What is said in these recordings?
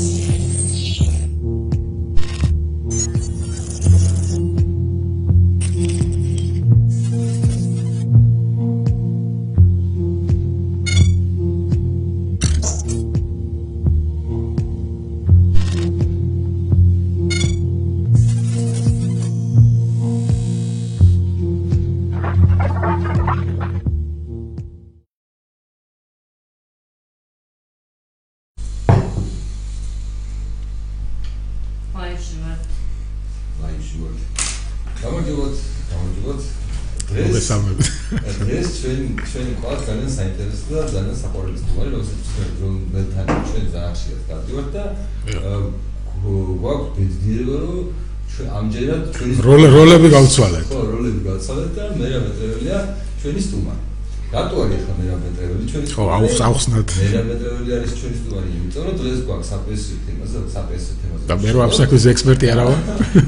Yes. ჩვენი ყავს ძალიან საინტერესო და ძალიან საყვარელი სტუმარი, რომელსაც ჩვენ მე თან ჩვენ ძალიან ხშირად გავდივართ და გვაქვს ბედნიერება რომ ჩვენ ამჯერად ჩვენი როლები გავცვალეთ. ხო, როლები გავცვალეთ და მე რა მეტრეველია ჩვენი სტუმარი. რატო არის ხა მე რა მეტრეველი ჩვენი ხო, აუხს აუხსნათ. მე რა მეტრეველი არის ჩვენი სტუმარი, იმიტომ რომ დღეს გვაქვს საპესიო თემაზე, საპესიო თემაზე. და მე რა აფსაკვის ექსპერტი არა ვარ.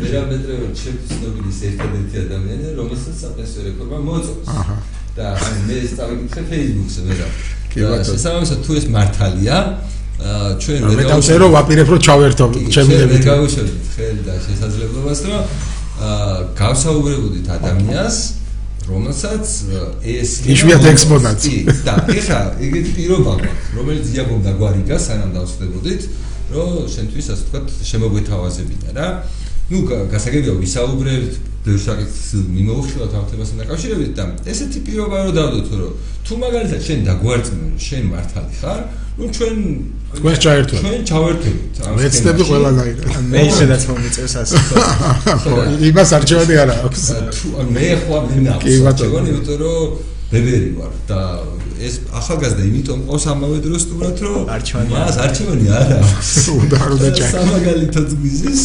მე რა მეტრეველი ჩემთვის ცნობილი ერთადერთი ადამიანია, რომელსაც საპესიო რეფორმა მოწონს. აჰა. და მე წავიკითხე Facebook-ზე მე რა. კი ბატონო. შესაბამისად თუ ეს მართალია, ჩვენ მე დავწერო რომ ვაპირებ რომ ჩავერთო ჩემი მე გავუშვებთ ხელ და შესაძლებლობას რომ აა გავსაუბრებოდით ადამიანს რომელსაც ეს იშვიათ ექსპონატს და ეხა ეგეთი პირობა გვაქვს რომელიც იაგონდა გვარიგა სანამ დავსვდებოდით რომ შენთვის ასე ვთქვათ შემოგვეთავაზებინა რა. ну გასაგებია ვისაუბრებთ ბევრ საკითხს მიმოუხილავთ ამ თემასთან დაკავშირებით და ესეთი პირობა რომ დავდოთ რომ თუ მაგალითად შენ დაგვარწმუნე რომ შენ მართალი ხარ ну ჩვენ თქვენ ჩაერთვათ ჩვენ ჩავერთვით მეცდები ყველანაირად. მე ისედაც მომიწევს ასე. ხო იმას არჩევანი არა აქვს. თუ მე ხო მე ნახო იმიტომ რომ ბებერი ვარ და ეს ახალგაზრდა იმიტომ ყავს ამავე დროს თუმცა რომ მას არჩევანი არა უნდა არ უნდა ჩა სამაგალითოდ გვიზის.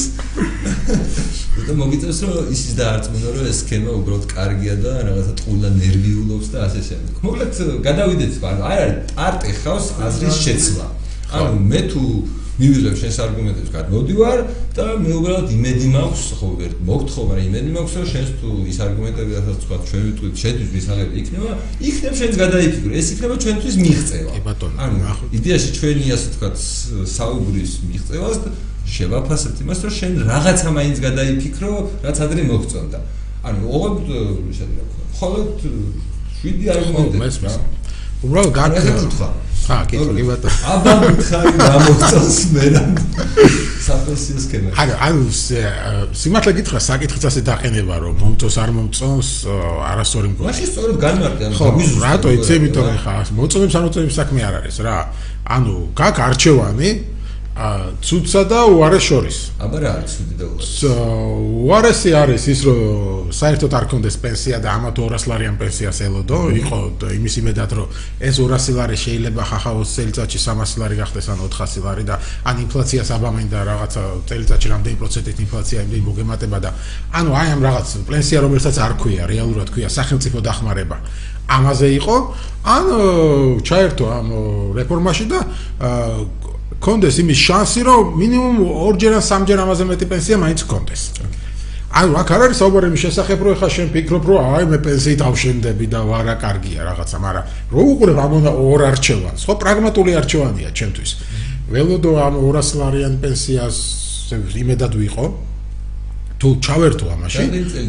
და მოგიწევს რომ ისიც დაარწმუნო რომ ეს სქემა უბრალოდ კარგია და რაღაცა ტყულა ნერვიულობს და ასე შემდეგ. მოკლედ გადავიდეთ ანუ არ არის პარტი ხავს აზრის შეცვლა. ანუ მე თუ მივიღებ შენს არგუმენტებს გადმოდივარ და მე უბრალოდ იმედი მაქვს ხო ვერ მოგთხოვ მაგრამ იმედი მაქვს რომ შენს თუ ის არგუმენტები რასაც თქვა ჩვენ ვიტყვით შენთვის მისაღები იქნება იქნებ შენს გადაიფიქრო ეს იქნება ჩვენთვის მიღწევა. კი ბატონო. ანუ იდეაში ჩვენი ასე თქვა საუბრის მიღწევას შევაფასებთ იმას, რომ შენ რაღაცა მაინც გადაიფიქრო, რაც ადრე მოგწონდა. ანუ ოღონდ შეიძლება რა ხოლოდ შვიდი არგუმენტი რა. უბრალოდ გაკეთე. აა, კი, კი ბატონო. აბა მითხარი რა მოგწონს მე რა. საფოსიოს კენა. ანუ ანუ სიმართლე გითხრა, საკითხიც ასე დაყენება, რომ მომწონს არ მომწონს, არასწორი მგონი. მაშინ სწორად განმარტე, ანუ გვიზუსტე. რატო იცი, იმიტომ ხა მოწონებს არ მოწონებს საქმე არ არის რა. ანუ გაკ არჩევანი ცუდსა და უარეს შორის. აბა რა არის ცუდი და უარესი? უარესი არის ის რომ საერთოდ არ კონდეს პენსია და ამა 200 ლარიან პენსიას ელოდო, იყო იმის იმედად რომ ეს 200 ლარი შეიძლება ხახა 20 წელიწადში 300 ლარი გახდეს ან 400 ლარი და ან ინფლაციას აბამენ და რაღაცა წელიწადში რამდენი პროცენტით ინფლაცია იმდენი მოგემატება და ანუ აი ამ რაღაც პენსია რომელსაც არ ქვია, რეალურად ქვია სახელმწიფო დახმარება. ამაზე იყო ან ჩაერთო ამ რეფორმაში და კონდეს იმის შანსი, რომ მინიმუმ ორჯერ ან სამჯერ ამაზე მეტი პენსია მაინც კონდეს. ანუ აქ არ არის საუბარი მის შესახებ, რომ ეხა შენ ფიქრობ, რომ აი მე პენსიით ავშენდები და ვარა კარგია რაღაცა, მაგრამ რო უყურებ ამ ორ არჩევანს, ხო პრაგმატული არჩევანია ჩემთვის. ველოდო ამ 200 ლარიან პენსიას იმედად ვიყო. თუ ჩავერთო ამაში,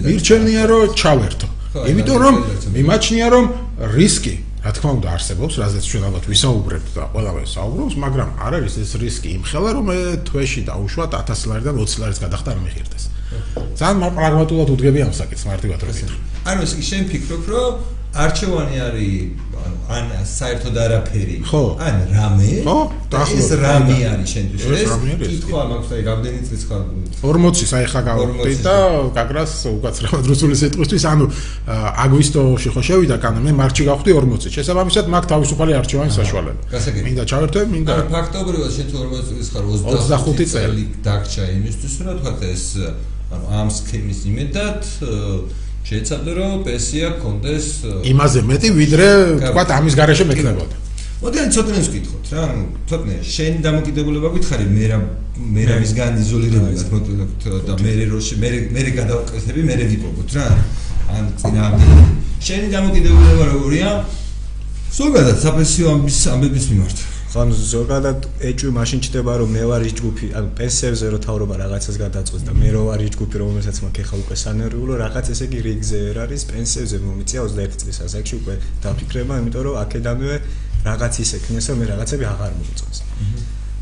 მირჩენია რომ ჩავერთო. იმიტომ რომ მიმაჩნია რომ რისკი რა თქმა უნდა არსებობს, რაზეც ჩვენ ალბათ ვისაუბრებთ და ყველავე საუბრობს, მაგრამ არ არის ეს რისკი იმხელა რომ თვეში დაუშვათ 1000 ლარიდან 20 ლარის გადახდა არ მიხირდეს. ძალიან პრაგმატულად უდგები ამ საკითხს მარტივად რომ ვიტყვი. ანუ ეს შენ ფიქრობ რომ არჩევანი არის ან საერთოდ არაფერი? ან რამე? ხო ეს რამე არის შენთვის ეს კითხვა მაქვს აი რამდენი წლის ხარ? 40 აი ხა გავხდი და გაგრას უკაცრავად რუსული სიტყვისთვის ანუ აგვისტოში ხო შევიდა კანო მე მარტში გავხდი 40 შესაბამისად მაგ თავისუფალი არჩევანი საშუალება. მინდა ჩავერთო მინდა ანუ ფაქტობრივად შენ 40 წლის ხარ 25 წელი. დაგჭა იმისთვის რა თქვა ეს ანუ ამ სქემის იმედად შეეცადე რომ პენსია კონდეს იმაზე მეტი ვიდრე თქვა ამის garaშე მექნებოდა. მოდი ან ცოტნეს ვკითხოთ რა, ანუ ცოტნე შენ დამოკიდებულება გითხარი მე რა მე რა მისგან იზოლირებულად მოდი და მე როში მე მე გადავკეთები მე ვიპოვოთ რა. ან წინამე შენი დამოკიდებულება როგორია? ზოგადად საპენსიო ამბის ამბების მიმართ. ხან ზოგადად ეჭვი მაშინ ჩდება რომ მე ვარ ის ჯგუფი ანუ პენსიებზე რო თავრობა რაღაცას გადაწყვეტს და მე რო ვარ ის ჯგუფი რომელსაც მაქვს ეხა უკვე სანერვიულო რაღაც ესე იგი რიგზე ვერ არის პენსიებზე მომიწია 21 წლის ასაკში უკვე დაფიქრება იმიტომ რომ აქედანვე რაღაც ის ექნიეს რომ მე რაღაცები აღარ მოგწონს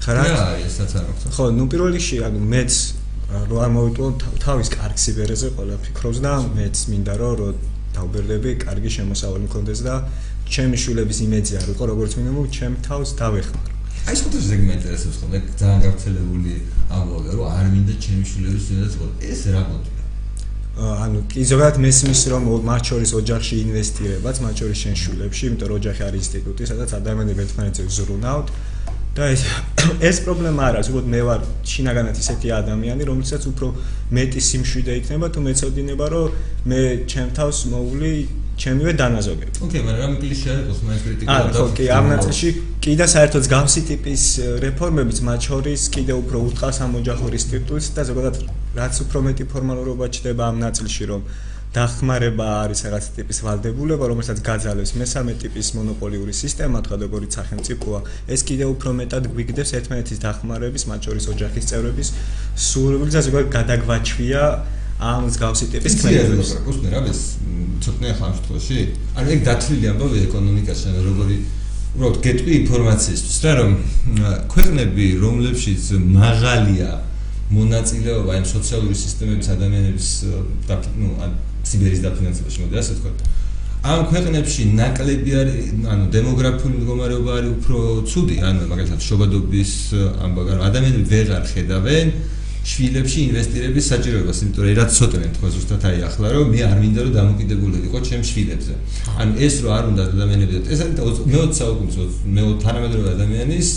ხარა ესაც არ მოგწონს ხო ნუ პირველ რიგში ანუ მეც რო არ მოვიტყვო თავის კარგ სიბერეზე ყველა ფიქრობს და მეც მინდა რომ რო დავბერდები კარგი შემოსავალი მქონდეს და ჩემი შვილების იმეძი არ იყო როგორც მინიმუმ ჩემ თავს დავეხმარო აი სულ ეს ზეგმენტი ინტერესებს ხოლმე ძალიან გავრცელებული ამბავია რომ არ მინდა ჩემი შვილების იმეძი იყო ეს რა გონია ანუ კი ზოგადად მესმის რომ მათ შორის ოჯახში ინვესტირებაც მათ შორის შენ შვილებში იმიტომ რომ ოჯახი არის ინსტიტუტი სადაც ადამიანები ერთმანეთზე ზრუნავთ. და ეს ეს პრობლემა არა, უბრალოდ მე ვარ შინაგანად ისეთი ადამიანი, რომელსაც უფრო მეტი სიმშვიდე იქნება თუ მეცოდინება, რომ მე ჩემ თავს მოვლი ჩემივე დანაზოგები. ოკეი, მაგრამ რამე კლიშე არის, ხომ ეს კრიტიკა და ხო, კი, ამ ნაწილში კი და საერთოდ გამსი ტიპის რეფორმებიც მათ შორის კიდე უფრო უტყავს ამ ოჯახურ ინსტიტუტს და ზოგადად რაც უფრო მეტი ფორმალურობა ჩდება ამ ნაწილში, რომ დახმარება არის რაღაც ტიპის ვალდებულება, რომელსაც გაძალებს მესამე ტიპის მონოპოლიური სისტემა, თქვა როგორიც სახელმწიფოა, ეს კიდევ უფრო მეტად გვიგდებს ერთმანეთის დახმარების, მათ შორის ოჯახის წევრების სურვილს და ზოგადად გადაგვაჩვია ამ მსგავსი ტიპის ქმედებებს. უსმენ რა ეს ცოტნე ახლა შემთხვევაში? ანუ ეგ დათვლილი ამბავი ეკონომიკაში, როგორი უბრალოდ გეტყვი ინფორმაციისთვის, რა რომ ქვეყნები, რომლებშიც მაღალია მონაწილეობა იმ სოციალური სისტემების ადამიანების და ნუ სიბერის დაფინანსებაში მოდი ასე ვთქვა. ამ ქვეყნებში ნაკლები არის, ანუ დემოგრაფიული მდგომარეობა არის უფრო ცუდი, ანუ მაგალითად შობადობის ამბავი, ანუ ადამიანები ვეღარ ხედავენ შვილებში ინვესტირების საჭიროებას, იმიტომ რომ რაც ცოტნე თქვა ზუსტად აი ახლა რომ მე არ მინდა რომ დამოკიდებული იყო ჩემ შვილებზე. ანუ ეს რო არ უნდა ადამიანები ეს არის მე-20 საუკუნის მე-20 თანამედროვე ადამიანის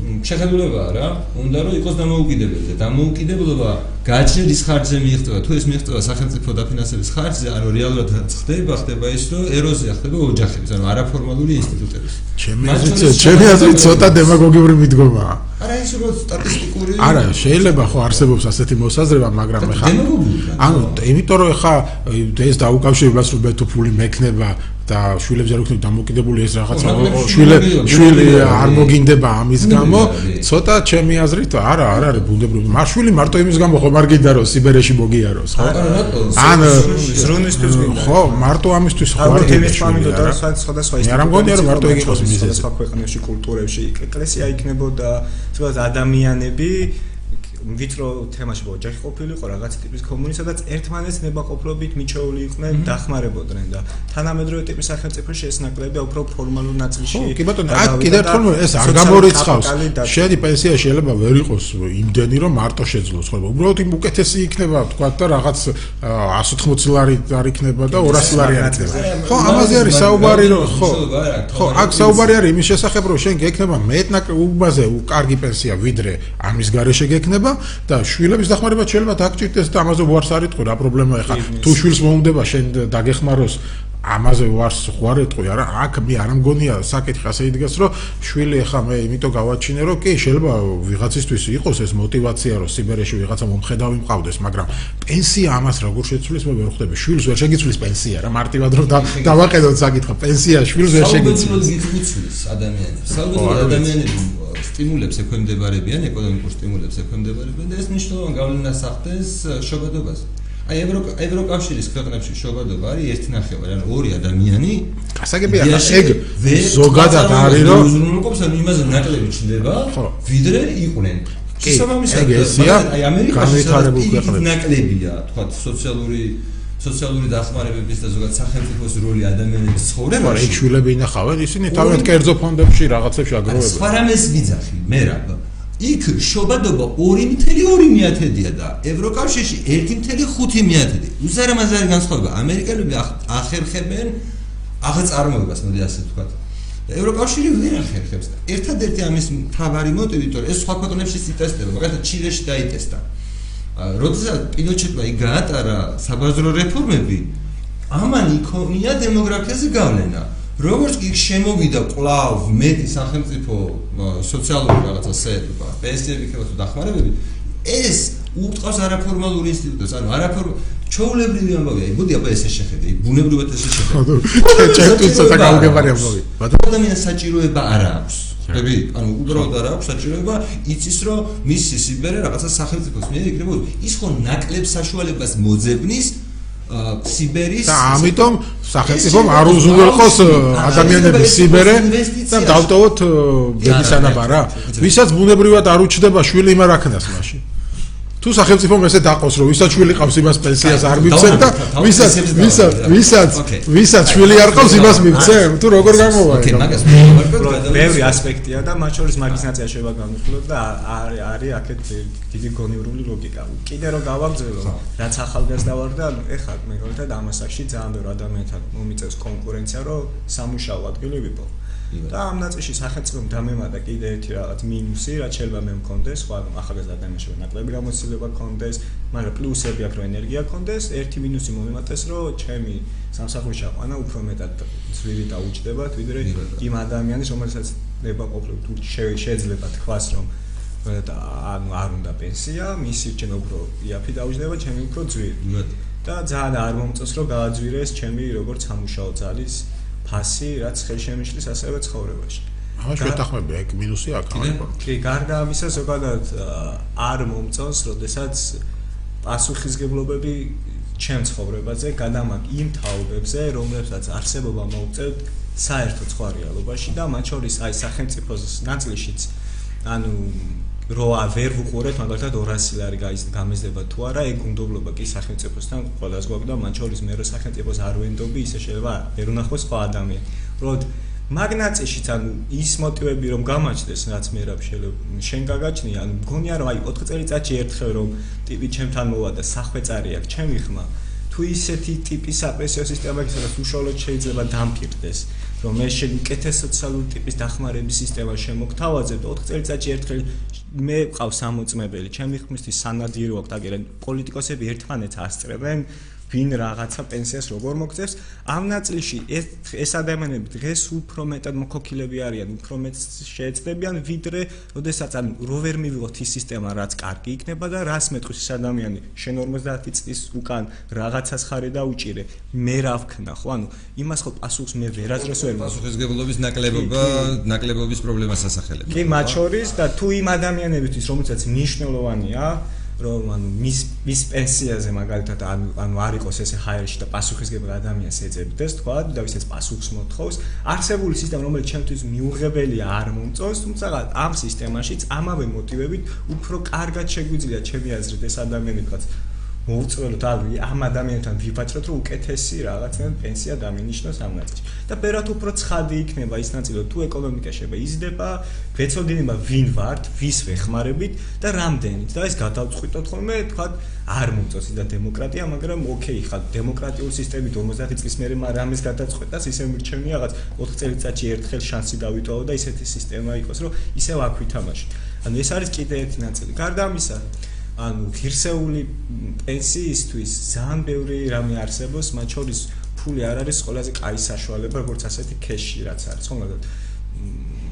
შეხედულებაა რა, უნდა რომ იყოს დამოუკიდებელი და დამოუკიდებლობა გააჩნილის ხარჯზე მიიღწევა, თუ ეს მიიღწევა სახელმწიფო დაფინანსების ხარჯზე, ანუ რეალურად ხდება, ხდება ის, რომ ეროზია ხდება ოჯახების, ანუ არაფორმალური ინსტიტუტების. ჩემი აზრით, ჩემი აზრით ცოტა დემაგოგიური მიდგომაა. არა ის რო სტატისტიკური არა, შეიძლება ხო არსებობს ასეთი მოსაზრება, მაგრამ ეხა ანუ იმიტომ რომ ეხა ეს დაუკავშირებას რომ ბეთოფული მექნება და შვილებზე არ ვქნები დამოკიდებული ეს რაღაცა შვილები შვილი არ მოგინდება ამის გამო ცოტა ჩემი აზრით არა არ არის ბუნდებრივი მარშვილი მარტო იმის გამო ხომ არ გინდა რომ სიბერეში მოგიაროს ხო ან ზრუნვისთვის გინდა ხო მარტო ამისთვის ხო არ გინდა შვილი და სხვადასხვა ის არ მგონია რომ მარტო იყოს მიზეზი სხვა ქვეყნებში კულტურებში ეკლესია იქნებოდა სხვა ადამიანები ვიტრო თემაში ოჯახი ყოფილიყო რაღაც ტიპის კომუნი, სადაც ერთმანეთს ნებაყოფლობით მიჩეული იყვნენ, დახმარებოდნენ და თანამედროვე ტიპის სახელმწიფოში ეს ნაკლებია უფრო ფორმალურ ნაწილში. ხო, კი ბატონო, აქ კიდევ ერთხელ ეს არ გამორიცხავს. შენი პენსია შეიძლება ვერ იყოს იმდენი, რომ მარტო შეძლოს, ხო? უბრალოდ იმ უკეთესი იქნება, თქვა და რაღაც 180 ლარი არ იქნება და 200 ლარი არ იქნება. ხო, ამაზე არის საუბარი, რომ ხო. ხო, აქ საუბარი არის იმის შესახებ, რომ შენ გექნება მეტნაკ უბაზე კარგი პენსია, ვიდრე ამის გარეშე გექნება მოხდება და შვილების დახმარება შეიძლება დაგჭირდეს და ამაზე უარს არ ეთქვა რა პრობლემა ეხა. თუ შვილს მოუნდება შენ დაგეხმაროს ამაზე ვარს ხوار ეთყვი არა? აქ მე არ მგონია საკითხი ასე იდგას რომ შვილი ეხა მე იმიტომ გავაჩინე რომ კი შეიძლება ვიღაცისთვის იყოს ეს мотиваცია რომ სიბერეში ვიღაცა მომხედავი მყავდეს მაგრამ პენსია ამას როგორ შეცვლის მე ვერ ხვდები. შვილს ვერ შეგიცვლის პენსია რა? მარტივად რომ დავაყენოთ საკითხი. პენსია შვილს ვერ შეგიცვლის. გიცვლის ადამიანებს. საუბრობთ ადამიანები სტიმულებს ექვემდებარებიან ეკონომიკურ სტიმულებს ექვემდებარებიან და ეს მნიშვნელოვან გავლენას ახდენს შობადობაზე აი ევრო ევროკავშირის ქვეყნებში შობადობა არის ერთი ნახევარი, ანუ ორი ადამიანი. გასაგებია, ეგ ზოგადად არის რომ უზრუნველყოფს ან იმაზე ნაკლები ჩნდება, ვიდრე იყვნენ. ესია. აი ამერიკაში განვითარებული ნაკლებია, თქვა სოციალური სოციალური დახმარებების და ზოგადად სახელმწიფოს როლი ადამიანების ცხოვრებაში. ეგ შვილები ინახავენ, ისინი თავად კერძო ფონდებში რაღაცებში აგროვებენ. სხვა რამეს ვიძახი, მე რა იქ შობადობა 2.2-დია და ევროკავშირში 1.5 მიათედი. უზარმაზარი განსხვავება. ამერიკელები ახერხებენ აღწარმოებას, მოდი ასე ვთქვა. ევროკავშირი ვერ ახერხებს. ერთადერთი ამის მთავარი მოტივი, თორე ეს სხვა ქვეყნებში სიტესტება, მაგალითად ჩილეში დაიტესტა. როდესაც პინოჩეტმა იქ გაატარა საბაზრო რეფორმები, ამან იქონია დემოგრაფიაზე გავლენა. როგორც კი შემოვიდა კლავ მეტი სახელმწიფო სოციალური რაღაცა სერვა, პენსიები ხება თუ დახმარებები, ეს უტყავს არაფორმალურ ინსტიტუტებს, ანუ არაფორ ჩაულებრივი ამბავია. მოდი აბა ესე შეხედე, ბუნებრივად ესე შეხედე. ხო, ჩერტუცა და გაუგებარი ამბავი. ადამიანს საჭიროება არ აქვს. ხები? ანუ უბრალოდ არ აქვს საჭიროება იცის რომ მისი სიბერე რაღაცა სახელმწიფოს მიერ იქნება ის ხო ნაკლებ საშუალებას მოძებნის სიბერის და ამიტომ სახელმწიფომ არ უზრუნველყოს ადამიანების სიბერე და დავტოვოთ ბედისანაბარა ვისაც ბუნებრივად არ უჩდება შვილი იმარ აქნას მაშინ თუ სახელმწიფომ ესე დაყოს რომ ვისაც შვილი ყავს იმას პენსიას არ მიცემ და ვისაც ვისაც ვისაც ვისაც შვილი არ ყავს იმას მიცემ თუ როგორ გამოვა ოკეი მაგას ბევრი ასპექტია და მათ შორის მაგის ნაწილი შეიძლება განვიხილოთ და არის არის აქეთ დიდი გონივრული ლოგიკა. კიდე რომ გავაგზავნო რაც ახალგაზრდა ვარ და ეხლა მე როდესაც ამასაში ძალიან ბევრი ადამიანთან მომიწევს კონკურენცია რომ სამუშაო ადგილი ვიპოვო და ამ ნაწილში სახელმწიფომ დამემატა კიდე ერთი რაღაც მინუსი, რაც შეიძლება მე მქონდეს, ხო, ახალგაზრდა ადამიანში ნაკლები გამოცდილება მქონდეს, მაგრამ პლუსები აქვს, რომ ენერგია მქონდეს, ერთი მინუსი მომემატეს, რომ ჩემი სამსახურში აყვანა უფრო მეტად ძვირი დაუჭდებათ, ვიდრე იმ ადამიანის, რომელსაც ნება ყოფილი თუ შეიძლება თქვას, რომ და ანუ არ უნდა პენსია, მისი ჩემ უფრო იაფი დაუჭდება, ჩემი უფრო ძვირი. და ძალიან არ მომწონს, რომ გააძვირეს ჩემი როგორც სამუშაო ძალის ფასი, რაც ხელშემიშლის ასევე ცხოვრებაში. აა შეთანხმები ეგ მინუსი აქ არის. კი, გარდა ამისა ზოგადად არ მომწონს, როდესაც პასუხისგებლობები ჩემ ცხოვრებაზე გადამაგ იმ თაობებზე, რომლებსაც არსებობა მოუწევთ საერთო სხვა რეალობაში და მათ შორის აი სახელმწიფოს ნაწილშიც ანუ როა ვერ ვუყურეთ მაგალითად 200 ლარი გამიზდება თუ არა ეგ უნდობლობა კი სახელმწიფოსთან ყველას გვაქვს და მათ შორის მე რო სახელმწიფოს არ ვენდობი ისე შეიძლება ვერ უნახოს სხვა ადამიანი. როდ მაგნაციშიც ანუ ის მოტივები რომ გამაჩნდეს რაც მე რა შეიძლება შენ გაგაჩნია ანუ მგონია რომ აი 4 წელიწადში ერთხელ რომ ტიპი ჩემთან მოვა და სახვეწარი აქვს ჩემი ხმა. თუ ისეთი ტიპის აპრესიო სისტემა იქნება სადაც უშუალოდ შეიძლება დამფირდეს რომ მე შენ უკეთეს სოციალური ტიპის დახმარების სისტემა შემოგთავაზე და 4 წელიწადში ერთხელ მე ვყავს ამოწმებელი, ჩემი ხმისთვის სანადირო აქვს, აგერენ პოლიტიკოსები ერთმანეთს ასწრებენ, ვინ რაღაცა პენსიას როგორ მოგწევს. ამ ნაწილში ეს ეს ადამიანები დღეს უფრო მეტად მოქოქილები არიან, უფრო მეტ შეეცდებიან, ვიდრე, ოდესაც ან რო ვერ მივიღოთ ის სისტემა, რაც კარგი იქნება და რას მეტყვის ეს ადამიანი, შენ 50 წლის უკან რაღაცას ხარი და უჭირე. მე რა ვქნა, ხო? ანუ იმას ხო პასუხს მე ვერაზრეს ვერ პასუხისგებლობის ნაკლებობა, ნაკლებობის პრობლემას ასახელებს. კი, მათ შორის და თუ იმ ადამიანებისთვის, რომელსაც მნიშვნელოვანია, რომ ანუ მის მის პენსიაზე მაგალითად ანუ ანუ არ იყოს ესე ჰაერში და პასუხისგებელი ადამიანს ეძებდეს თქვა და ვისაც პასუხს მოთხოვს არსებული სისტემა რომელიც ჩემთვის მიუღებელია არ მომწონს თუმცა ამ სისტემაშიც ამავე მოტივებით უფრო კარგად შეგვიძლია ჩემი აზრით ეს ადამიანი თქვა მოუწველოთ აი ამ ადამიანთან ვიფაჭროთ რომ უკეთესი რაღაცნაირად პენსია დამინიშნოს ამ ნაწილში. და პერათ უფრო ცხადი იქნება ის ნაწილი თუ ეკონომიკა შეიძლება იზრდება ვეცოდინება ვინ ვართ ვის ვეხმარებით და რამდენით და ეს გადავწყვიტოთ ხოლმე თქვა არ მომწონს და დემოკრატია მაგრამ ოკეი ხა დემოკრატიული სისტემით 50 წლის მერე რამეს გადაწყვეტას ისე მირჩენია რაღაც 4 წელიწადში ერთხელ შანსი დავითვალო და ისეთი სისტემა იყოს რომ ისევ აქ ვითამაშო ანუ ეს არის კიდე ერთი ნაწილი. გარდა ამისა ანუ ღირსეული პენსიისთვის ძალიან ბევრი რამე არსებობს, მათ შორის ფული არ არის ყველაზე კაი საშუალება, როგორც ასეთი кеში რაც არის, ხო მაგალითად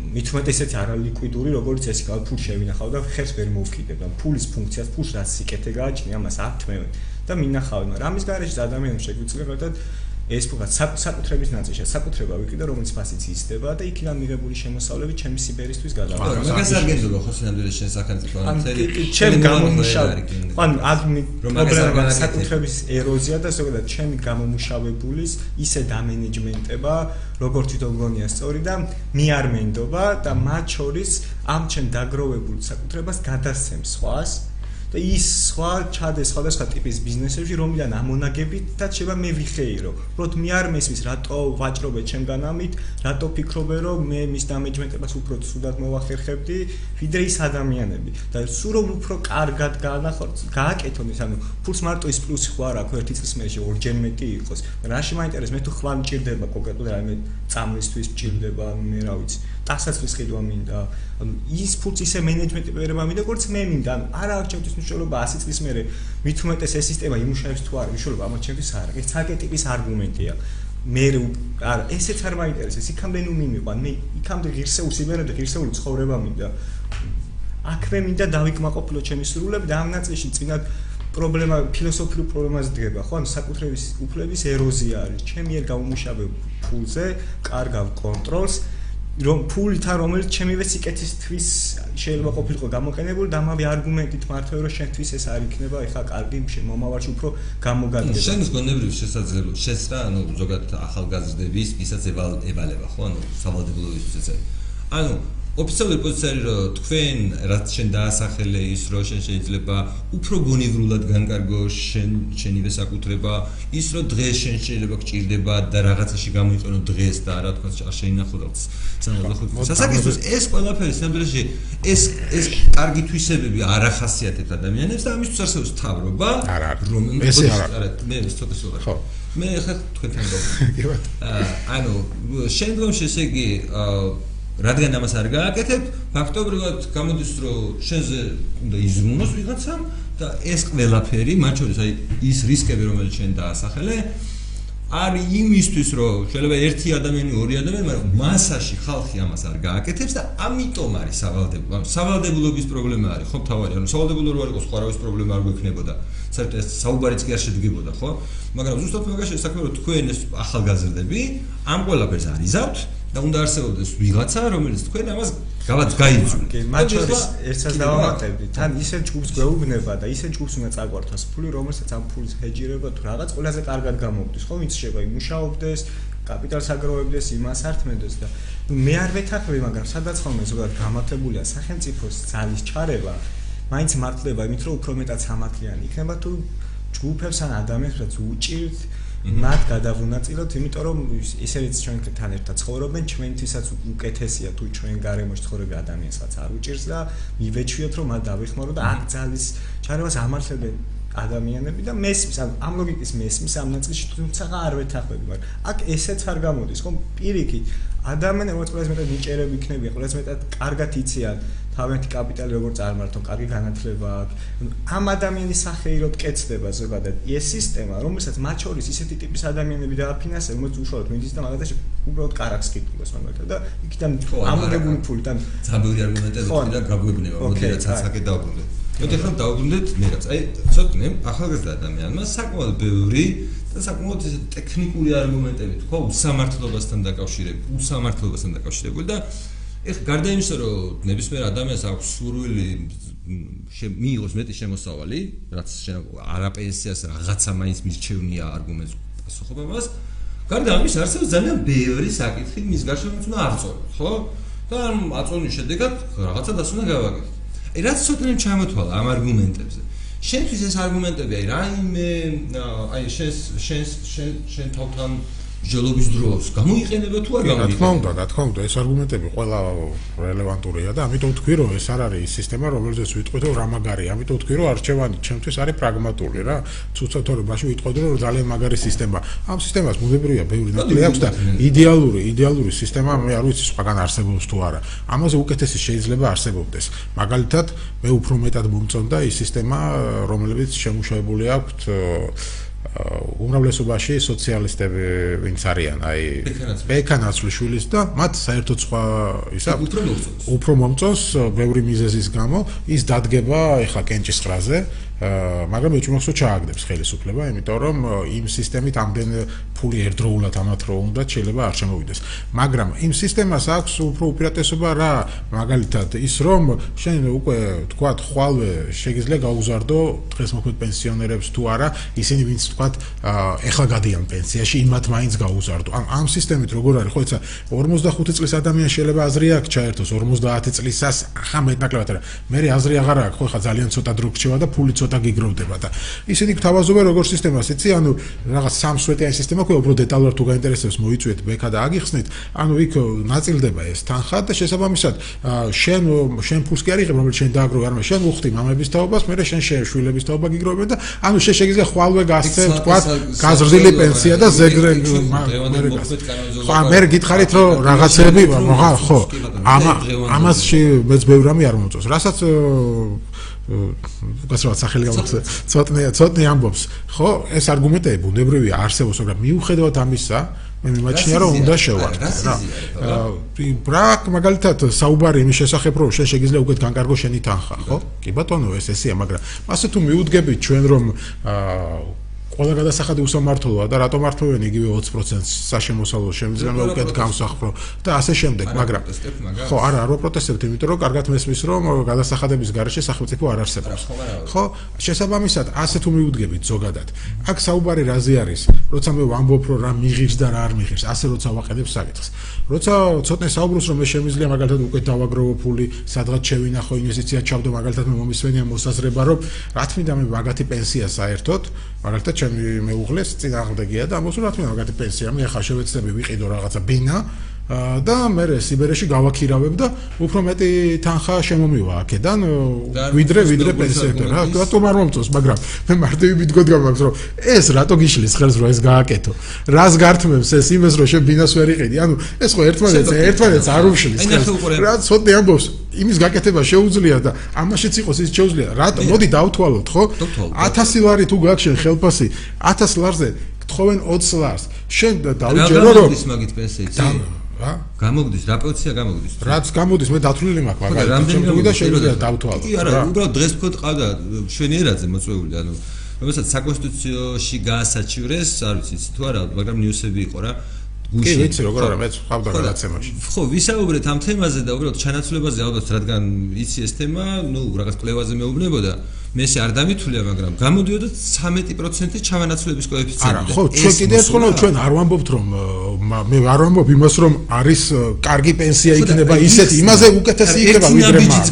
მithumet ესეთი არალიკვიდური, როგორც ეს კალ ფულ შევინახავ და ხერს ვერ მოვკიდებ. და ფულის ფუნქციას ფულს რაც სიკეთე გააჩნია, ამას არ თმევენ და მინახავ, მაგრამ ამის გარეშე ადამიანებს შეგვიძლია გადად ეს ფუქაც საკუთრების ნაწილშია, საკუთრება ვიყიდა, რომელიც ფასიც იზრდება და იქიდან მიღებული შემოსავლები ჩემი სიბერისთვის გადავიდა. მაგას არ გენდობა ხო სინამდვილეში შენ სახელმწიფო ანთერი. ჩემ გამომუშავე. ან ადმი პრობლემა საკუთრების ეროზია და ზოგადად ჩემი გამომუშავებულის ისე დამენეჯმენტება, როგორ თვითონ გონია სწორი და მე არ მენდობა და მათ შორის ამ ჩემ დაგროვებულ საკუთრებას გადასცემ სხვას. და ის სხვა ჩადეს სხვადასხვა ტიპის ბიზნესებში, რომლიდან ამონაგებით და შეიძლება მე ვიხეირო. უბრალოდ მე არ მესმის, რატო ვაჭრობე ჩემგანამით, რატო ფიქრობე, რომ მე მის დამეჯმენტებას უფრო ცუდად მოვახერხებდი, ვიდრე ის ადამიანები. და სულ რომ უფრო კარგად გაანახოთ, გააკეთონ ის, ანუ ფულს მარტო ის პლუსი ხო არ აქვს, ერთი წლის მერე ორჯერ მეტი იყოს. რაში მაინტერესებს, მე თუ ხვალ მჭირდება კონკრეტულად რაიმე წამლისთვის მჭირდება, მე რა ვიცი. დასაცვის ხედვა მინდა. ის ფულს ისე მენეჯმენტი პერება მინდა, როგორც მე მინდა. ანუ არა აქვს ჩემთვის მნიშვნელობა 100 წლის მერე უმეტეს ეს სისტემა იმუშავებს თუ არა, მნიშვნელობა ამათ ჩემთვის არ აქვს. ეს ცალკე ტიპის არგუმენტია. მე არა, ესეც არ მაინტერესებს. იქამდე ნუ მიმიყვან. მე იქამდე ღირსეულ სიმერემდე ღირსეული ცხოვრება მინდა. აქვე მინდა დავიკმაყოფილო ჩემი სრულები და ამ ნაწილში წინათ პრობლემა ფილოსოფიურ პრობლემაზე დგება, ხო? ანუ საკუთრების უფლების ეროზია არის. ჩემი ერთ გამომუშავებულ ფულზე კარგავ კონტროლს რომ ფულითა რომელიც ჩემივე სიკეთისთვის შეიძლება ყოფილიყო გამოყენებული და ამავე არგუმენტით მართლა რომ შენთვის ეს არ იქნება ეხა კარგი მომავალში უფრო გამოგადგება შენს გონებრივ შესაძლებლობა შესწრა ანუ ზოგადად ახალგაზრდების ვისაც ევალება ხო? ანუ სავალდებულოებისთვის ესე ანუ ოფიციალური პოზიცია რომ თქვენ რაც შენ დაასახელე ის რომ შენ შეიძლება უფრო გონივრულად განკარგო შენ შენივე საკუთრება ის რომ დღეს შენ შეიძლება გჭირდება და რაღაცაში გამოიყენო დღეს და რა თქმა უნდა შეინახო და სანამ სასაკითხოს ეს ყველაფერი სამბლეში ეს ეს კარგი თვისებები არ ახასიათებს ადამიანებს და ამისთვის არსებობს თავრობა რომ ესე არა მე ის ცოტა სულ ხო. მე ხა თქვენთან გქონდა ანუ შენ დღეს ესე იგი რადგან ამას არ გააკეთებ, ფაქტობრივად გამოდის, რომ შენზე უნდა იზრუნოს ვიღაცამ და ეს ყველაფერი, მათ შორის აი ის რისკები, რომელიც შენ დაასახელე, არის იმისთვის, რომ შეიძლება ერთი ადამიანი, ორი ადამიანი, მაგრამ მასაში ხალხი ამას არ გააკეთებს და ამიტომ არის სავალდებულო. სავალდებულობის პრობლემა არის, ხო, თავარი, ანუ სავალდებულო რო არ იყოს, სხვა რავის პრობლემა არ გვექნებოდა. საერთოდ ეს საუბარიც კი არ შედგებოდა, ხო? მაგრამ ზუსტად მაგაში საქმე რომ თქვენ ეს ახალგაზრდები ამ ყველაფერს არიზავთ და უნდა არსებობდეს ვიღაცა, რომელიც თქვენ ამას გავაც გაიძულ. კი, მათ შორის ერთსაც დავამატებდი. თან ისე ჯგუფს გვეუბნება და ისე ჯგუფს უნდა წაგვართოს ფული, რომელსაც ამ ფულის ჰეჯირება თუ რაღაც ყველაზე კარგად გამოგდის, ხო, ვინც შეიძლება იმუშაობდეს, კაპიტალს აგროვებდეს, იმას ართმევდეს და მე არ ვეთანხმები, მაგრამ სადაც ხოლმე ზოგადად გამართებულია სახელმწიფოს ძალის ჩარევა, მაინც მართლება იმით, რომ უფრო მეტად სამართლიანი იქნება თუ ჯგუფებს ან ადამიანებს უჭირთ მათ გადავუნაწილოთ, იმიტომ რომ ისევიც ჩვენთან ერთად ცხოვრობენ, ჩვენთვისაც უკეთესია თუ ჩვენ გარემოში ცხოვრები ადამიანსაც არ უჭირს და მივეჩვიოთ რომ მათ დავიხმარო და აქ ძალის ჩარევას ამართლებენ ადამიანები და მესმის ამ ლოგიკის მესმის ამ ნაწილში თუმცა არ ვეთახმები, მაგრამ აქ ესეც არ გამოდის, ხო? პირიქით ადამიანები ყველაზე მეტად ნიჭერები იქნებიან, ყველაზე მეტად კარგად იციან თავიანთი კაპიტალი როგორ წარმართონ, კარგი განათლება აქვს. ამ ადამიანის სახეიროდ კეთდება ზოგადად ეს სისტემა, რომელსაც მათ შორის ისეთი ტიპის ადამიანები დააფინანსებენ, რომელიც უშუალოდ მიდის და მაგალითად უბრალოდ კარაქს კითხულობს მაგალითად და იქიდან ამოგებული ფული და ძაბური არგუმენტები და გაგვებნება, მოდიაც ასაკე დაუბრუნდეთ. მოდი ხომ დაუბრუნდეთ მე რაც. აი, ცოტნე ახალგაზრდა ადამიანმა საკმაოდ ბევრი და საკმაოდ ეს ტექნიკური არგუმენტები თქვა უსამართლობასთან დაკავშირებული, უსამართლობასთან დაკავშირებული და ეხ გარდა იმისა რომ ნებისმიერ ადამიანს აქვს სურვილი მიიღოს მეტი შემოსავალი რაც არაპენსიას რაღაცა მაინც მირჩევნია არგუმენტს პასუხობა მას გარდა ამის არსებობს ძალიან ბევრი საკითხი მის გარშემოც უნდა აღწოვროთ ხო? და ამ აწონის შედეგად რაღაცა დას უნდა გავაკეთოთ. აი რაც ცოტნე ჩამოთვალა ამ არგუმენტებზე. შენთვის ეს არგუმენტები აი რაიმე აი შენ შენ შენ თავთან ჯელობის დროს გამოიყენება თუ არ გამოიყენება? რა თქმა უნდა, რა თქმა უნდა, ეს არგუმენტები ყველა რელევანტურია და ამიტომ ვთქვი, რომ ეს არ არის სისტემა, რომელზეც ვიტყვით, რომ რა მაგარია. ამიტომ ვთქვი, რომ არჩევანი ჩემთვის არის პრაგმატული რა. ცუცოთორებაში ვიტყვით, რომ ძალიან მაგარი სისტემა. ამ სისტემას მუდმივია ბევრი ნაკლი აქვს და იდეალური, იდეალური სისტემა მე არ ვიცი სხვაგან არსებობს თუ არა. ამაზე უკეთესი შეიძლება არსებობდეს. მაგალითად, მე უფრო მეტად მომწონდა ის სისტემა, რომლებიც შემუშავებული აქვს უმრავლესობაში სოციალისტები ვინც არიან, აი ბექანაცვლიშვილის და მათ საერთოდ სხვა ისა უფრო მომწონს. ბევრი მიზეზის გამო ის დადგება ეხლა კენჭის ხრაზე მაგრამ ეჭვმოსო ჩააგდებს ხელისუფლება, იმიტომ რომ იმ სისტემით ამდენ ფული ერთდროულად ამათ რო უნდა შეიძლება არ შემოვიდეს. მაგრამ იმ სისტემას აქვს უფრო უპირატესობა რა, მაგალითად ის რომ შენ უკვე თქვათ ხვალვე შეიძლება გაუზარდო დღეს მოქმედ პენსიონერებს თუ არა, ისინი ვინც თქვათ ეხლა გადიან პენსიაში, იმათ მაინც გაუზარდო. ამ ამ სისტემით როგორ არის, ხო იცი 45 წლის ადამიანი შეიძლება აზრი აქვს ჩაერთოს 50 წლისას, ახლა მეტნაკლებად არა. მე აზრი აღარ აქვს, ხო ხა ძალიან ცოტა დრო გრჩევა და ფული ცოტა გიგროვდება და ისინი გთავაზობენ როგორ სისტემას იცი ანუ რაღაც სამსვეტიანი სისტემა ხო უფრო დეტალურად თუ გაინტერესებს მოიწვიეთ ბექა და აგიხსნით. ანუ იქ ნაწილდება ეს თანხა და შესაბამისად შენ შენ ფულს კი არიღებ რომელიც შენ დააგროვე არამედ შენ უხდი მამების თაობას მე შენ შენ შვილების თაობა გიგროვებ და ანუ შენ შეგიძლია ხვალვე გასცე თქვა გაზრდილი პენსია და ზეგრე ხო მე გითხარით რომ რაღაცები ხო ამას მეც ბევრ რამე არ მომწონს. რასაც უბრალოდ სახელი გამახსენე ცოტნე ცოტნე ამბობს. ხო ეს არგუმენტები ბუნებრივია არსებობს მაგრამ მიუხედავად ამისა მე მიმაჩნია რომ უნდა შევარდე რა. ბრაკ მაგალითად საუბარი იმის შესახებ რომ შენ შეგიძლია უკეთ განკარგო შენი თანხა ხო? კი ბატონო ეს ესეა მაგრამ მასე თუ მიუდგებით ჩვენ რომ ყველა გადასახადი უსამართლოა და რატომ მართლობენ იგივე 20%-ს საშემოსავლო რა უკეთ გამოსახრო და ასე შემდეგ, მაგრამ ხო, არა, არ ვაპროტესტებთ, იმიტომ რომ კარგად მესმის, რომ გადასახადების garaშე სახელმწიფო არ არსებობს. ხო, შესაბამისად, ასე თუ მიუდგებით ზოგადად. აქ საუბარი რაზე არის? როცა მე ვამბობ, რომ რა მიღირს და რა არ მიღირს, ასე როცა ვაყენებ საკითხს. როცა ცოტნე საუბრობს, რომ მე შემიძლია მაგალითად უკვე დავაგროვო ფული, სადღაც შევინახო ინვესტიცია ჩავდო, მაგალითად მე მომისვენია მოსაზრება, რომ რა თქმა უნდა მე მაგათი პენსია საერთოდ, მაგალითად ჩემი მეუღლეს წინააღმდეგია და ამბობს, რომ რა თქმა უნდა მაგათი პენსია, მე ახლა შევეცდები ვიყიდო რაღაცა ბინა და მე სიბერეში გავაქირავებ და უფრო მეტი თანხა შემომივა აქედან ვიდრე ვიდრე პენსიები რა რატომ არ მომწონს მაგრამ მე მარტივი მიდგოდი გამაქვს რომ ეს რატო გიშლის ხელს რომ ეს გააკეთო? რას გართმევს ეს იმას რომ შენ ბინას ვერ იყიდი? ანუ ეს ხო ერთმანეთს ერთმანეთს არ უშლის ხელს. რა ცოტნე ამბობს იმის გაკეთება შეუძლია და ამაშიც იყოს ის შეუძლია. რატო მოდი დავთვალოთ ხო? დავთვალოთ, 1000 ლარი თუ გაქვს შენ ხელფასი 1000 ლარზე გთხოვენ 20 ლარს. შენ რა დაუჯერო რომ გამოგდის მაგით პენსიით? რა გამოგდის, რა პენსია გამოგდის? რაც გამოდის მე დათვლილი მაქვს მაგალითად ჩემ და შეიძლება დავთვალო კი, არა, უბრალოდ დღეს თქვა ყავდა შვენიერაძე მოწვეული, ანუ რომელსაც საკონსტიტუციაში გაასაჩივრეს, არ ვიცი თუ არა, მაგრამ ნიუსები იყო რა. კი ვიცი როგორ არა მეც ხავდა გადაცემაში ხო, ვისაუბრეთ ამ თემაზე და უბრალოდ ჩანაცვლებაზე ალბათ, რადგან იცი ეს თემა, ну, რაღაც კლევაზე მეუბნებოდა. მე ესე არ დამithვლია, მაგრამ გამოდიოდა 13% ჩავანაცვლების კოეფიციენტი. არა ხო ჩვენ ეს კიდე ერთხელ მოსულა- ჩვენ არ ვამბობთ რომ მე არ ვამბობ იმას რომ არის კარგი პენსია ხო იქნება აი, ისეთი ის- იმაზე უკეთესი იქნება ვიდრე მას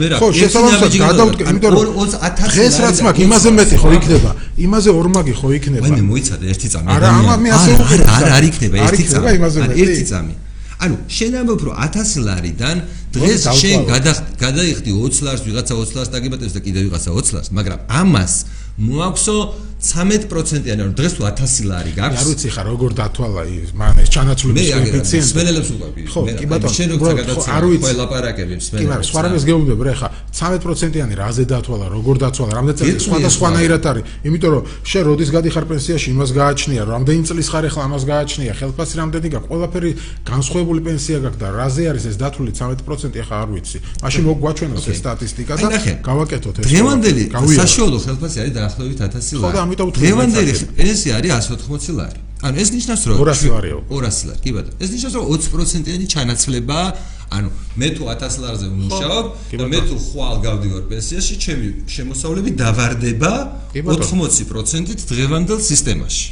მე რა, ხო გადავდგეთ გადავდგათ, იმიტომ რომ ორ- ოც- ათასი დღეს ლარი რაც მაქვს იმაზე მეტი ხო იქნება იმაზე ორმაგი ხო იქნება ვაიმე მოიცადე ერთი წამი. არა, ამა მე ასე ვუყურებ არა, და- არ იქნება არ ერთი იქნება წამი. იმაზე არა, მეტი? ერთი წამი. ანუ შენ ამბობ რომ 1000 ლარიდან დღეს შენ გადაიხდი 20 ლარს, ვიღაცა 20 ლარს დაგიბატებს და კიდე ვიღაცა 20 ლარს, მაგრამ ამას მოაქვსო 13%-იანი, ანუ დღეს თუ 1000 ლარი არ გაქვს. ვიცი ხა როგორ დათვალა ის? მან ეს მე ჩანაცვლების კოეფიციენტი? სმენელებს უყვები. ხო, მე რა, კი ბატონო, შენ ხო, გადაცემა, არ ვიცი. ხო ელაპარაკები კი მაგრამ სხვა რამეს გეუბნები რა ხა 13%-იანი რაზე დათვალა როგორ დათვალა რამდენი წელი სხვადასხვანაირად არის იმიტომ რომ შენ როდის გადიხარ პენსიაში იმას გააჩნია რამდენი წლის ხარ ახლა ამას გააჩნია ხელფასი რამდენი გაქვს? ყველაფერი განსხვავებული პენსია გაქვს და რაზე არის ეს დათვლილი 13% ახლა არ ვიცი. მაშინ მოგვაჩვენოს ეს სტატისტიკა და გავაკეთოთ ეს დღევანდელი საშუალო ხელფასი არის დაახლოებით 1000 ხო, ლარი. ამიტომ დღევანდელი მეცადე. პენსია არის 180 ლარი. ანუ ეს ნიშნავს რომ 200 ლარია უკვე. 200 ლარი, კი ბატონო. ეს ნიშნავს რომ 20%-იანი ჩანაცვლება, ანუ მე თუ 1000 ლარზე ვმუშაობ და მე თუ ხვალ გავდივარ პენსიაში, ჩემი შემოსავლები დავარდება კი ბატონო. 80%-ით დღევანდელ სისტემაში.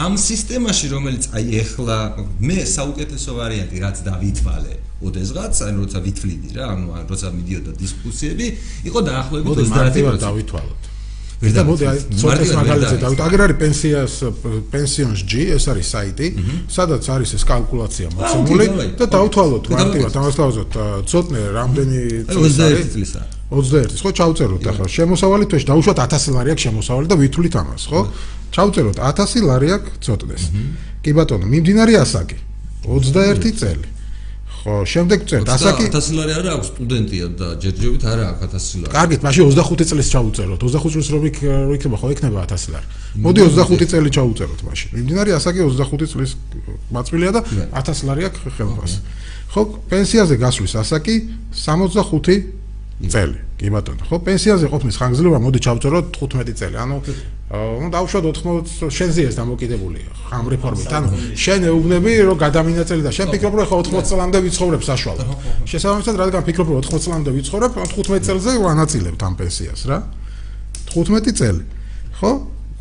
ამ სისტემაში, რომელიც აი ეხლა მე საუკეთესო ვარიანტი, რაც დავითვალე, ოდესღაც, ანუ როცა ვითვლიდი რა, ანუ ან როცა მიდიოდა დისკუსიები, იყო დაახლოებით მოდი მარტივად 30%. დავითვალოთ ვერ და მოდი აი ვერ მაგალითზე დავით აგერ არის პენსიას პენსიონს G ეს არის საიტი სადაც არის ეს კალკულაცია მოცემული და დავთვალოთ მარტივად დავაზოთ ცოტნე რამდენი წლის 21 არის. წლისა. 21 ხო ჩავწეროთ ახლა. შემოსავალი თვეში დაუშვათ 1000 ლარი აქვს შემოსავალი და ვითვლით ამას ხო? ჩავწეროთ 1000 ლარი აქვს ცოტნეს. კი ბატონო მიმდინარე ასაკი. 21 წელი ხო შემდეგ წერთ ასაკი 1000 ლარი არა აქვს სტუდენტია და ჯერჯერობით არა აქვს 1000 ლარი. კარგით, მაშინ 25 წელს ჩავუწეროთ. 25 წელს რომ იქ იქნება, ხო იქნება 1000 ლარი. მოდი 25 წელი ჩავუწეროთ მაშინ. მიმდინარე ასაკი 25 წლის მაწვილია და 1000 ლარი აქვს ხელფასი. ხო, პენსიაზე გასვლის ასაკი 65 წელი. კი ბატონო. ხო, პენსიაზე ყოფნის ხანგრძლივობა მოდი ჩავწეროთ 15 წელი. ანუ ну დავუშვათ 80 შენზე ეს დამოკიდებული ამ რეფორმით. ანუ შენ ეუბნები რომ გადამინაწილი და შენ ფიქრობ რომ ხო 80 წლამდე ვიცხოვრებ საშუალო. შესაბამისად, რადგან ფიქრობ რომ 80 წლამდე ვიცხოვრებ, 15 წელზე ვანაწილებთ ამ პენსიას რა. 15 წელი. ხო?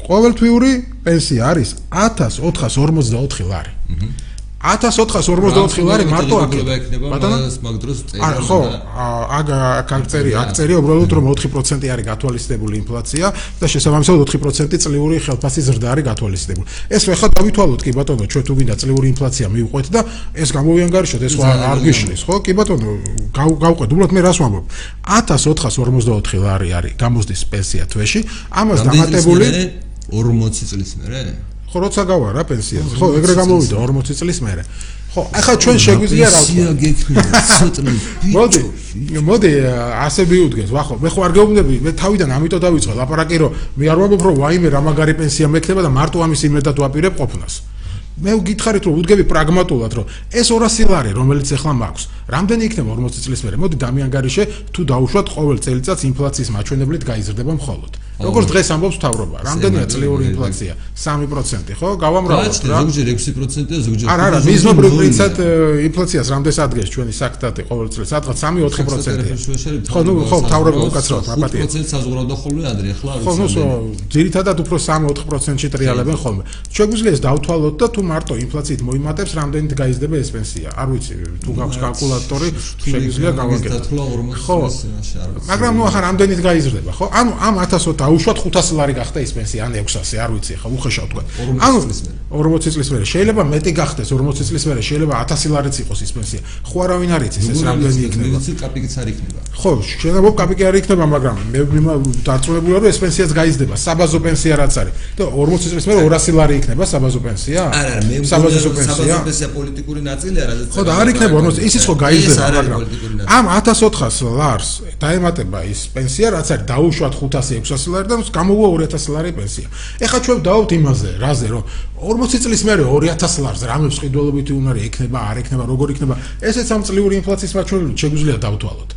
ყოველთვიური პენსია არის 1444 ლარი. 1444 ლარი მარტო აქ. ბატონო, მაგ დროს წერია. არა, ხო, აგ აქ აქ წერი, აქ წერი უბრალოდ რომ 4% არის გათვალისწინებული ინფლაცია და შესაბამისად 4% წლიური ხელფასის ზრდა არის გათვალისწინებული. ეს ხო ხა დავითვალოთ კი ბატონო, ჩვენ თუ გინდა წლიური ინფლაცია მივყვეთ და ეს გამოვიანგარიშოთ, ეს არ გიშლის, ხო? კი ბატონო, გავყვეთ, უბრალოდ მე რას ვამბობ? 1444 ლარი არის გამოსდის პენსია თვეში, ამას დამატებული 40 წლის მერე? ხო როცა გავა რა პენსიაზე? ხო ეგრე გამოვიდა 40 წლის მერე. ხო ახლა ჩვენ შეგვიძლია რა ვთქვა პენსია გექნება ცოტნე. მოდი მოდი ასე მიუდგეს ვახო მე ხო არ გეუბნები მე თავიდან ამიტომ დავიწყე ლაპარაკი რომ მე არ ვამბობ რომ ვაიმე რა მაგარი პენსია მექნება და მარტო ამის იმედად ვაპირებ ყოფნას. მე ვგითხარით რომ უდგები პრაგმატულად რომ ეს 200 ლარი რომელიც ახლა მაქვს რამდენი იქნება 40 წლის მერე? მოდი დამიანგარიშე თუ დაუშვათ ყოველ წელიწადს ინფლაციის მაჩვენებლით გაიზრდება მხოლოდ როგორც დღეს ამბობს თავრობა, რამდენია წლიური ინფლაცია? 3%, ხო? გავამრავლებთ გააჩნია რა. ზოგჯერ 6%-ია, ზოგჯერ არა, არა, 5%-ია, მიზნობრივ პრინციპად ინფლაციას რამდენს ადგენს ჩვენი საკთათი ყოველ წელს? სადღაც 3-4%-ია. ხო, ნუ ხო, თავრობა უკაცრავად აპატია. 5% საზღვრავდა ხოლმე ადრე, ახლა არ ხო, ნუ ძირითადად უფრო 3-4%-ში ტრიალებენ ხოლმე. შეგვიძლია ეს დავთვალოთ და თუ მარტო ინფლაციით მოიმატებს, რამდენით გაიზრდება ეს პენსია? არ ვიცი, თუ გაქვს კალკულატორი, შეგვიძლია გავაკეთოთ. დათვლა 40 ხო. მაგრამ ნუ ახლა რამდენით გაიზრდება, ხო? ანუ ამ 1000-ო დაუშვათ 500 ლარი გახდა ეს პენსია, ან 600, არ ვიცი, ხა უხეშავ თქვა. 40 წლის მერე. 40 წლის მერე შეიძლება მეტი გახდეს, 40 წლის მერე შეიძლება 1000 ლარიც იყოს ეს პენსია. ხო არავინ არ იცის ეს რამდენი იქნება. ვიცი, კაპიკიც არ იქნება. ხო, შეიძლება კაპიკი არ იქნება, მაგრამ მე დარწმუნებული ვარ, რომ ეს პენსიაც გაიზრდება, საბაზო პენსია რაც არის. და 40 წლის მერე 200 ლარი იქნება საბაზო პენსია? არა, არა, მე საბაზო პენსია. საბაზო პენსია პოლიტიკური ნაწილია, რადგან ხო და არ იქნება 40 ისიც ხო გაიზრდება, მაგრამ ამ 1400 ლარს დაემატება ის პენსია, რაც არის დაუშვათ 500-600 ლარი და გამოვა 2000 ლარი პენსია. ეხლა ჩვენ დავთ იმაზე, რაზე რომ 40 წლის მერე 2000 ლარს რამებს ყიდველობითი უნარი ექნება, არ ექნება, როგორ იქნება, ესეც ამ წლიური ინფლაციის მაჩვენებლით შეგვიძლია დავთვალოთ.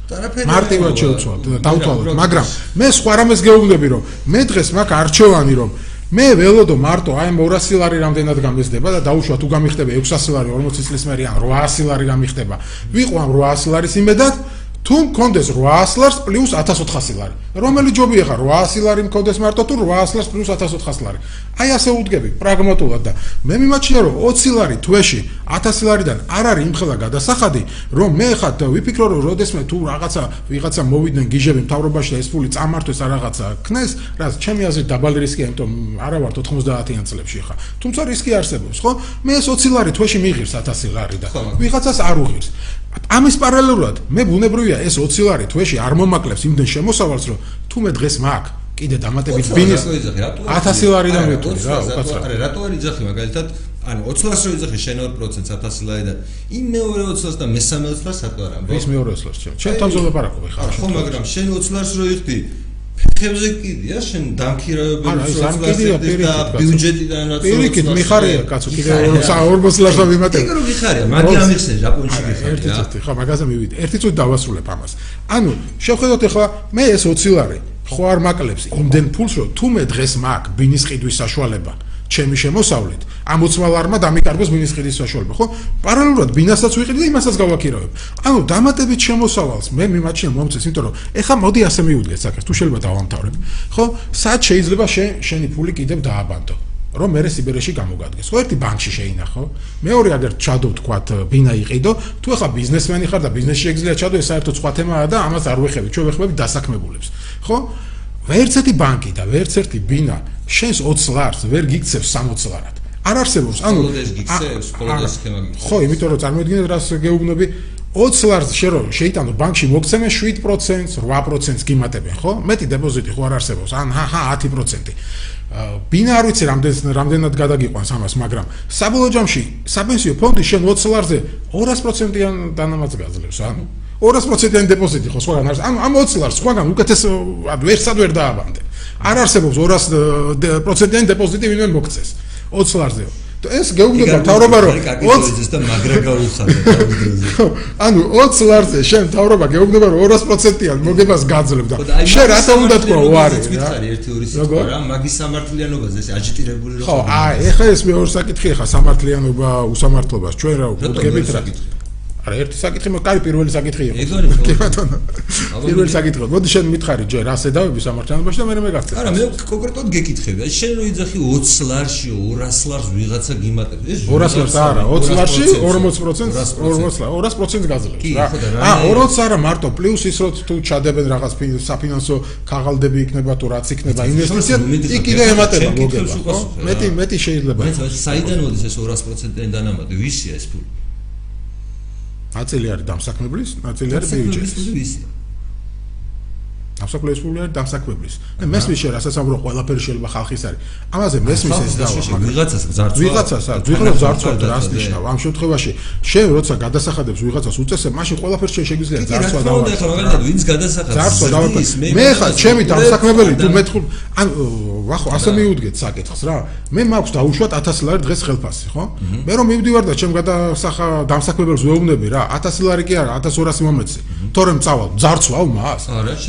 მარტივად არ შევცვალოთ, დავთვალოთ, რა, რა, მაგრამ მე სხვა რამეს გეუბნები რომ მე დღეს მაქვს არჩევანი რომ მე ველოდო მარტო აი ამ 200 ლარი რამდენად გამიზრდება და დაუშვა თუ გამიხდება 600 ლარი 40 წლის მერე ან 800 ლარი გამიხდება ვიყო ამ 800 ლარის იმედად თუ მქონდეს 800 ლარს პლუს 1400 ლარი. რომელი ჯობია ხარ 800 ლარი მქონდეს მარტო თუ 800 ლარს პლუს 1400 ლარი? აი ასე უდგები პრაგმატულად და. მე მიმაჩნია რომ 20 ლარი თვეში 1000 ლარიდან არ არის იმხელა გადასახადი რომ მე ხა ვიფიქრო რომ როდესმე თუ რაღაცა ვიღაცა მოვიდნენ გიჟები მთავრობაში და ეს ფული წამართვეს არ რაღაცა ქნეს რაც ჩემი აზრით დაბალი რისკია იმიტომ არა ვარ 90-იან წლებში ხა თუმცა რისკი არსებობს ხო? მე ეს 20 ლარი თვეში მიიღირს 1000 ლარი და ვიღაცას არ უღირს ამის პარალელურად მე ბუნებრივია ეს 20 ლარი თვეში არ მომაკლებს იმდენ შემოსავალს რომ თუ მე დღეს მაქვს კიდე დამატებით ბინის 1000 ლარიდან მეთვლი რა უკაცრავ არა რატო არ იძახი მაგალითად ანუ 20 ლარს რო იძახი შენ 2% 1000 ლარიდან იმ მეორე 20 ლარს და მესამე 20 ლარს რატო არ ამბობ ის მეორე სლას ჩემ ჩემ თავზე ლაპარაკობ ხა ხო მაგრამ შენ 20 ლარს რო იხდი ფეხებზე კიდია შენ არ მკიდია, და ბიუჯეტიდან რაც პირიქით მიხარია კაცო კიდე მიხარია. 40 ლარს ვიმატებ ეგ რო გიხარია მაგი ამიხსენ ჟაპონში გიხარია. ერთი წუთი ხო მაგაზე მივიდე ერთი წუთი დავასრულებ ამას. ანუ შევხედოთ ახლა მე ეს 20 ლარი ხო არ მაკლებს. იმდენ ფულს რომ თუ მე დღეს მაქვს ბინის ყიდვის საშუალება ჩემი შემოსავლით ამ 20 ლარმა დამიკარგოს ბინის ყიდვის საშუალება ხო პარალელურად ბინასაც ვიყიდი და იმასაც გავაქირავებ ანუ დამატებით შემოსავალს მე მიმაჩნია მომწეს იმიტომ რომ ეხლა მოდი ასე მივუდგეთ საკეს თუ შეიძლება დავამთავრებ ხო სად შეიძლება შენ შენი ფული კიდევ დააბანდო რომ მე სიბერეში გამოგადგეს. ხო ერთი ბანკში შეინახო. მეორე აგერ ჩადო თქვათ ბინა იყიდო, თუ ახლა ბიზნესმენი ხარ და ბიზნესში ეგზლია ჩადო, ეს საერთოდ სხვა თემაა და ამას არ ვეხები. ჩვენ ვეხმები დასაქმებულებს. ხო? ვერც ერთი ბანკი და ვერც ერთი ბინა შენს 20 ლარს ვერ გიქცევს 60 ლარად. არ არსებობს. ანუ გიქცევს, ეს სქემა გიქცევს. ხო, იმიტომ რომ წარმოიდგინეთ რას გეუბნები 20 ლარს შე რომ შეიტანო ბანკში მოგცემენ 7%-ს, 8%-ს გიმატებენ, ხო? მეტი დეპოზიტი ხო არ არსებობს. ან ჰა ჰა 10%. აა, ბინა არ ვიცი რამდენ რამდენად გადაგიყვანს ამას, მაგრამ საბოლოო ჯამში საპენსიო ფონდი შენ 20 ლარზე 200%-იან დანამატს გაძლევს, ანუ 200%-იანი დეპოზიტი ხო სხვაგან არის. ანუ ამ 20 ლარს სხვაგან უკეთეს ანუ ვერსად ვერ დააბანდე. არ არსებობს 200%-იანი დეპოზიტი ვინმე მოგცეს 20 ლარზე. ეს გეუბნება თავრობა რომ 20 20 და მაგრა გაუხადა თავდროზე ხო, ანუ 20 ლარზე შენ თავრობა გეუბნება რომ 200%-იან მოგებას გაძლევ და შენ რატომ უნდა თქვა უარი რა მითხარი 1 2 როგორ? 3 რა მაგის სამართლიანობაზე ეს აჯიტირებული რო ხო აი ეხლა ეს მეორე საკითხი ხა სამართლიანობა უსამართლობას ჩვენ რა ვუდგებით მეორე რა საკითხი? არა ერთი საკითხი მე კარი პირველი საკითხი იყო. ეგ არის, ხო? კი ბატონო. პირველი საკითხი მოდი შენ მითხარი ჯერ ასე დავები სამართლიანობაში და მე მე გაგწევ არა მე კონკრეტულად გეკითხები. აი შენ რო იძახი 20 ლარში 200 ლარს ვიღაცა გიმატებს. ეს 200 ლარს არა 20 ლარში 40% 40% 200 200% გაძლევს. რა. აა მე- 200 არა მარტო პლუს ის რომ თუ ჩადებენ რაღაც ფინ- საფინანსო ქაღალდები იქნება თუ რაც იქნება ინვესტიცია იქ კიდე ემატება მოგება მეტი მეტი შეიძლება. აი საიდან მოდის ეს 200%-იანი დანამატი? ვისია ეს ფული ნაწილი არის დამსაქმებლის ნაწილი არის საქმეების ბიუჯეტის ფული ვისია დამსაქმებლის ფული არის დამსაქმებლის და მესმის შე რასაც ამბობ ყველაფერი შეიძლება ხალხის არის ამაზე მესმის ეს დავა. ვიღაცას გზარცვა. ვიღაცას არ ვიღაცას ზარცვა რას ნიშნავს ამ შემთხვევაში შენ როცა გადასახადებს ვიღაცას უწესებ მაშინ ყველაფერს შენ შეგვიძლია კი, რა თქმა უნდა, დავა მაგალითად ვინც გადასახადს ზარცვა დავა მე ხა ჩემი დამსაქმებელი თუ და- მე თხურ ან ვახო ასე მივუდგეთ საკითხს რა. მე მაქვს დაუშვათ 1000 ლარი დღეს ხელფასი ხო? მე რომ მივდივარ და ჩემ გადასახა დამსაქმებელს ვეუბნები რა 1000 ლარი კი არა 1200 მომეცი. თორემ წავალ ზარცვალ მას.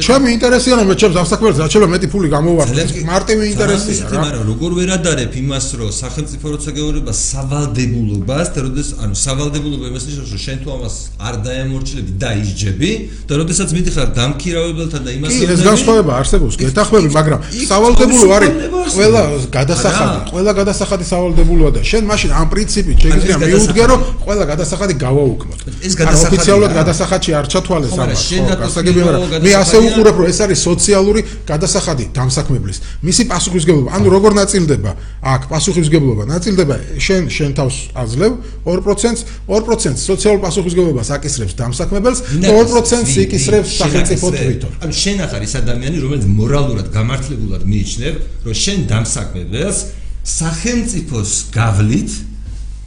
ჩემი ინტერესია რომ მე ჩემს დასაქმებელს რაჩელა მეტი ფული გამოვარდნეს. მარტივი ინტერესია რა. მაგრამ როგორ ვერ ადარებ იმას, რომ სახელმწიფო როცა გეუბნება სავალდებულობას და როდეს ანუ სავალდებულობა იმას ნიშნავს, რომ შენ თუ ამას არ დაემორჩილები და ისჯები და როდესაც მიდიხარ დამქირავებელთან და იმას კი, ეს განსხვავება არსებობს, გეთახმები, მაგრამ სავალდებულო არის ყველა გადასახადი, ყველა გადასახადი სავალდებულოა და შენ მაშინ ამ პრინციპით შეგიძლია მიუდგე, რომ ყველა გადასახადი გავაუქმოთ. ეს გადასახადი ოფიციალურად გადასახადში არ ჩათვალეს ამას. გასაგებია, მაგრამ მე ასე უყურებ, რომ ეს არის სოციალური გადასახადი დამსაქმებლის. მისი პასუხისგებლობა, ანუ როგორ ნაწილდება? აქ პასუხისგებლობა ნაწილდება შენ შენ თავს აძლევ 2%-ს, 2% სოციალურ პასუხისგებლობას აკისრებს დამსაქმებელს და 2%-ს იკისრებს სახელმწიფო თვითონ. ანუ შენ ახარ ის ადამიანი, რომელიც მორალურად გამართლებულად მიიჩნევ, რომ შენ დამსაქმებელს სახელმწიფოს გავლით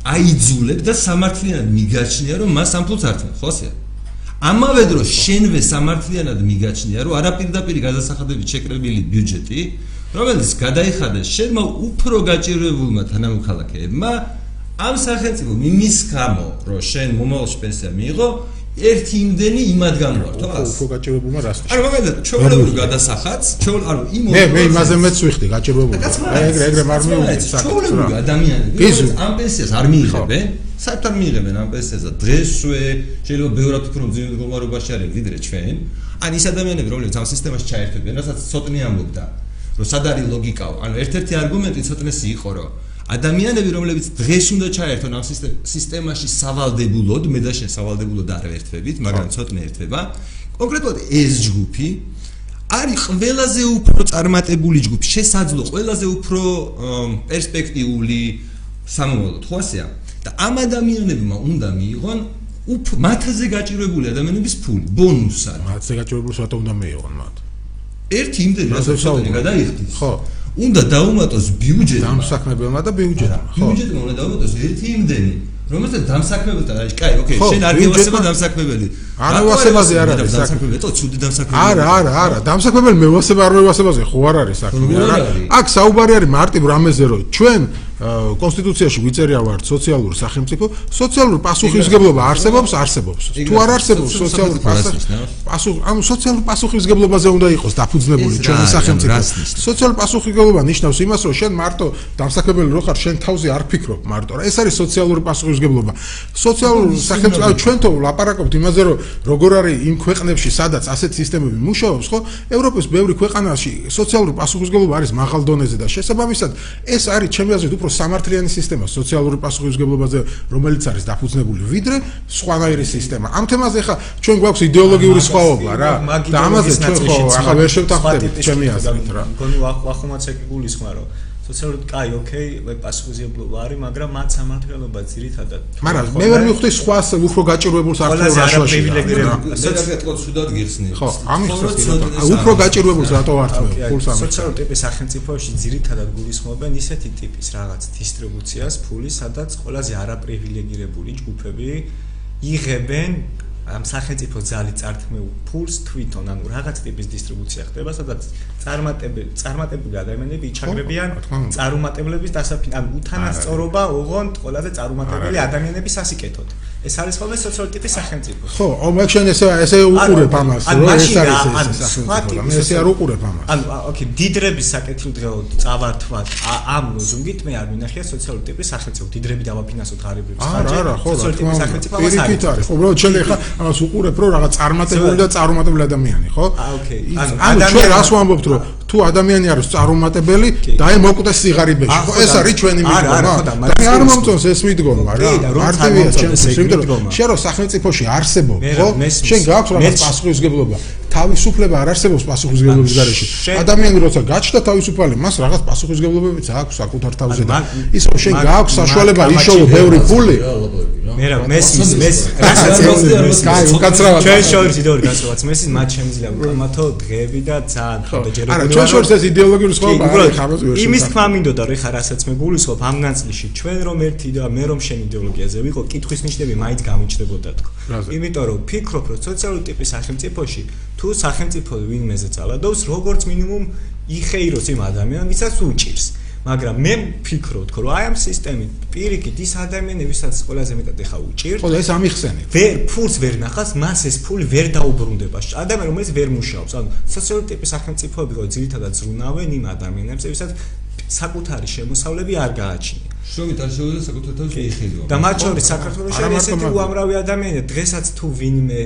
აიძულებ და სამართლიანად მიგაჩნია, რომ მას ამ ფულს არ თმო, ხოსია? ამავე დროს შენვე სამართლიანად მიგაჩნია, რომ არაპირდაპირი გადასახადებით შეკრებილი ბიუჯეტი, რომელიც გადაიხადეს შენმა უფრო გაჭირვებულმა თანამოქალაქეებმა, ამ სახელმწიფო მიმის გამო, რომ შენ მომავალში პენსია მიიღო, ერთი იმდენი იმადგან ვარ, თქო? უფრო გაჭირებულმა რას ნიშნავს? ანუ მაგალითად, ჩვეულებრივ გადასახადს, ჩვეულ ანუ იმ მე მე იმაზე მეც ვიხდი გაჭირებულმა. ეგრე ეგრე არ მივუდი საკითხს. ჩვეულებრივ ადამიანები, ამ პენსიას არ მიიღებენ, საერთოდ მიიღებენ ამ პენსიას და დღესვე შეიძლება ბევრად უფრო მძიმე მდგომარეობაში არის ვიდრე ჩვენ. ან ის ადამიანები, რომლებიც ამ სისტემაში ჩაერთვებიან, რასაც ცოტნე ამბობდა, რომ სად არის ლოგიკაო? ანუ ერთ-ერთი არგუმენტი ცოტნესი იყო, რომ ადამიანები რომლებიც დღეს უნდა ჩაერთონ ამ სისტემაში სავალდებულოდ, მე და შენ სავალდებულოდ არ ერთვებით, მაგრამ ცოტნე ერთვება. კონკრეტულად ეს ჯგუფი არის ყველაზე უფრო წარმატებული ჯგუფი, შესაძლო ყველაზე უფრო პერსპექტიული სამომავლოდ, ხო ასეა? და ამ ადამიანებმა უნდა მიიღონ უფრო მათზე გაჭირვებული ადამიანების ფული, ბონუსად. მათზე გაჭირვებულს რატომ უნდა მიიღონ მათ? ერთი იმდენი რასაც გადაიხდის. ხო. უნდა დაუმატოს ბიუჯეტი დამსაქმებელმა და ბიუჯეტმა ხო. ბიუჯეტმა უნდა დაუმატოს ერთი იმდენი რომელსაც დამსაქმებელთან არის კაი ოკეი შენ არ გევასება დამსაქმებელი არა ვასებაზე არ არის საქმე ეტო ცუდი დამსაქმებელი არა არა არა დამსაქმებელი მე ვასება არ მევასებაზე ხო არ არის საქმე აქ საუბარი არის მარტივ რამეზე რომ ჩვენ კონსტიტუციაში ვიწერია ვარ სოციალურ სახელმწიფო, სოციალური პასუხისგებლობა არსებობს, არსებობს. თუ არ არსებობს სოციალური პასუხ, ანუ სოციალური პასუხისგებლობაზე უნდა იყოს დაფუძნებული ჩვენი სახელმწიფო. სოციალური პასუხისგებლობა ნიშნავს იმას, რომ შენ მარტო დამსაქმებელი რო ხარ, შენ თავზე არ ფიქრობ მარტო. ეს არის სოციალური პასუხისგებლობა. სოციალურ სახელმწიფო, ჩვენ თო ლაპარაკობთ იმაზე, რომ როგორ არის იმ ქვეყნებში, სადაც ასეთ სისტემები მუშაობს, ხო? ევროპის ბევრი ქვეყანაში სოციალური პასუხისგებლობა არის მაღალ დონეზე და შესაბამისად ეს არის ჩემი აზრით უფრო სამართლიანი სისტემა სოციალური პასუხისგებლობაზე, რომელიც არის დაფუძნებული ვიდრე სხვანაირი სისტემა. ამ თემაზე ხა ჩვენ გვაქვს იდეოლოგიური სხვაობა რა. და ამაზე ჩვენ ხო ახლა ვერ შევთანხმდებით ჩემი აზრით რა. მგონი ვახუმაც ეგ გულისხმა რომ სოციალურად კაი, ოკეი, პასუხისმგებლობა არის, მაგრამ მათ სამართლიანობა ძირითადად. მაგრამ მე ვერ მივხვდი სხვა უფრო გაჭირვებულს არქივში რაშოში. სოციალურად სუდად გიხსნი. ხო, ამის შესაძლოა. უფრო გაჭირვებულს რატო ვართმევ? ფულს ამის. სოციალური ტიპის სახელმწიფოებში ძირითადად გულისხმობენ ისეთი ტიპის რაღაც დისტრიბუციას ფულის, სადაც ყველაზე არაპრივილეგირებული ჯგუფები იღებენ ამ სახელმწიფო ძალი წართმეულ ფულს თვითონ ანუ რაღაც ტიპის დისტრიბუცია ხდება სადაც წარმატებული წარმატებული ადამიანები იჩაგრებიან წარუმატებლების დასაფინ ანუ უთანასწორობა ოღონდ ყველაზე წარუმატებელი ადამიანების სასიკეთოდ ეს არის ხოლმე სოციალური ტიპის სახელმწიფო. ხო ომაკ შენ ესე ესე უყურებ ამას რომ ეს არის ეს სახელმწიფო მე ესე არ უყურებ ამას. ანუ ოკეი დიდრების საკეთილდღეო წავართვათ ამ ლოზუნგით მე არ მინახია სოციალური ტიპის სახელმწიფო. დიდრები დავაფინანსოთ ღარიბების ხარჯი. არა არა ხო სოციალური ტიპის სახელმწიფო არის. ხო უბრალოდ შენ ეხა ამას უყურებ რომ რაღაც წარმატებული და წარუმატებელი ადამიანი ხო? აა ოკეი. ანუ ჩვენ რას ვამბობთ რომ თუ ადამიანი არის წარუმატებელი, დაე მოკვდეს სიღარიბეში. ხო ეს არის ჩვენი მიდგომა. და არ მომწონს ეს მიდგომა რა. მარტივია ჩემს იმიტომ რომ შენ რო სახელმწიფოში არსებობ, ხო? შენ გაქვს რაღაც პასუხისგებლობა. თავისუფლება არ არსებობს პასუხისგებლობის გარეშე. ადამიანი როცა გაჩნდა თავისუფალი, მას რაღაც პასუხისგებლობებიც აქვს საკუთარ თავზე და ის რომ შენ გაქვს საშუალება იშოვო ბევრი ფული. მე რა მესის მეს რასაც კაი უკაცრავად. ჩვენ შორის იდეოლოგიური განსხვავებაც მესის მათ შემიძლია ვკამათო დღეები და ძალიან ხოდა ჯერ არა ჩვენ შორის ეს იდეოლოგიური სხვაობა არის იმის თქმა მინდოდა რომ ხა რასაც მე გულისხმობ ამ ნაწილში ჩვენ რომ ერთი და მე რომ შენ იდეოლოგიაზე ვიყო კითხვის ნიშნები მაინც გამიჩნდებოდა თქო. იმიტომ რომ ფიქრობ რომ სოციალური ტიპის სახელმწიფოში თუ სახელმწიფო ვინმეზე ძალადობს როგორც მინიმუმ იხეიროს იმ ადამიანს ვისაც უჭირს მაგრამ მე ვფიქრობ, რომ აი ამ სისტემით პირიქით ის ადამიანებისაც ყველაზე მეტად ეხა უჭირთ. ხო და ეს ამიხსენით. ვერ ფულს ვერ ნახავს, მას ეს ფული ვერ დაუბრუნდება. ადამიანი რომელიც ვერ მუშაობს, ანუ სოციალური ტიპის სახელმწიფოები რო ძირითადად ზრუნავენ იმ ადამიანებს, ვისაც საკუთარი შემოსავლები არ გააჩნია. შრომით არ შეუძლია საკუთარ თავს მიხედო. და მათ შორის საქართველოს არის ესეთი უამრავი ადამიანი, დღესაც თუ ვინმე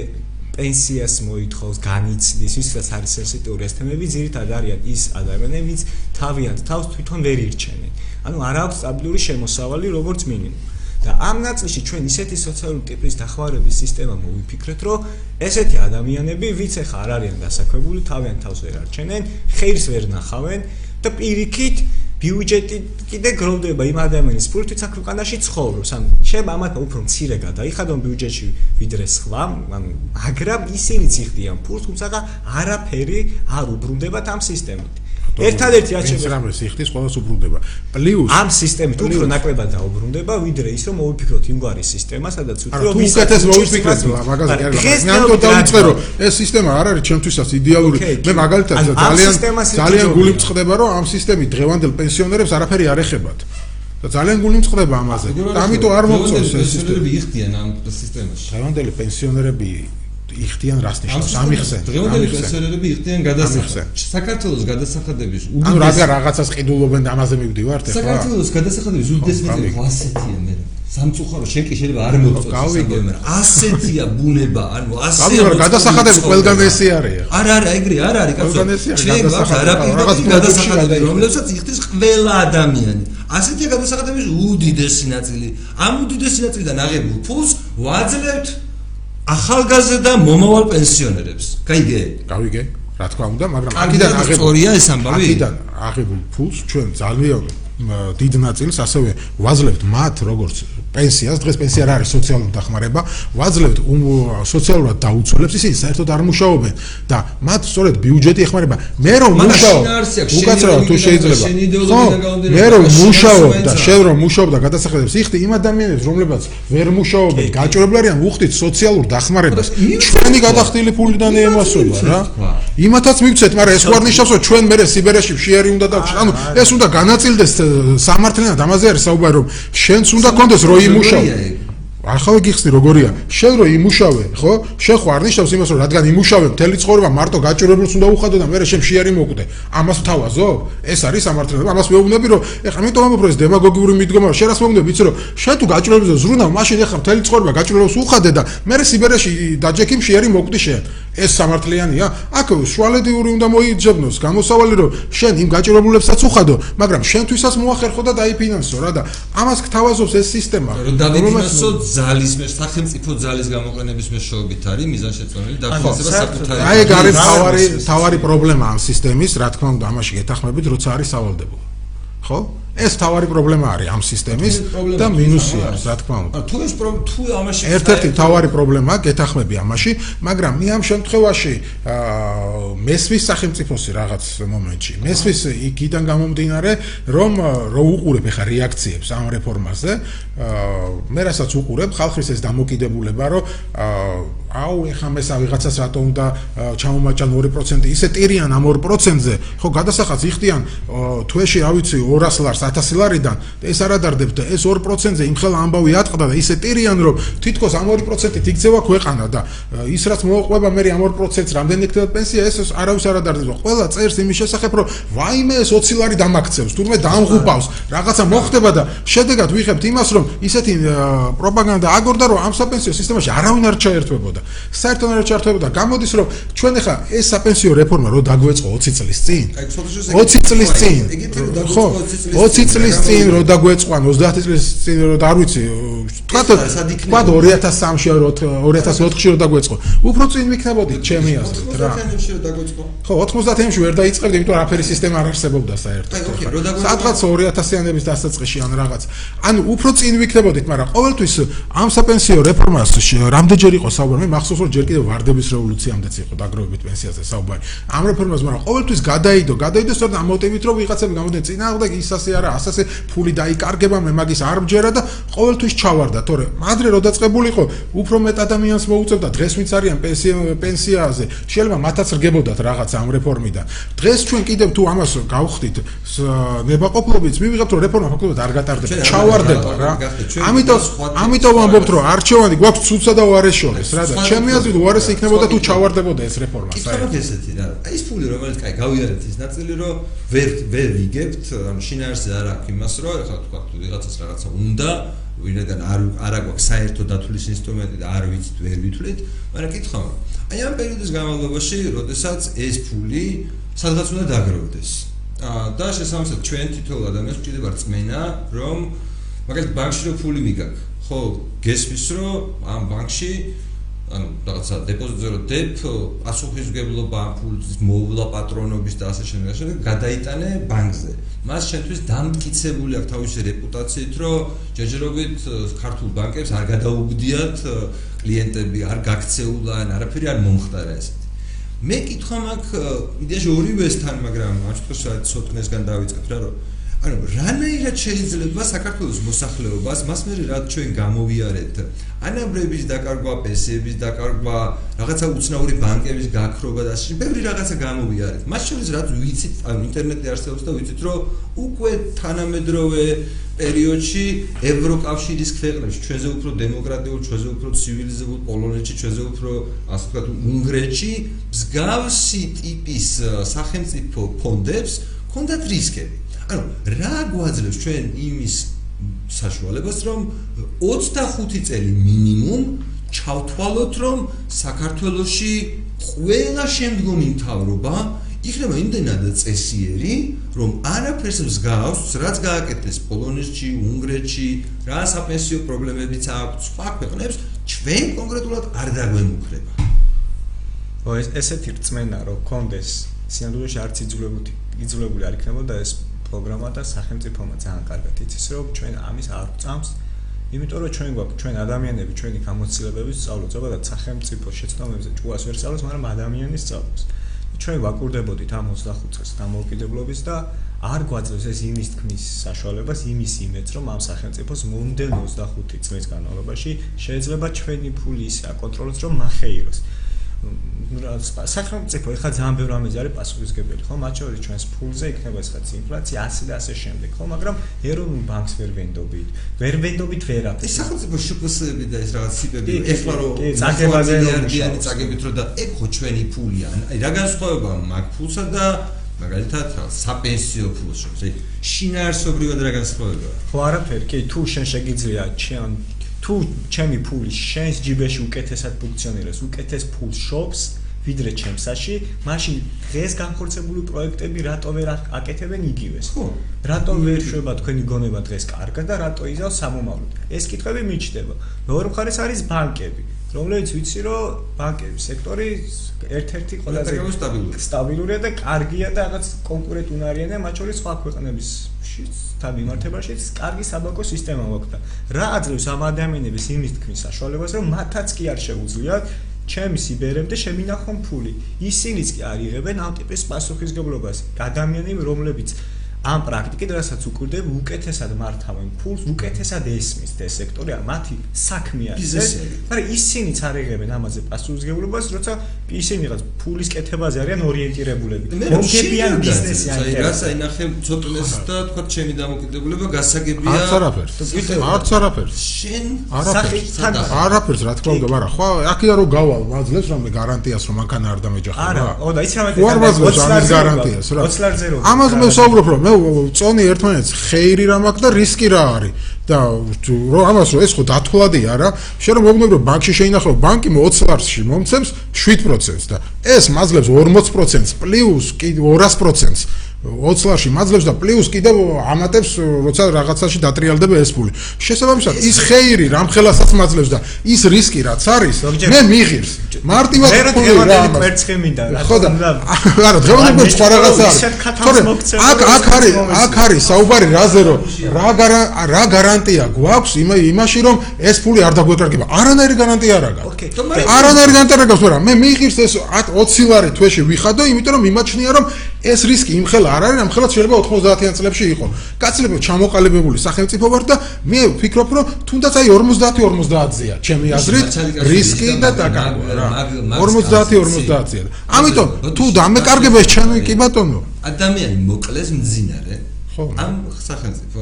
პენსიას მოითხოვს, განიცდის, ვისაც არის სენსიტიური ეს თემები, ძირითადად არიან ის ადამიანები, ვინც თავიანთ თავს თვითონ ვერ ირჩენენ. ანუ არ აქვს სტაბილური შემოსავალი როგორც მინიმუმ. და ამ ნაწილში ჩვენ ისეთი სოციალური ტიპის დახმარების სისტემა მოვიფიქრეთ, რომ ესეთი ადამიანები, ვინც ახლა არ არიან დასაქმებული, თავიანთ თავს ვერ არჩენენ, ხერს ვერ ნახავენ და პირიქით ბიუჯეტი კიდე გროვდება იმ ადამიანის ფულით, აქ უკანაში ცხოვრობს. ანუ შეიძლება ამათ უფრო მცირე გადაიხადონ ბიუჯეტში ვიდრე სხვა, ანუ მაგრამ ისინი ციხდიან ფულს, თუმცა არაფერი არ უბრუნდებათ ამ სისტემით. ერთადერთი აჩვენებს რამე სიხდის ყოველს უბრუნდება. პლუს ამ სისტემით უფრო ნაკლებად დაუბრუნდება, ვიდრე ის რომ მოვიფიქროთ იმგვარი სისტემა, სადაც ვთქვი რომ ისეთეს მოვიფიქრეთ, მაგაზე კი არა. ამიტომ დავიწყე რომ ეს სისტემა არ არის ჩემთვისაც იდეალური. მე მაგალითად ძალიან ძალიან გული მწყდება რომ ამ სისტემით დღევანდელ პენსიონერებს არაფერი არ ეხებათ. და ძალიან გული მწყდება ამაზე. და ამიტომ არ მოგწონს ეს სისტემა. იხდიან ამ სისტემაში. დღევანდელი პენსიონერები იხდიან რას ნიშნავს? ამიხსენ დღევანდელი პენსიონერები იხდიან გადასახადებს. საქართველოს გადასახადების უდიდეს ანუ რადგან რაღაცას ყიდულობენ და ამაზე მივდივართ ახლა საქართველოს გადასახადების უდიდეს მეტი ასეთია მე სამწუხარო შენ კი შეიძლება არ მოგწონს მაგრამ ასეთია ბუნება ანუ ასეა გავიგე გადასახადები ყველგან ესე არის არა არა ეგრე არ არის კაცო. ჩვენ გვაქვს არაპირდაპირ გადასახადები რომლებსაც იხდის ყველა ადამიანი. ასეთია გადასახადების უდიდესი ნაწილი. ამ უდიდესი ნაწილიდან აღებულ ფულს ვაძლევთ ახალგაზრდა მომავალ პენსიონერებს. გაიგე? გავიგე. რა თქმა უნდა, მაგრამ აქედან აღებულ ეს ამბავი? აქედან აღებულ ფულს ჩვენ ძალიან დიდ ნაწილს ასევე ვაძლევთ მათ როგორც პენსიას, დღეს პენსია არ არის სოციალური დახმარება, ვაძლევთ სოციალურად დაუცველებს, ისინი საერთოდ არ მუშაობენ და მათ სწორედ ბიუჯეტი ეხმარება. მე რომ მუშაობ, უკაცრავად თუ შეიძლება. ხო, მე რომ მუშაობ და შენ რომ მუშაობ და გადასახადებს იხდი იმ ადამიანებს, რომლებსაც ვერ მუშაობენ, გაჭირებული არიან უხდით სოციალურ დახმარებას. ჩვენი გადახდილი ფულიდან ემასულა რა. იმათაც მივცეთ, მაგრამ ეს ვარ ნიშნავს, რომ ჩვენ მე სიბერეში შეერი უნდა დავჭი. ანუ ეს უნდა განაწილდეს სამართლიანად ამაზე არის საუბარი, რომ შენც უნდა კონდეს რო იმუშავე ახლა გიხსნი როგორია? შენ რო იმუშავე ხო? შენ ხო არ ნიშნავს იმას რომ რადგან იმუშავე მთელი ცხოვრება მარტო გაჭირებულს უნდა უხადო და მე შენ შეარი მოკვდე ამას თავაზო ეს არის სამართლიანობა. ამას მეუბნები რომ ეხლა მეტო ამბობ რომ ეს დემაგოგიური მიდგომა შენ რას მეუბნები ვიცი რომ შენ თუ გაჭირებულს ზრუნავ მაშინ ეხლა მთელი ცხოვრება გაჭირებულს უხადე და მე სიბერეში დაჯექიმ შეარი მოკვდი შენ? ეს სამართლიანია? აქ შუალედიური უნდა მოიძებნოს გამოსავალი რომ შენ იმ გაჭირებულებსაც უხადო, მაგრამ შენთვისაც მოახერხო და დაიფინანსო რა და ამას გთავაზობს ეს სისტემა. რომ დავიფინანსო ძალის მე სახელმწიფო ძალის გამოყენების მეშვეობით არის მიზანშეწონილი დაფინანსება საკუთარი. აი ეგ არის თავარი თავარი პრობლემა ამ სისტემის, რა თქმა უნდა, ამაში გეთახმებით, როცა არის სავალდებულო. ხო? ეს თავარი პრობლემა არის ამ სისტემის და მინუსი არის, რა თქმა უნდა. თუ ეს თუ ამაში ერთ-ერთი თავარი პრობლემა გეთახმები ამაში, მაგრამ მე ამ შემთხვევაში აა მესვის სახელმწიფოსი რაღაც მომენტში. მესვის იქიდან გამომდინარე, რომ რო უყურებ ახლა რეაქციებს ამ რეფორმაზე, აა მე რასაც უყურებ, ხალხის ეს დამოკიდებულება, რომ აა აუ ეხა მესა ვიღაცას რატო უნდა ჩამომაჭან 2% ისე ტირიან ამ 2%-ზე ხო გადასახადს იხდიან თვეში რა ვიცი 200 ლარს 1000 ლარიდან ეს არადარდებთ ეს 2%-ზე იმ ხელა ამბავი ატყდა და ისე ტირიან რომ თითქოს ამ 2%-ით იქცევა ქვეყანა და ის რაც მოყვება მე ამ 2%-ს რამდენი იქნება პენსია ეს არავის არადარდება ყველა წერს იმის შესახებ რომ ვაიმე ეს 20 ლარი დამაქცევს თურმე დამღუპავს რაღაცა მოხდება და შედეგად ვიღებთ იმას რომ ისეთი პროპაგანდა აგორდა რომ ამ საპენსიო სისტემაში არავინ არ ჩაერთვებოდა საერთოდ არ ჩართებოდა. გამოდის რომ ჩვენ ახლა ეს საპენსიო რეფორმა რო დაგვეწყო 20 წლის წინ. 20 წლის წინ. ხო, 20 წლის წინ რო დაგვეწყო, 30 წლის წინ რო არ ვიცი, თქვა თქვა 2003-ში 2004-ში რო დაგვეწყო. უფრო წინ ვიქნებოდი ჩემი აზრით რა. 90-ში რო დაგვეწყო. ხო, 90-ში ვერ დაიწყებდი, იმიტომ რომ არაფერი სისტემა არ არსებობდა საერთოდ. სადღაც 2000-იანების დასაწყისში ან რაღაც. ანუ უფრო წინ ვიქნებოდით, მაგრამ ყოველთვის ამ საპენსიო რეფორმას რამდენჯერ იყო საუბარი? მახსოვს რომ ჯერ კიდევ ვარდების რევოლუციამდეც იყო დაგროვებით პენსიაზე საუბარი. ამ რეფორმას მაგრამ ყოველთვის გადაიდო, გადაიდო სწორედ ამ მოტივით რომ ვიღაცები გამოდენ წინააღმდეგ ის ასე არა, ასასე ფული დაიკარგება, მე მაგის არ მჯერა და ყოველთვის ჩავარდა, თორე ადრე რო დაწყებულიყო, უფრო მეტ ადამიანს მოუწევდა. დღეს ვინც არიან პენსიაზე, შეიძლება მათაც რგებოდათ რაღაც ამ რეფორმიდან. დღეს ჩვენ კიდევ თუ ამას გავხდით ნებაყოფლობით, მივიღებთ რომ რეფორმა ფაქტობრივად არ გატარდება, ჩავარდება რა. ამიტომ ამიტომ ვამბობთ რომ არჩევანი გვაქვს ცუცა და უარეშორის რა და ჩემი აზრით უარესი იქნებოდა თუ ჩავარდებოდა ეს რეფორმა საერთოდ. ესეთი რა. აი ეს ფული რომელიც კაი გავიარეთ ის ნაწილი რომ ვერ ვერ ვიგებთ ანუ შინაარსზე არ აქვს იმას რომ ეხლა თქვა თუ ვიღაცას რაღაცა უნდა ვინაიდან არ არ აქვს საერთო დათვლის ინსტრუმენტი და არ ვიცით ვერ ვითვლით მაგრამ კითხავ აი ამ პერიოდის განმავლობაში როდესაც ეს ფული სადღაც უნდა დაგროვდეს. და შესაბამისად ჩვენ თითოეულ ადამიანს გვჭირდება რწმენა რომ მაგალითად ბანკში რო ფული მიგაქვს ხო გესმის რომ ამ ბანკში ანუ რაღაცა დეპოზიტზე რო დებ პასუხისგებლობა ფულის მოვლა პატრონობის და ასე შემდეგ ასე გადაიტანე ბანკზე. მას შენთვის დამტკიცებული აქვს თავისი რეპუტაციით რომ ჯერჯერობით ქართულ ბანკებს არ გადაუგდიათ კლიენტები არ გაქცეულან არაფერი არ მომხდარა ეს მე კითხვა მაქვს იდეაში ორივესთან მაგრამ ამ შემთხვევაში ცოტნესგან დავიწყებ რა რომ ანუ რანაირად შეიძლება საქართველოს მოსახლეობას მას მე რა ჩვენ გამოვიარეთ ანაბრების დაკარგვა, პენსიების დაკარგვა, რაღაცა უცნაური ბანკების გაქრობა და ასე ბევრი რაღაცა გამოვიარეთ. მას შორის რაც ვიცით, ანუ ინტერნეტი არსებობს და ვიცით, რომ უკვე თანამედროვე პერიოდში ევროკავშირის ქვეყნებში, ჩვენზე უფრო დემოკრატიულ, ჩვენზე უფრო ცივილიზებულ პოლონეთში, ჩვენზე უფრო ასე ვთქვათ, უნგრეთში მსგავსი ტიპის სახელმწიფო ფონდებს ჰქონდათ რისკები. ანუ რა გვაძლევს ჩვენ იმის საშუალებას რომ 25 წელი მინიმუმ ჩავთვალოთ რომ საქართველოსი ყველა შემდგომი მთავრობა იქნება იმდენად წესიერი რომ არაფერს მსგავს რაც გააკეთეს პოლონეთში, უნგრეთში, რა საპენსიო პრობლემებიც აქვს სხვა ქვეყნებს ჩვენ კონკრეტულად არ დაგვემუქრება. ო ეს ესეთი რწმენა რომ კონდეს სინამდვილეში არც იძულებული იძულებული არ იქნებოდა ეს პროგრამა და სახელმწიფომა ძალიან კარგად იცის, რომ ჩვენ ამის არ წამს. იმიტომ რომ ჩვენ გვაქვს ჩვენ ადამიანები, ჩვენი გამოცდილებები სწავლობთ, ზოგადად სახელმწიფო შეცდომებზე ჭუას ვერ სწავლობს, მაგრამ ადამიანის სწავლობს. ჩვენ ვაკურდებოდით ამ 25 წელს დამოუკიდებლობის და არ გვაძლევს ეს იმის თქმის საშუალებას, იმის იმედს, რომ ამ სახელმწიფოს მომდენ 25 წლის განმავლობაში შეიძლება ჩვენი ფული ისე აკონტროლოს, რომ מחეიროს. სახელმწიფო ეხლა ძალიან ბევრი ამაზე არის პასუხისგებელი ხო? მათ შორის ჩვენს ფულზე იქნება ესღაც ინფლაცია ასე და ასე შემდეგ ხო? მაგრამ ეროვნულ ბანკს ვერ ვენდობით. ვერ ვენდობით ვერაფერს ეს სახელმწიფო შუქოსები და ეს რაღაც სიპები ეხლა რომ წაგებაზე მილიარდიანი წაგებით რომ და ეგ ხო ჩვენი ფულია აი რა განსხვავება მაგ ფულსა და მაგალითად საპენსიო ფულს შორის? შინაარსობრივად რა განსხვავება? ხო არაფერი. კი თუ შენ შეგიძლია ჩვენ თუ ჩემი ფული შენს ჯიბეში უკეთესად ფუნქციონირებს, უკეთეს ფულს შობს, ვიდრე ჩემსაში, მაშინ დღეს განხორციელებული პროექტები რატო ვერ აკეთებენ იგივეს? ხო. რატო ვერ შვება თქვენი გონება დღეს კარგად და რატო იზავს სამომავლოდ? ეს კითხვები მიჩნდება. მეორე მხარეს არის ბანკები. რომლებიც ვიცი რომ ბანკების სექტორი ერთ-ერთი ყველაზე სტაბილურია და კარგია და რაღაც კონკურენტუნარიანია მათ შორის სხვა ქვეყნების თან მიმართებაში კარგი საბანკო სისტემა მოხდა. რა აძლევს ამ ადამიანების იმის თქმის საშუალებას რომ მათაც კი არ შეუძლიათ ჩემი სიბერემდე შემინახონ ფული. ისინიც კი არ იღებენ ამ ტიპის პასუხისგებლობას. ადამიანები რომლებიც ამ პრაქტიკით რასაც უკვირდებ უკეთესად მართავენ ფულს, უკეთესად ესმის ეს სექტორი, მათი საქმეა ეს. მაგრამ ისინიც არ იღებენ ამაზე პასუხისგებლობას, როცა ისინი რაღაც ფულის კეთებაზე არიან ორიენტირებულები. მომგებიან ბიზნესი აი რას აინახე ცოტნეს და თქვა ჩემი დამოკიდებულება გასაგებია. არც არაფერს. არც არაფერს. შენ არაფერს. არაფერს რა თქმა უნდა, მაგრამ ხო აქია რომ გავალ, მაძლევს რომ გარანტიას რომ მანქანა არ დამეჯახება. არა, ო და ის რამე გარანტიას რა. 20 ლარზე რო. ამას მე ვსაუბრობ რომ მე წონი ერთმანეთს ხეირი რა მაქვს და რისკი რა არის? და რომ ამას რომ ეს ხო დათვლადია რა შენ რომ მოგნებ რომ ბანკში შეინახო ბანკი 20 ლარსში მომცემს 7%-ს და ეს მაძლევს 40%-ს პლუს კი 200%-ს 20 ლარში მაძლევს და პლუს კიდევ ამატებს როცა რაღაცაში დატრიალდება ეს ფული. შესაბამისად ის ხეირი რამხელასაც მაძლევს და ის რისკი რაც არის მე მიღირს. მარტივად ფული რა ხო და არა დღევანდელი სხვა რაღაცა არის. თორე აქ აქ არის აქ არის საუბარი რაზე რომ რა რა გარანტია გვაქვს იმაში რომ ეს ფული არ დაგვეკარგება. არანაირი გარანტია არ აქვს. არანაირი გარანტია არ აქვს, მაგრამ მე მიღირს ეს 20 ლარი თვეში ვიხადო, იმიტომ რომ იმაჩნია რომ ეს რისკი იმხელა არ არის, ამხელა შეიძლება 90-იან წლებში იყო. კაცლებო ჩამოყალიბებული სახელმწიფო ვარ და მე ვფიქრობ, რომ თუნდაც აი 50-50-ზეა, ჩემი აზრით, რისკი და დაკარგვა რა. 50-50-ზეა. ამიტომ თუ დამეკარგება ეს ჩემი კი ბატონო, ადამიანი მოკლეს მძინარე. ხო. ამ სახელმწიფო,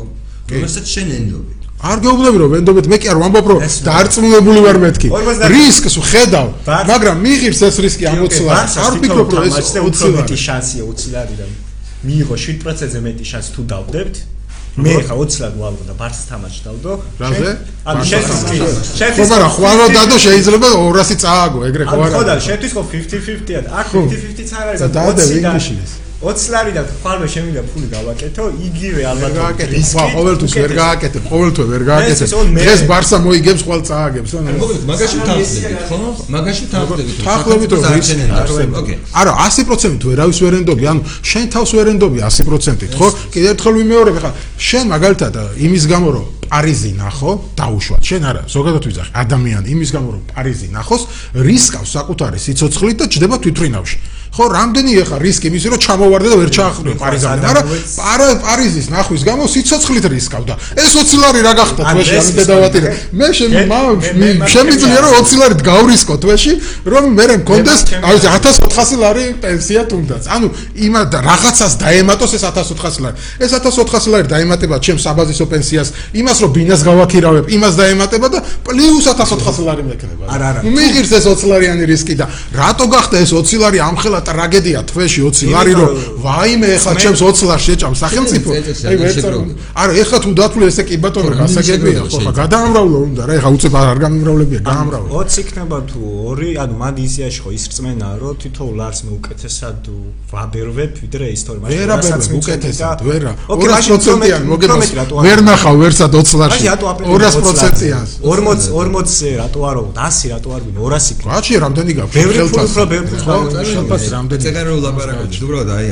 რომელსაც შენ ენდობი. არ გეუბნები რომ ვენდობეთ მე კი არ ვამბობ რომ დარწმუნებული ვარ მეთქი რისკს ვხედავ მაგრამ მიღირს ეს რისკი ამ 20 ლარს არ ვფიქრობ რომ ეს 20 ლარი შანსია 20 ლარიდან მიიღო 7%-ზე მეტი შანსი თუ დავდებთ მე ხა 20 ლარი ვალო და ბარსს თამაში დავდო. რაზე? ანუ შეთვის კი შეთვის ხო მაგრამ ხვარო დადო შეიძლება 200 წააგო ეგრე ხო არა? ხო და შეთვის ხო 50-50-ად აქ 50-50 ც არ არის 20 და 20 ლარი და ხვალმე შემიძლია ფული გავაკეთო, იგივე ალბათ ხო, ყოველთვის ვერ გააკეთე, ყოველთვის ვერ გააკეთე. დღეს ბარსა მოიგებს, ხვალ წააგებს. მოგეთ, მაგაში თანხდებით, ხო? მაგაში თანხდებით. თანხდებით რომ ოკეი. არა, 100% ვერავის ვერ ენდობი, ანუ შენ თავს ვერ ენდობი 100%-ით, ხო? კიდევ ერთხელ ვიმეორებ, ხა შენ მაგალითად იმის გამო რომ პარიზი ნახო, დაუშვათ. შენ არა, ზოგადად ვიძახი, ადამიანი იმის გამო რომ პარიზი ნახოს, რისკავს საკუთარი სიცოცხლით და ჯდება თვითრინავში. ხო, რამდენი ეხა რისკი მისი რომ ჩამოვარდე და ვერ ჩაახტვე პარიზამდე, მაგრამ პარა პარიზის ნახვის გამო სიცოცხლით რისკავდა. ეს 20 ლარი რა გახდა თვეში ამ დედავატი და მე შემიძლია რომ 20 ლარით გავრისკო თვეში, რომ მე მქონდეს, აი 1400 ლარი პენსია თუნდაც. ანუ იმა რაღაცას დაემატოს ეს 1400 ლარი. ეს 1400 ლარი დაემატება ჩემს საბაზისო პენსიას, იმას რომ ბინას გავაქირავებ, იმას დაემატება და პლუს 1400 ლარი მექნება. არა, არა. მიღირს ეს 20 ლარიანი რისკი და რატო გახდა ეს 20 ლარი ამხელა ტრაგედია თვეში 20 ლარი რომ ვაიმე ეხლა ჩემს 20 ლარს შეჭამ სახელმწიფო. აი არა ეხლა თუ დათვლი ესე კი ბატონო გასაგებია ხო ხა გადაამრავლო უნდა რა ეხლა უცებ არ გამიმრავლებია გაამრავლო 20 იქნება თუ 2 ანუ მან იზიაში ხო ის რწმენა რომ თითოეულ ლარს მე უკეთესად ვაბერვებ ვიდრე ისტორია მაშინ რასაც უკეთესად ვერა 200%-იან მოგებას ვერ ნახავ ვერსა 20 ლარში 200%-იანს 40 40-ზე რატო არო 100 რატო არ ვინ? 200 იქნება კაცი რამდენი გაქვს? ბევრი ფული უფრო ბევრი ხო ხელფასი რამდენი წეგარო ლაპარაკობთ? უბრალოდ აი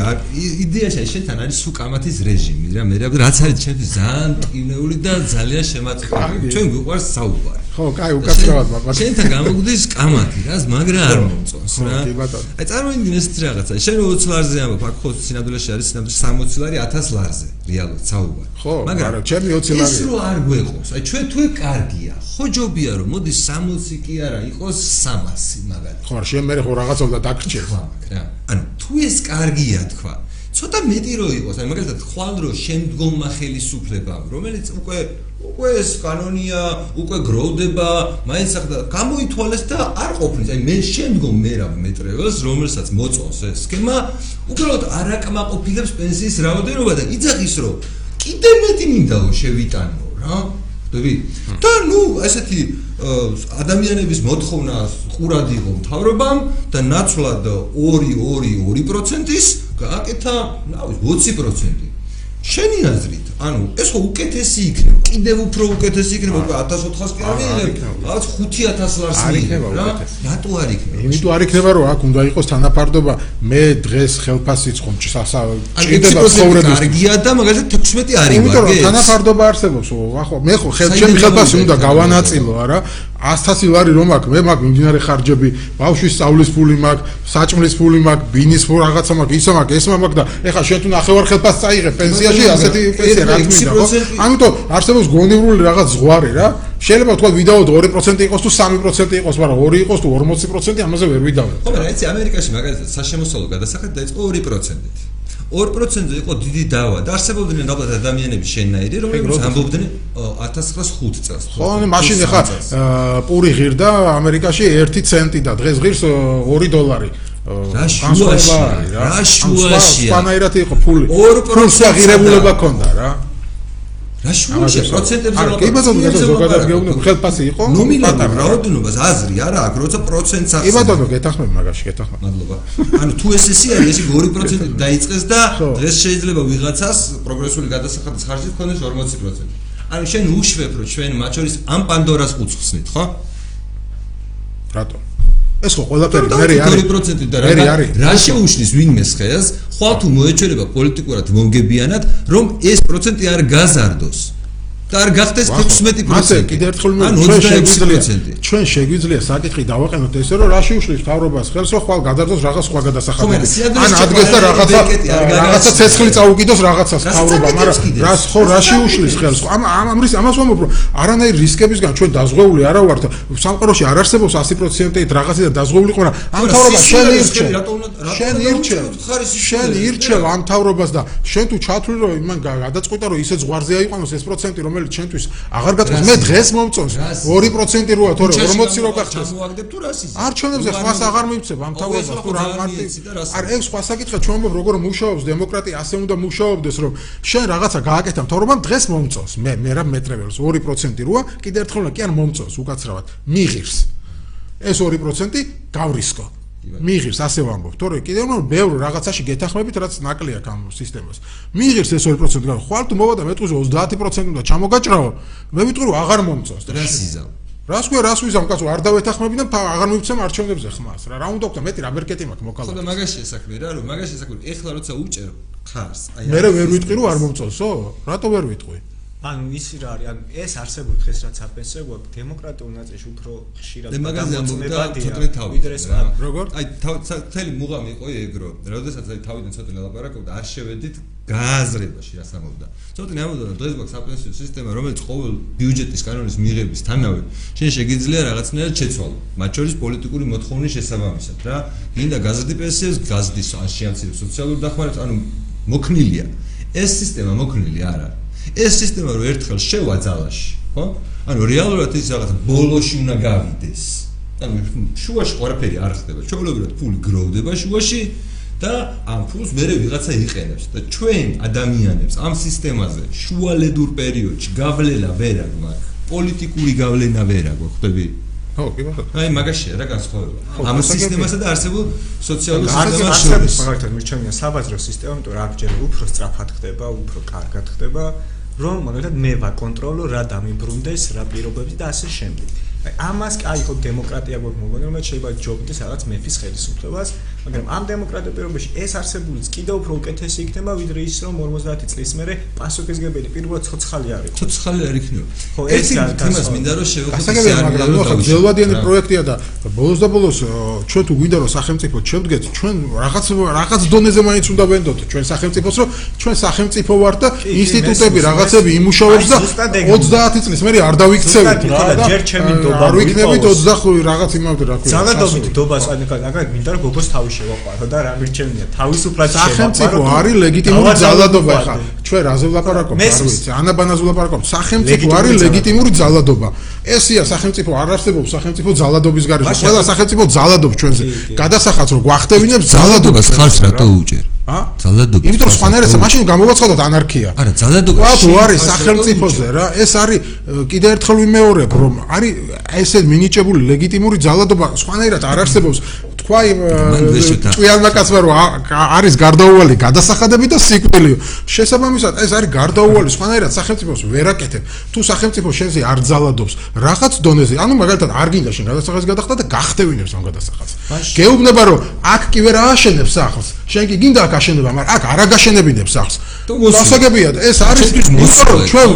იდეაში შენთან არის სუ კამათის რეჟიმი რა მე რაც არის ჩემთვის ძალიან ტკინეული და ძალიან შემაწყვეტი ჩვენ გვიყვარს საუბარი. ხო კაი უკაცრავად მაყვა შენთან გამოგვდის კამათი რა მაგრამ არ მომწონს რა. აი წარმოიდგინე ეს რაღაცა. შენ 20 ლარზე ამბობ აქ ხო სინამდვილეში არის სინამდვილეში 60 ლარი 1000 ლარზე რეალურად საუბარი. ხო მაგრამ ჩემი 20 ლარი ის რო არ გვეყოს აი ჩვენ თუ კარგია ხო ჯობია რომ მოდი 60 კი არა იყოს 300 მაგალითად. ხო შენ მე ხო რაღაცა უნდა დაგრჩეს რა. ანუ თუ ეს კარგია თქვა ცოტა მეტი რო იყოს აი მაგალითად ხვალ რო შემდგომმა ხელისუფლებამ რომელიც უკვე უკვე ეს კანონია უკვე გროვდება მაინც ახლა გამოითვალეს და არ ყოფნის. აი მე შემდგომ მე რა მეტრეველს რომელსაც მოწონს ეს სქემა უბრალოდ არაკმაყოფილებს პენსიის რაოდენობა და იძახის რომ კიდე მეტი მინდაო შევიტანო რა. ხვდები? და ნუ ესეთი ადამიანების მოთხოვნა ყურად იყო მთავრობამ და ნაცვლად 2-2-2%-ის გააკეთა, ნაუ 20%. შენი აზრით, ანუ ეს ხო უკეთესი იქნება, კიდევ უფრო უკეთესი იქნება, უკვე 1400 კი არ იქნება, რაღაც 5000 ლარს იქნება რა. რატო არ იქნება? იმიტომ არ იქნება, რომ აქ უნდა იყოს თანაფარდობა. მე დღეს ხელფასიც ხომ ჭირდება ცხოვრების. კარგია და მაგალითად 16 არის ვარ. იმიტომ რომ თანაფარდობა არსებობს, ხო, მე ხო ხელ ჩემი ხელფასი უნდა გავანაწილო, არა? 100000 ლარი რომ აქვს, მე მაქვს მიმდინარე ხარჯები, ბავშვის სწავლის ფული მაქვს, საჭმლის ფული მაქვს, ბინის ფული რაღაცა მაქვს, ისა მაქვს, ესა მაქვს და ეხლა შენ თუ ნახევარ ხელფასს წაიღე პენსიაში, ასეთი პენსია რა მინდა, ხო? ამიტომ არსებობს გონივრული რაღაც ზღვარი რა. შეიძლება თქვა ვიდაოდ 2% იყოს თუ 3% იყოს, მაგრამ 2 იყოს თუ 40% ამაზე ვერ ვიდავდეთ. ხო, მაგრამ ეცი ამერიკაში მაგალითად საშემოსავლო გადასახადი დაიწყო 2%-ით. 2%-ზე იყო დიდი დავა და არსებობდნენ ალბათ ადამიანები შენნაირი, რომლებიც ამბობდნენ 1905 წელს. ხო, მაშინ ახლა პური ღირდა ამერიკაში 1 ცენტი და დღეს ღირს 2 დოლარი. რა შუაში რა შუაშია სპანაირად იყო ფული 2% ღირებულობა ქონდა რა რა შუაში პროცენტებზე არა კი ბატონო ეს ზოგადად გეუბნები ხელფასი იყო? ნომინალურ რაოდენობას აზრი არა აქვს როცა პროცენტს აქვს კი ბატონო გეთახმები მაგაში გეთახმები. მადლობა. ანუ თუ ეს ესე არის ესე 2% დაიწყეს და დღეს შეიძლება ვიღაცას პროგრესული გადასახადის ხარჯი ქონდეს 40% ანუ შენ უშვებ რომ ჩვენ მათ შორის ამ პანდორას უცხსნით ხო? რატო ეს ხო ყველაფერი მე არის 2% და რა რა შეუშლის ვინმეს ხელს ხვალ თუ მოეჩერება პოლიტიკურად მომგებიანად რომ ეს პროცენტი არ გაზარდოს და არ გახდეს 15%. მასე კიდე ერთხელ მე ჩვენ შეგვიძლია ჩვენ შეგვიძლია საკითხი დავაყენოთ ესე რომ რაში უშლის თავრობას ხელს რომ ხვალ გადაძოს რაღაც სხვა გადასახადები. ან ადგეს და რაღაცა რაღაცა ცეცხლი წაუკიდოს რაღაცას თავრობა, მაგრამ რას ხო რაში უშლის ხელს? ამ ამრის ამას ვამბობ რომ არანაირ რისკებისგან ჩვენ დაზღვეული არა ვართ. სამყაროში არ არსებობს 100%-ით რაღაცა დაზღვეული ყურა. ამ თავრობას შენ ირჩევ. შენ ირჩევ. შენ ირჩევ ამ თავრობას და შენ თუ ჩათვლი რომ იმან გადაწყვიტა რომ ისე ზღვარზე აიყვანოს ეს პროცენტი რომ რომელიც ჩვენთვის აღარ გაწყოს მე დღეს მომწონს 2% როა თორე 40 რო გახდეს მოაგდებ თუ რას ის არჩევნებზე ხვას აღარ მივცებ ამ თავებას თუ რა მარტი არ ეგ სხვა საკითხია ჩვენ მომბობ როგორ მუშაობს დემოკრატია ასე უნდა მუშაობდეს რომ შენ რაღაცა გააკეთა თორემ დღეს მომწონს. მე მე რა მეტრებელს 2% როა კიდე ერთხელ კი არ მომწონს უკაცრავად. მიღირს. ეს 2% გავრისკო მიიღებს ასე ვამბობ, თორე კიდევ რომ ბევრ რაღაცაში გეთახმებით, რაც ნაკლია ამ სისტემას. მიიღებს ეს 2% გან, ხვალ თუ მოვა და მეტყვის 30% უნდა ჩამოგაჭრაო, მე ვიტყვი აღარ მომწონს. რას იზამ? რას ქვია, რას ვიზამ, კაცო, არ დავეთახმები და აღარ მივცემ არჩევნებზე ხმას. რა რა უნდა ვქნა, მეტი რა მერკეტი მაქვს მოკალო. ხო და მაგაში ესაქმე რა, რომ მაგაში ესაქმე. ეხლა როცა უჭერ ხარს, აი მე ვერ ვიტყვი რომ არ მომწონსო? რატო ვერ ვიტყვი? ანუ ისი რა არის? ანუ ეს არსებული დღეს რაც აპენსია გვაქვს დემოკრატიულ ნაწილში უფრო ხშირად ამბობდა ცოტნე თავი. როგორ? აი თელი მუღამი იყო ეგრო. როდესაც აი თავიდან ცოტნე ლაპარაკობდა არ შევედით გააზრებაში რას ამბობდა ცოტნე ამბობდა დღეს გვაქვს აპენსიო სისტემა რომელიც ყოველ ბიუჯეტის კანონის მიღების თანავე შენ შეგიძლია რაღაცნაირად შეცვალო მათ შორის პოლიტიკური მოთხოვნის შესაბამისად რა. გინდა გაზრდი პენსიას გაზრდის ან შეამცირებს სოციალურ დახმარებას ანუ მოქნილია. ეს სისტემა მოქნილი არ არის ეს სისტემა რო ერთხელ შევა ძალაში, ხო? ანუ რეალურად ის რაღაც ბოლოში უნდა გავიდეს. ანუ შუაში ყველაფერი არ ხდება. ჩვეულებრივად ფული გროვდება შუაში და ამ ფულს მერე ვიღაცა იყენებს და ჩვენ ადამიანებს ამ სისტემაზე შუალედურ პერიოდში გავლენა ვერ აქვს. პოლიტიკური გავლენა ვერ აქვს, ხვდები? ხო, კი ბატონო. აი მაგაშია რა განსხვავება. ამ სისტემასა და არსებულ სოციალურ სისტემაში. მაგალითად მიჩვენია საბაზრო სისტემა, იმიტომ რომ აქ ჯერ უფრო სწრაფად ხდება, უფრო კარგად ხდება. რომ მაგალითად მე ვაკონტროლო რა დამიბრუნდეს, რა პირობებს და ასე შემდეგ. აი ამას კაი ხო დემოკრატია გვაქვს მოგონი რომ შეიძლება ჯობდეს რაღაც მეფის ხელისუფლებას მაგრამ ამ დემოკრატიულ პირობებში ეს არსებულიც კიდევ უფრო უკეთესი იქნება ვიდრე ის რომ 50 წლის მერე პასუხისგებელი პირობა ცოცხალი არის ცოცხალი არ იქნება ხო ეს თემას მინდა რომ შევხვდეთ მაგრამ ნუ ახლა ძელვადიანი პროექტია და ბოლოს და ბოლოს ჩვენ თუ გვინდა რომ სახელმწიფო შევდგეთ ჩვენ რაღაც რაღაც დონეზე მაინც უნდა ვენდოთ ჩვენ სახელმწიფოს რომ ჩვენ სახელმწიფო ვარ და ინსტიტუტები რაღაცები იმუშავებს და 30 წლის მერე არ დავიქცევით რა და ჯერ ჩემი დო არ ვიქნებით 25 რაღაც იმავე რა ქვია. ძალადობით დობას აი მაგალითად მინდა რომ გოგოს თავი შევაყვარო და რა მირჩენია თავისუფლად შევაყვარო. სახელმწიფო არის ლეგიტიმური ძალადობა ხა. ჩვენ რაზე ვლაპარაკობთ? არ ვიცი. ანაბანაზე ვლაპარაკობთ. სახელმწიფო არის ლეგიტიმური ძალადობა. ესია სახელმწიფო არ არსებობს სახელმწიფო ძალადობის გარეშე. ყველა სახელმწიფო ძალადობს ჩვენზე. გადასახადს რომ გვახტევინებს ძალადობას ხალხს რატო უჭერ? ა? ძალადობა. იმიტომ რომ სხვანაირად მაშინ გამოვაცხადოთ ანარქია. არა, ძალადობა. რა თუ არის სახელმწიფოზე რა? ეს არის კიდე ერთხელ ვიმეორებ, რომ არის ესე მინიჭებული ლეგიტიმური ძალადობა სხვანაირად არ არსებობს. თქვა იმ წვიანმა კაცმა რომ არის გარდაუვალი გადასახადები და სიკვდილიო. შესაბამისად ეს არის გარდაუვალი სხვანაირად სახელმწიფოს ვერაკეთებ. თუ სახელმწიფო შენზე არ ძალადობს რაღაც დონეზე, ანუ მაგალითად არ გინდა შენ გადასახადს გადახდა და გახტევინებს ამ გადასახადს. გეუბნება რომ აქ კი ვერ ააშენებს სახლს. შენ კი გინდა აქ აშენება, მაგრამ აქ არ აგაშენებინებს სახლს. დასაგებია ეს არის ჩვენ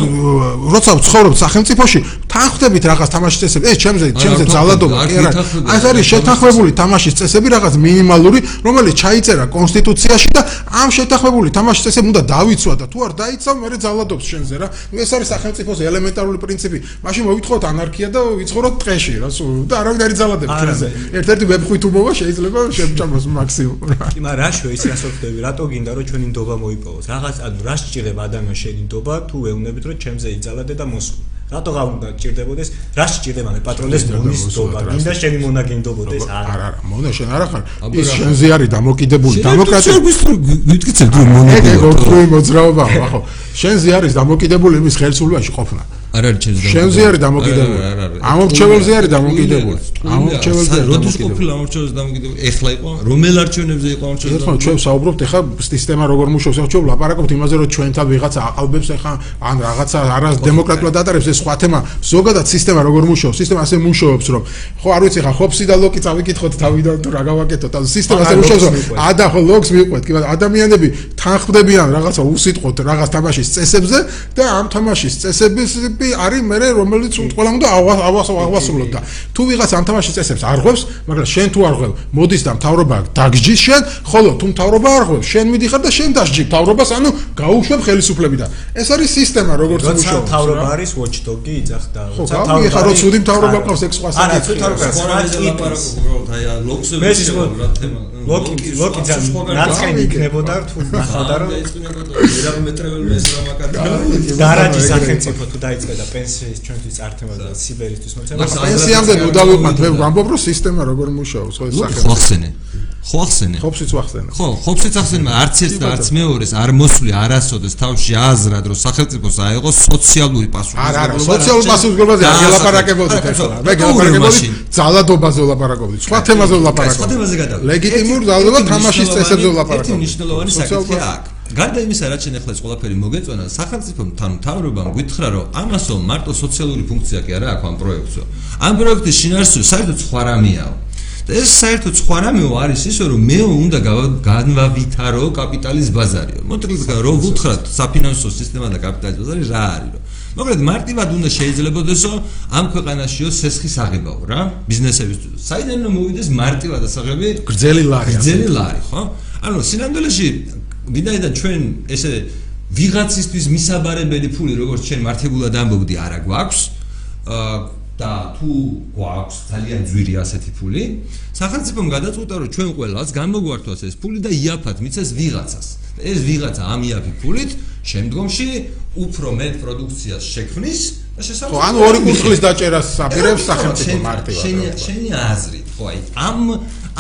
როცა ვცხოვრობ სახელმწიფოში თან ხვდებით რაღაც თამაშის წესები. ეს ჩემზე ჩემზე ძალადობა კი არა. ეს არის შეთანხმებული თამაშის წესები რაღაც მინიმალური, რომელიც ჩაიწერა კონსტიტუციაში და ამ შეთანხმებული თამაშის წესები უნდა დავიცვა და თუ არ დაიცავ, მე ძალადობს შენზე რა. ეს არის სახელმწიფოს ელემენტარული პრინციპი. მაშინ მოვითხოვოთ ანარქია და ვიცხოვროთ ტყეში რა. და არავინ არ იძალადებს ჩვენზე. ერთ-ერთი ვებხვით უბოვა შეიძლება შემჭამოს მაქსიმუმ რა. კი, მაგრამ რა შე ის რას ვხდები? რატო გინდა რომ ჩვენი ნდობა მოიპოვოს? რაღაც ანუ რა სჭირდება ადამიანს შენი ნდობა თუ ეუბნებით რომ ჩემზე იძალადე და მოსულ. რატოღა უნდა ჭირდებოდეს? რა სჭირდება მე პატრონეს მონისტობა? გინდა შენი მონაგინდობოდეს? არა, არა, მონა შენ არა ხარ. ის შენზე არის დამოკიდებული დემოკრატია. ვიტკიცებ თუ მონაგინდობა. ეგ ოთხი მოძრაობა, ხო? შენზე არის დამოკიდებული იმის ხელისუფლებაში ყოფნა. არ არის ჩემზე დამოკიდებული. შენზე არის დამოკიდებული. ამორჩეველზე არის დამოკიდებული. ამორჩეველზე როდის ყოფილა ამორჩეველზე დამოკიდებული? ეხლა იყო რომელ არჩევნებზე იყო ამორჩეველზე? ეხლა ჩვენ საუბრობთ ეხლა სისტემა როგორ მუშაობს. ეხლა ჩვენ ლაპარაკობთ იმაზე რომ ჩვენთან ვიღაცა აყალბებს ეხლა ან რაღაცა არა დემოკრატულად ატარებს ეს სხვა თემა. ზოგადად სისტემა როგორ მუშაობს? სისტემა ასე მუშაობს რომ ხო არ ვიცი ხა ხოფსი და ლოკი წავიკითხოთ თავიდან თუ რა გავაკეთოთ. ან სისტემა ასე მუშაობს რომ ადა ხო ლოკს მიყვეთ. კი ადამიანები თანხმდებიან რაღაცა უსიტყვოდ რაღაც თამაშის წესებზე და ამ თამაშის წესების პრინციპი არის მე რომელიც ყველა უნდა ავასრულოთ და თუ ვიღაც ამ თამაშის წესებს არ ღვევს, მაგრამ შენ თუ არ ღვევ, მოდის და მთავრობა დაგჯის შენ, ხოლო თუ მთავრობა არ ღვევ, შენ მიდიხარ და შენ დასჯი მთავრობას, ანუ გაუშვებ ხელისუფლებიდან. ეს არის სისტემა, როგორც მუშაობს. როცა მთავრობა არის watchdog-ი, იძახდა. როცა მთავრობა არა ცუდი მთავრობა ყავს ეგ სხვა საკითხი. არა, ცუდი მთავრობა ყავს, საკითხი. აი, ლოქსზე მე თემა ლოკი ლოკი ძალიან ნაცხენი იქნებოდა თუ ნახავდა რომ ვერავინ მეტრეველი ეს რა მაგარი დარაჯი სახელმწიფო თუ დაიწყე და პენსიის ჩვენთვის ართება და სიბერისთვის მოცემა პენსიამდე ნუ დავიყვანთ მე ვამბობ რომ სისტემა როგორ მუშაობს ხო ეს სახელმწიფო ხო ახსენე ხო ახსენე ხოფსიც ახსენე ხო ხოფსიც ახსენე არც ერთ და არც მეორეს არ მოსული არასოდეს თავში აზრად რომ სახელმწიფოს აიღოს სოციალური პასუხისმგებლობა არა არა სოციალური პასუხისმგებლობაზე არ გელაპარაკებოდი ახლა მე გელაპარაკებოდი ძალადობაზე ვლაპარაკობდი სხვა თემაზე ვლაპარაკობდი სხვა თემაზე გადავ ლეგიტიმურ ძალადობა თამაშის წესებზე ვლაპარაკობდი ერთი მნიშვნელოვანი საკითხია აქ გარდა იმისა, რაც შენ ახლა ეს ყველაფერი მოგეწონა, სახელმწიფო თან თავრობამ გითხრა, რომ ამასო მარტო სოციალური ფუნქცია კი არა აქვს ამ პროექტზე. ამ პროექტის შინაარსი საერთოდ სხვა რამეაო. და ეს საერთოდ სხვა რამეო არის ისე, რომ მე უნდა განვავითარო კაპიტალის ბაზარიო. მოკლედ, რომ ვუთხრათ საფინანსო სისტემა და კაპიტალის ბაზარი რა არის, მოკლედ მარტივად უნდა შეიძლებაოდესო ამ ქვეყანაშიო სესხის აღებაო რა ბიზნესებისთვის. საიდან რომ მოვიდეს მარტივად ასაღები გრძელი ლარი. გრძელი ლარი, ხო? ანუ სინამდვილეში ვინაიდან ჩვენ ესე ვიღაცისთვის მისაბარებელი ფული როგორც ჩვენ მართებულად ამბობდი არა გვაქვს. და თუ გვაქვს ძალიან ძვირი ასეთი ფული. სახელმწიფომ გადაწყვიტა რომ ჩვენ ყველას გამოგვართვას ეს ფული და იაფად მიცეს ვიღაცას. ეს ვიღაცა ამ იაფი ფულით შემდგომში უფრო მეტ პროდუქციას შექმნის და შესაძლოა ანუ ორი კურსლის დაჭერას აპირებს სახელმწიფო მარტივად შენი შენი აზრით ხო აი ამ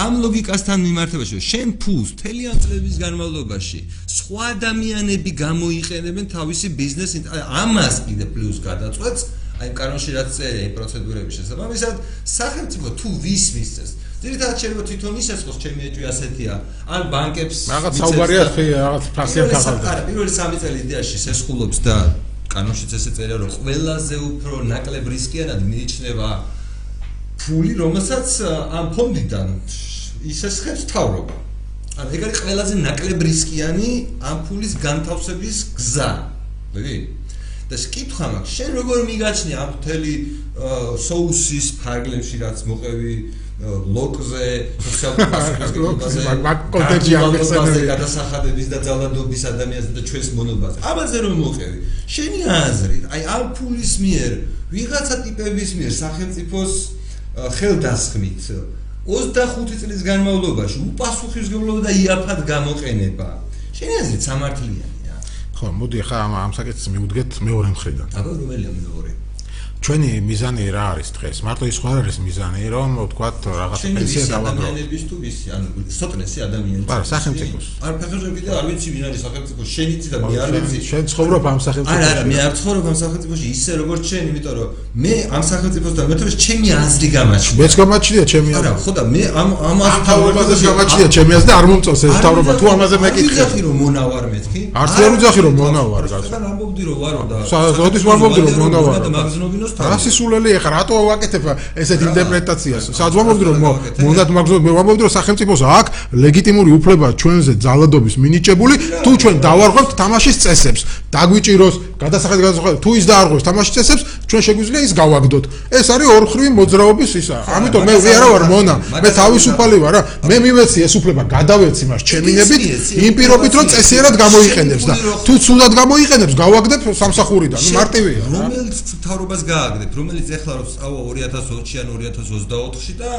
ამ ლოგიკასთან მიმართებაში შენ ფულს თელიან წლების განმავლობაში სხვა ადამიანები გამოიყენებენ თავისი ბიზნეს ამას კიდე პლუს გადაწყვეტს აი კანონში რაც წერია აი პროცედურების შესაბამისად სახელმწიფო თუ ვის მისცეს? ძირითადად შეიძლება თვითონ ისეცხოს ჩემი ეჭვი ასეთია. ან ბანკებს რაღაც საუბარია რაღაც ფასიან ქაღალდა პირველი სამი წელი იდეაში სესხულობს და კანონშიც ესე წერია რომ ყველაზე უფრო ნაკლებ რისკიანად მიიჩნევა ფული, რომელსაც ამ ფონდიდან ისესხებს თავრობა. ან ეგ არის ყველაზე ნაკლებ რისკიანი ამ ფულის განთავსების გზა. ვიდი? და შეკითხვა მაქვს, შენ როგორ მიგაჩნია ამ მთელი соусის ფარგლებში რაც მოყევი ლოკზე, სოციალურ-პასუხისმგებლობაზე, კონტენტში ამიხსენებია გადასახადების და ძალადობის ადამიანს და ჩვენს მონობას. ამაზე რომ მოყევი, შენი აზრით, აი ამ ფულის მიერ ვიღაცა ტიპების მიერ სახელმწიფოს ხელდასხმით 25 წლის განმავლობაში უპასუხისმგებლობა და იაფად გამოყენება. შენი აზრით სამართლიანია? ხო, მოდი ახლა ამ ამ საკითხს მივუდგეთ მეორე მხრიდან. აბა რომელია მეორე? ჩვენი მიზანი რა არის დღეს? მარტო ის ხარ არის მიზანი, რომ ვთქვათ რაღაც პენსია დავაგრო. ადამიანების თუ ვისი, ანუ სოტნესი ადამიანები. არა, სახელმწიფოს. არ ფეხებზე კიდე არ ვიცი ვინ არის სახელმწიფო, შენიც და მე არ ვიცი. შენ ცხოვრობ ამ სახელმწიფოში. არა, არა, მე არ ცხოვრობ ამ სახელმწიფოში ისე როგორც შენ, იმიტომ რომ მე ამ სახელმწიფოსთან მეტყვი ჩემი აზრი გამაჩნია. მეც გამაჩნია ჩემი აზრი. არა, ხო და მე ამ ამ თავრობაზე გამაჩნია ჩემი აზრი და არ მომწონს ეს თავრობა. თუ ამაზე მეკითხე. ვიძახი რომ მონავარ მეთქი. არც არ ვიძახი რომ მონავარ, გასა. და ამბობდი რომ ვარო და. საერთოდ ვამბობდი რომ მონავარ. და მაგზნობინო რა სისულელი ეხა რატო ვაკეთებ ესეთ ინტერპრეტაციას? სადაც ვამბობდი რომ მონად მაგზობ მე ვამბობდი რომ სახელმწიფოს აქვს ლეგიტიმური უფლება ჩვენზე ძალადობის მინიჭებული თუ ჩვენ დავარღვევთ თამაშის წესებს. დაგვიჭიროს გადასახადი გადასახადი თუ ის დაარღვევს თამაშის წესებს ჩვენ შეგვიძლია ის გავაგდოთ. ეს არის ორხრივი მოძრაობის ისა. ამიტომ მე ვი არა ვარ მონა. მე თავისუფალი ვარ რა. მე მივეცი ეს უფლება გადავეცი მას ჩემინებით. იმ პირობით რომ წესიერად გამოიყენებს და თუ ცუდად გამოიყენებს გავაგდებ სამსახურიდან. მარტივია. რომელიც თავრობას გა გააგდებ, რომელიც ეხლა რომ სწავლა 2020-ში ან 2024-ში და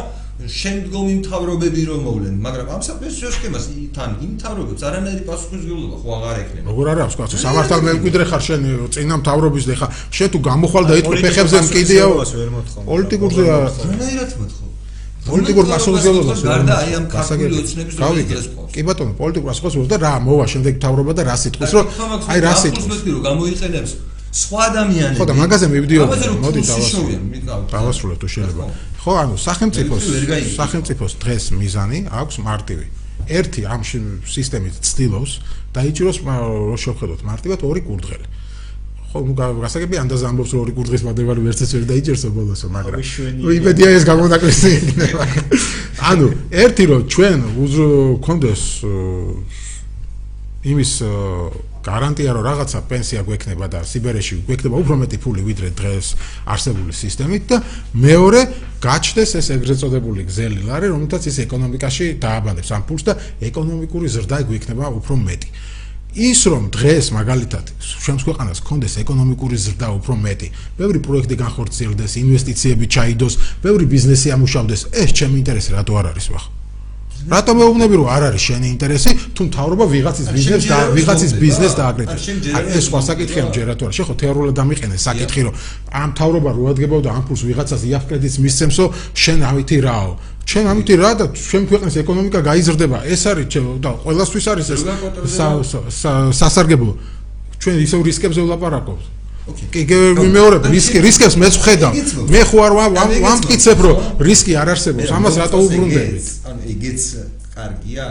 შემდგომი მთავრობები რომ მოვლენ, მაგრამ ამ საპენსიო სქემას თან იმ მთავრობებს არანაირი პასუხისმგებლობა ხო აღარ ექნება. როგორ არა აქვს კაცო, სამართალ მემკვიდრე ხარ შენ წინა მთავრობის და ხა შენ თუ გამოხვალ და იტყვი ფეხებზე მკიდია პოლიტიკურზე არანაირად მოთხოვ. პოლიტიკურ პასუხისმგებლობას გარდა აი ამ ქართული ოცნების ყავს. კი ბატონო, პოლიტიკურ პასუხისმგებლობას და რა მოვა შემდეგ მთავრობა და რა სიტყვის რომ აი რა სიტყვის რომ გამოიყენებს სხვა ადამიანები. ხო და მაგაზე მივდიოდი. მოდი დავასრულებ თუ შეიძლება. ხო, ანუ სახელმწიფოს სახელმწიფოს დღეს მიზანი აქვს მარტივი. ერთი ამ სისტემით ცდილობს დაიჭიროს რო შევხედოთ მარტივად ორი კურდღელი. ხო, გასაგები ანდაზ ამბობს რომ ორი კურდღის მადებარი ვერცეც ვერ დაიჭერსო ბოლოსო, მაგრამ ვიკიპედია ეს გამონაკლისი იქნება. ანუ ერთი რომ ჩვენ უზრო კონდეს იმის გარანტია რომ რაღაცა პენსია გვექნება და სიბერეში გვექნება უფრო მეტი ფული ვიდრე დღეს არსებული სისტემით და მეორე გაჩნდეს ეს ეგრეთ წოდებული გზელი ლარი რომელთაც ის ეკონომიკაში დააბანებს ამ ფულს და ეკონომიკური ზრდა გვექნება უფრო მეტი ის რომ დღეს მაგალითად შენს ქვეყანას კონდეს ეკონომიკური ზრდა უფრო მეტი, ბევრი პროექტი განხორციელდეს, ინვესტიციები ჩაიდოს, ბევრი ბიზნესი ამუშავდეს, ეს ჩემი ინტერესი რატო არ არის ვახ? რატომ მეუბნები რომ არ არის შენი ინტერესი? თუ მთავრობა ვიღაცის ბიზნესს და ვიღაცის ბიზნესს დააგრეთებს ეს სხვა საკითხია ჯერა თუ არა შეხო თეორიულად დამიყენე საკითხი რომ ამ მთავრობა რო ადგებოდა ამ ფულს ვიღაცას იაფ კრედიტს მისცემსო შენ ავითი რაო. ჩვენ ამიტომ რა და ჩვენ ქვეყნის ეკონომიკა გაიზრდება. ეს არის და ყველასთვის არის ეს სასარგებლო. ჩვენ ისევ რისკებზე ვლაპარაკობთ კი მეორე რისკი რისკებს მეც ვხედავ. მე ხო არ ვამტკიცებ რომ რისკი არ არსებობს ამას რატო უბრუნდებით ანუ იგიც კარგია.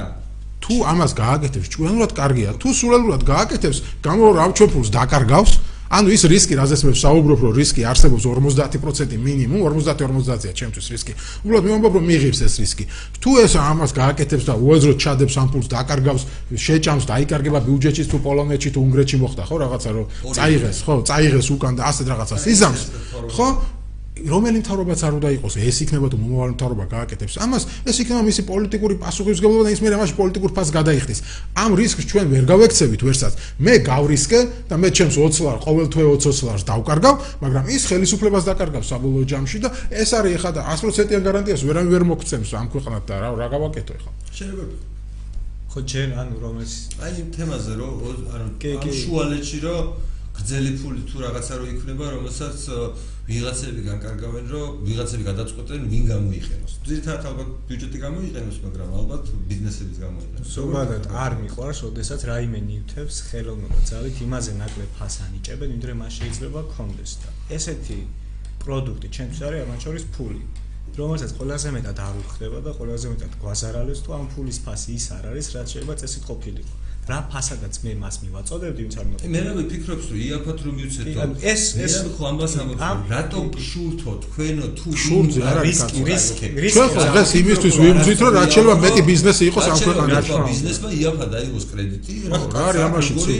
თუ ამას გააკეთებს ჭუანურად კარგია. თუ სულელურად გააკეთებს გამო რა ჩოფულს დაკარგავს ანუ ის რისკი რაზეც მე საუბრობ რომ რისკი არსებობს 50% მინიმუმ 50-50-ია ჩემთვის რისკი. უბრალოდ მე ვამბობ რომ მიიღებს ეს რისკი. თუ ეს ამას გააკეთებს და უაზროდ ჩადებს ამ ფულს დაკარგავს შეჭამს და აიკარგება ბიუჯეტში თუ პოლონეთში თუ უნგრეთში მოხდა ხო რაღაცა რომ წაიღეს ხო წაიღეს უკან და ასეთ რაღაცას იზამს ხო რომელი მთავრობაც არ უნდა იყოს ეს იქნება თუ მომავალი მთავრობა გააკეთებს ამას ეს იქნება მისი პოლიტიკური პასუხისმგებლობა და ის მე ამაში პოლიტიკურ ფასს გადაიხდის. ამ რისკს ჩვენ ვერ გავექცევით ვერსაც. მე გავრისკე და მე ჩემს 20 ლარ ყოველთვე 20 ლარს დავკარგავ მაგრამ ის ხელისუფლებას დაკარგავს საბოლოო ჯამში და ეს არის ახლა და 100%-იან გარანტიას ვერან ვერ მოგცემს ამ ქვეყნად და რა რა გავაკეთო ახლა შეიძლება ხო ჯერ ანუ რომელს აი იმ თემაზე რომ ანუ ამ შუალედში რომ გრძელი ფული თუ რაღაცა რო იქნება, რომელსაც ვიღაცები განკარგავენ, რომ ვიღაცები გადაწყვეტენ ვინ გამოიყენოს. ძირითადად ალბათ ბიუჯეტი გამოიყენოს, მაგრამ ალბათ ბიზნესებიც გამოიყენოს. ზოგადად არ მიყვარს, ოდესაც რაიმე ნივთებს ხელოვნურად ძალით იმაზე ნაკლებ ფას ანიჭებენ, ვიდრე მას შეიძლება კონდეს და ესეთი პროდუქტი ჩემთვის არის ამათ შორის ფული. რომელსაც ყველაზე მეტად არ უხდება და ყველაზე მეტად გვაზარალებს თუ ამ ფულის ფასი ის არ არის, რაც შეიძლება წესით ყოფილიყო. რა ფასადაც მე მას მივაწოდებდი ვინც არ მოწოდებს. მე რა ვიფიქრობ, რომ იაფად რომ მივცეთო. ეს ეს ხო ამბას ამბობ, რატო შურთო თქვენო თუ შურთზე არა რისკი, რისკი. ჩვენ ხო დღეს იმისთვის ვიმძვით, რომ რაც შეიძლება მეტი ბიზნესი იყოს ამ ქვეყანაში. რა ბიზნესმა იაფად აიღოს კრედიტი? რა არის ამაში ცი?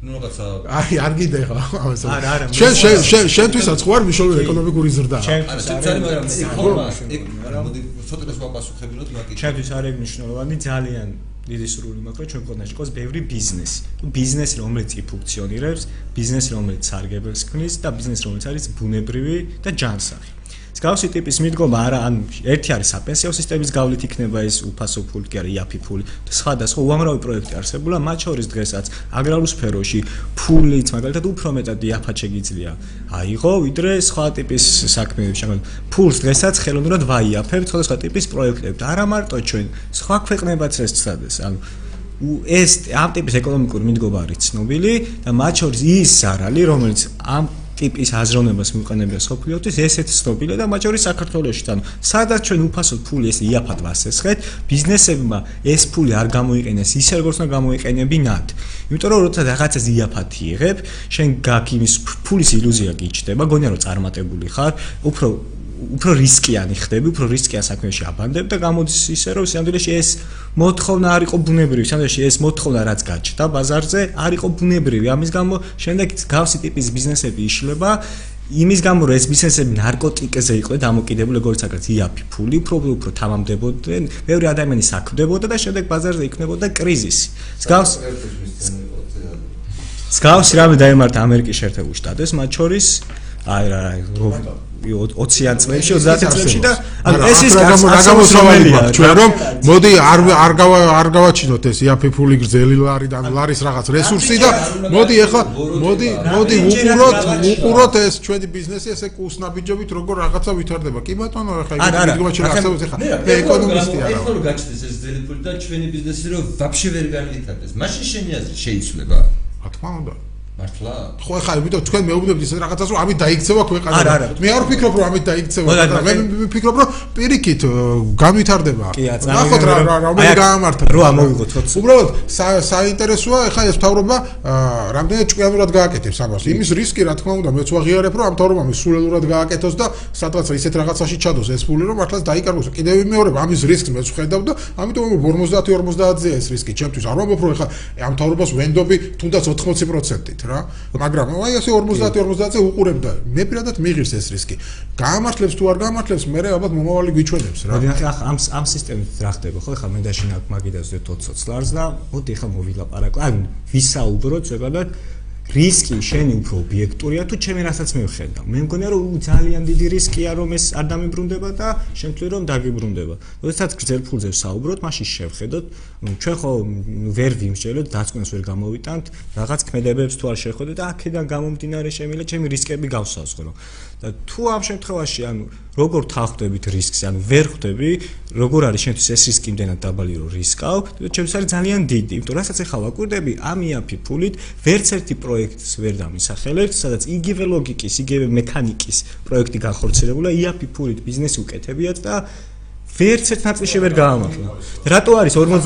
ну რაღაცა აი არ გიდე ხო ამას არა არა შენ შენ შენთვისაც ხო არ მიშოვე ეკონომიკური ზრდა არა შენ მაგრამ იქ ხომა იქ მოდი ცოტა ვაპასუხებინოთ მაგით შენთვის არის მნიშვნელოვანი ძალიან დიდი სრული მაქვს, რომ ჩვენ ქვეყანაში იყოს ბევრი ბიზნესი. ბიზნესი, რომელიც ფუნქციონირებს, ბიზნესი, რომელიც სარგებელს ქმნის და ბიზნესი, რომელიც არის ბუნებრივი და ჯანსაღი. მსგავსი ტიპის მიდგომა არა ან ერთი არის საპენსიო სისტემის გავლით იქნება ეს უფასო ფული კი არა იაფი ფული და სხვადასხვა უამრავი პროექტი არსებულა მათ შორის დღესაც აგრარულ სფეროში ფულით მაგალითად უფრო მეტად იაფად შეგიძლია აიღო ვიდრე სხვა ტიპის საქმეებში მაგალითად ფულს დღესაც ხელოვნურად ვაიაფებთ სხვადასხვა ტიპის პროექტებს და არა მარტო ჩვენ სხვა ქვეყნებაც ეს ცდადეს ანუ ეს ამ ტიპის ეკონომიკური მიდგომა არის ცნობილი და მათ შორის ის ზარალი რომელიც ამ ტიპის აზროვნებას მიყენებია სოფლიოთვის ესეც ცნობილია და მათ შორის საქართველოსში თან. სადაც ჩვენ უფასო ფული ეს იაფად ვასესხეთ ბიზნესებმა ეს ფული არ გამოიყენეს ისე როგორც უნდა გამოიყენებინათ. იმიტომ რომ როცა რაღაცას იაფად იღებ შენ გაქვს იმის ფულის ილუზია გიჩნდება გონია რომ წარმატებული ხარ უფრო უფრო რისკიანი ხდები, უფრო რისკიან საქმეში აბანდებ და გამოდის ისე რომ სამდვილეში ეს მოთხოვნა არ იყო ბუნებრივი, სამდვილეში ეს მოთხოვნა რაც გაჩნდა ბაზარზე არ იყო ბუნებრივი. ამის გამო შემდეგ გავსი ტიპის ბიზნესები იშლება იმის გამო რომ ეს ბიზნესები ნარკოტიკებზე იყო დამოკიდებული როგორც აგრეთ იაფი ფული, უფრო უფრო თამამდებოდნენ, ბევრი ადამიანი საქმდებოდა და შემდეგ ბაზარზე იქნებოდა კრიზისი. გავს გავს რამე დაემართა ამერიკის შეერთებულ შტატებს, მათ შორის აი რა რა 20-იან წლებში 30 წლებში და ანუ ეს ის გამოსავალი გვაქვს ჩვენ რომ მოდი არ არ არ გავაჩინოთ ეს იაფიფული გრძელი ლარი და ლარის რაღაც რესურსი და მოდი ეხლა მოდი მოდი უყუროთ უყუროთ ეს ჩვენი ბიზნესი ესე კუსნაბიჯობით როგორ რაღაცა ვითარდება. კი ბატონო ეხლა იგი მიგმაჩი რა ხსოვს ეხლა ეკონომისტი არა ეხლა რომ გაჩნდეს ეს ძელი ფული და ჩვენი ბიზნესი რომ ვაფშე ვერ განვითარდეს მაშინ შენი აზრი შეიცვლება რა თქმა უნდა მართლა? ხო ახლა იმიტომ თქვენ მეუბნებთ ის რაღაცას რომ ამით დაიქცევა ქვეყანა. მე არ ვფიქრობ რომ ამით დაიქცევა. მე ვფიქრობ რომ პირიქით განვითარდება. ნახოთ რა რა გაამართა. რო ამოვიღოთ ხო? უბრალოდ საინტერესოა ახლა ეს თავრობა რამდენად ჭკვიანურად გააკეთებს ამას. იმის რისკი რა თქმა უნდა მეც ვაღიარებ რომ ამ თავრობამ სულელურად გააკეთოს და სადღაც ისეთ რაღაცაში ჩადოს ეს ფული რომ მართლაც დაიკარგოს. კიდევ ვიმეორებ ამის რისკს მეც ვხედავ და ამიტომ 50-50-ზე ეს რისკი ჩემთვის არ ვამბობ რომ ახლა ამ თავრობას ვენდობი თუნდაც 80%-ით რა. მაგრამ აი ასე 50-50-ზე უყურებდა. მე პირადად მიღირს ეს რისკი. გაამართლებს თუ არ გაამართლებს მე ალბათ მომავალი გვიჩვენებს რა. მოდი ახლა ამ ამ სისტემით რა ხდება ხო? ახლა მე დაშინა მაგიდას 20 წლს და მოდი ახლა მოვილაპარაკო. აი ვისაუბროთ ზოგადად რისკი შენი უფრო ობიექტურია თუ ჩემი რასაც მე ვხედავ. მე მგონია რომ ძალიან დიდი რისკია რომ ეს არ დამიბრუნდება და შენ თვლი რომ დაგიბრუნდება. როდესაც გრძელ ფულზე ვსაუბროთ, მაშინ შევხედოთ, ჩვენ ხო ვერ ვიმსჯელოთ, დაწყვეტს ვერ გამოვიტანთ, რაღაც ქმედებებს თუ არ შეხვედეთ და აქედან გამომდინარე შემიძლია ჩემი რისკები გავსაზღვრო. და თუ ამ შემთხვევაში ანუ როგორ თანხდებით რისკს, ანუ ვერ ხვდები, როგორ არის შენთვის ეს რისკი იმდენად დაბალი რომ რისკავ, ჩემს არის ძალიან დიდი, იმიტომ რასაც ახლა ვაკვირდები, ამიაფი ფულით ვერც ერთი პროექტს ვერ დამისახელებთ, სადაც იგივე ლოგიკის, იგივე მექანიკის პროექტი განხორციელებულა, იაფი ფულით ბიზნესი უკეთებიათ და ვერც ერთ ნაწილში ვერ გაამართლა. რატო არის 40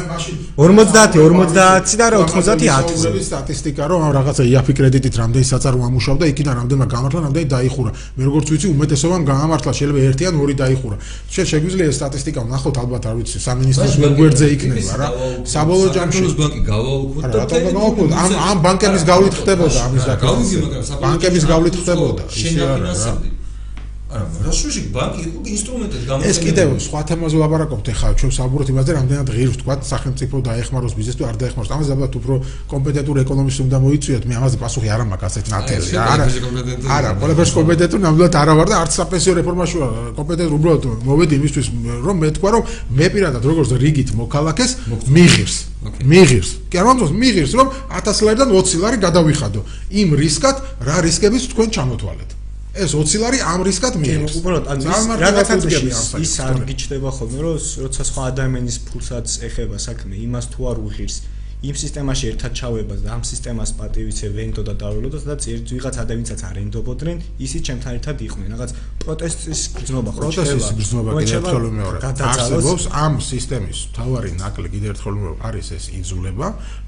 50 50 და რა 90 10-ზე? სტატისტიკა რომ რაღაცა იაფი კრედიტით რამდენი საწარო ამუშავდა, იქიდან რამდენმა გამართლა, რამდენი დაიხურა. მე როგორც ვიცი, უმეტესობამ გაამართლა, შეიძლება ერთი ან ორი დაიხურა. შენ შეგვიძლია ეს სტატისტიკა ვნახოთ, ალბათ არ ვიცი, სამინისტროს ვებგვერდზე იქნება რა. საბოლოო ჯამში ბანკი გავაუქმოთ და რატომ გავაუქმოთ? ამ ამ ბანკების გავლით ხდებოდა ამის დაკავება. ბანკების გავლით ხდებოდა. ისე არა. არა, რაშუში ბანკი იყო ინსტრუმენტად გამოყენება. ეს კიდევ სხვა თემაზე ვლაპარაკობთ ახლა, ჩვენ საბურავთ იმაზე, რამდენად ღირს თქვა სახელმწიფო დაეხმაროს ბიზნესს თუ არ დაეხმაროს. ამაზე ალბათ უფრო კომპეტენტური ეკონომისტი უნდა მოიწვიოთ. მე ამაზე პასუხი არ მაქვს ასეთ ნათელი. არა, არა, ყველაფერს კომპეტენტური ნამდვილად არა ვარ და არც საპენსიო რეფორმაში ვარ კომპეტენტური. უბრალოდ მოვედი იმისთვის, რომ მე თქვა, რომ მე პირადად როგორც რიგით მოქალაქეს მიღირს. მიღირს. კი არ მომწონს მიღირს, რომ 1000 ლარიდან 20 ლარი გადავიხადო. იმ რისკად რა რისკებიც თქვენ ჩამოთვალეთ. ეს 20 ლარი ამ რისკად მიიღებს. უბრალოდ ანუ რაღაცა ის არ გიჩდება ხოლმე რომ როცა სხვა ადამიანის ფულსაც ეხება საქმე იმას თუ არ უღირს იმ სისტემაში ერთად ჩავებას და ამ სისტემას პატივიცე ვენდო და დავრელო და ერთ ვიღაც ადამიანსაც არ ენდობოდნენ ისიც ჩემთან ერთად იყვნენ. რაღაც პროტესტის გრძნობა ხო პროტესტის გრძნობა კიდევ ერთხელ მეორე. არსებობს ამ სისტემის თავარი ნაკლი კიდევ ერთხელ მეორე არის ეს იძულება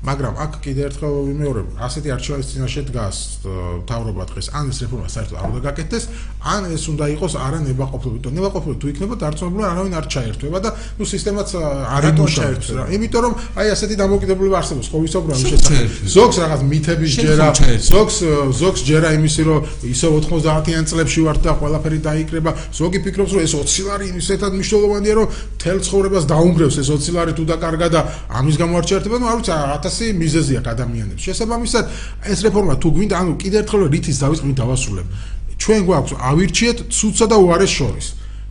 მაგრამ აქ კიდევ ერთხელ მეორე. ასეთი არჩევანის წინაშე დგას თავრობა დღეს. ან ეს რეფორმა საერთოდ არ უნდა გაკეთდეს ან ეს უნდა იყოს არა ნებაყოფლობი თუ ნებაყოფლობი თუ იქნება დარწმუნებული არავინ არ ჩაერთვება და ნუ სისტემაც არ იმუშავებს რა. იმიტომ რომ აი ასეთი დამოკიდებულება არსებობს ხო ვისაუბრა ამ შესახებ ზოგს რაღაც მითების ჯერა ზოგს ზოგს ჯერა იმისი რომ ისო 90-იან წლებში ვართ და ყველაფერი დაიკრება. ზოგი ფიქრობს რომ ეს 20 ლარი ისეთად მნიშვნელოვანია რომ თელ ცხოვრებას დაუნგრევს ეს 20 ლარი თუ დაკარგა და ამის გამო არ ჩაერთება ნუ არ ვიცი 1000 მიზეზია ადამიანებს. შესაბამისად ეს რეფორმა თუ გვინდა ანუ კიდევ ერთხელ რითის დავიწყოთ დავასრულებ. ჩვენ გვაქვს ავირჩიეთ ცუცსა და უარეს შორის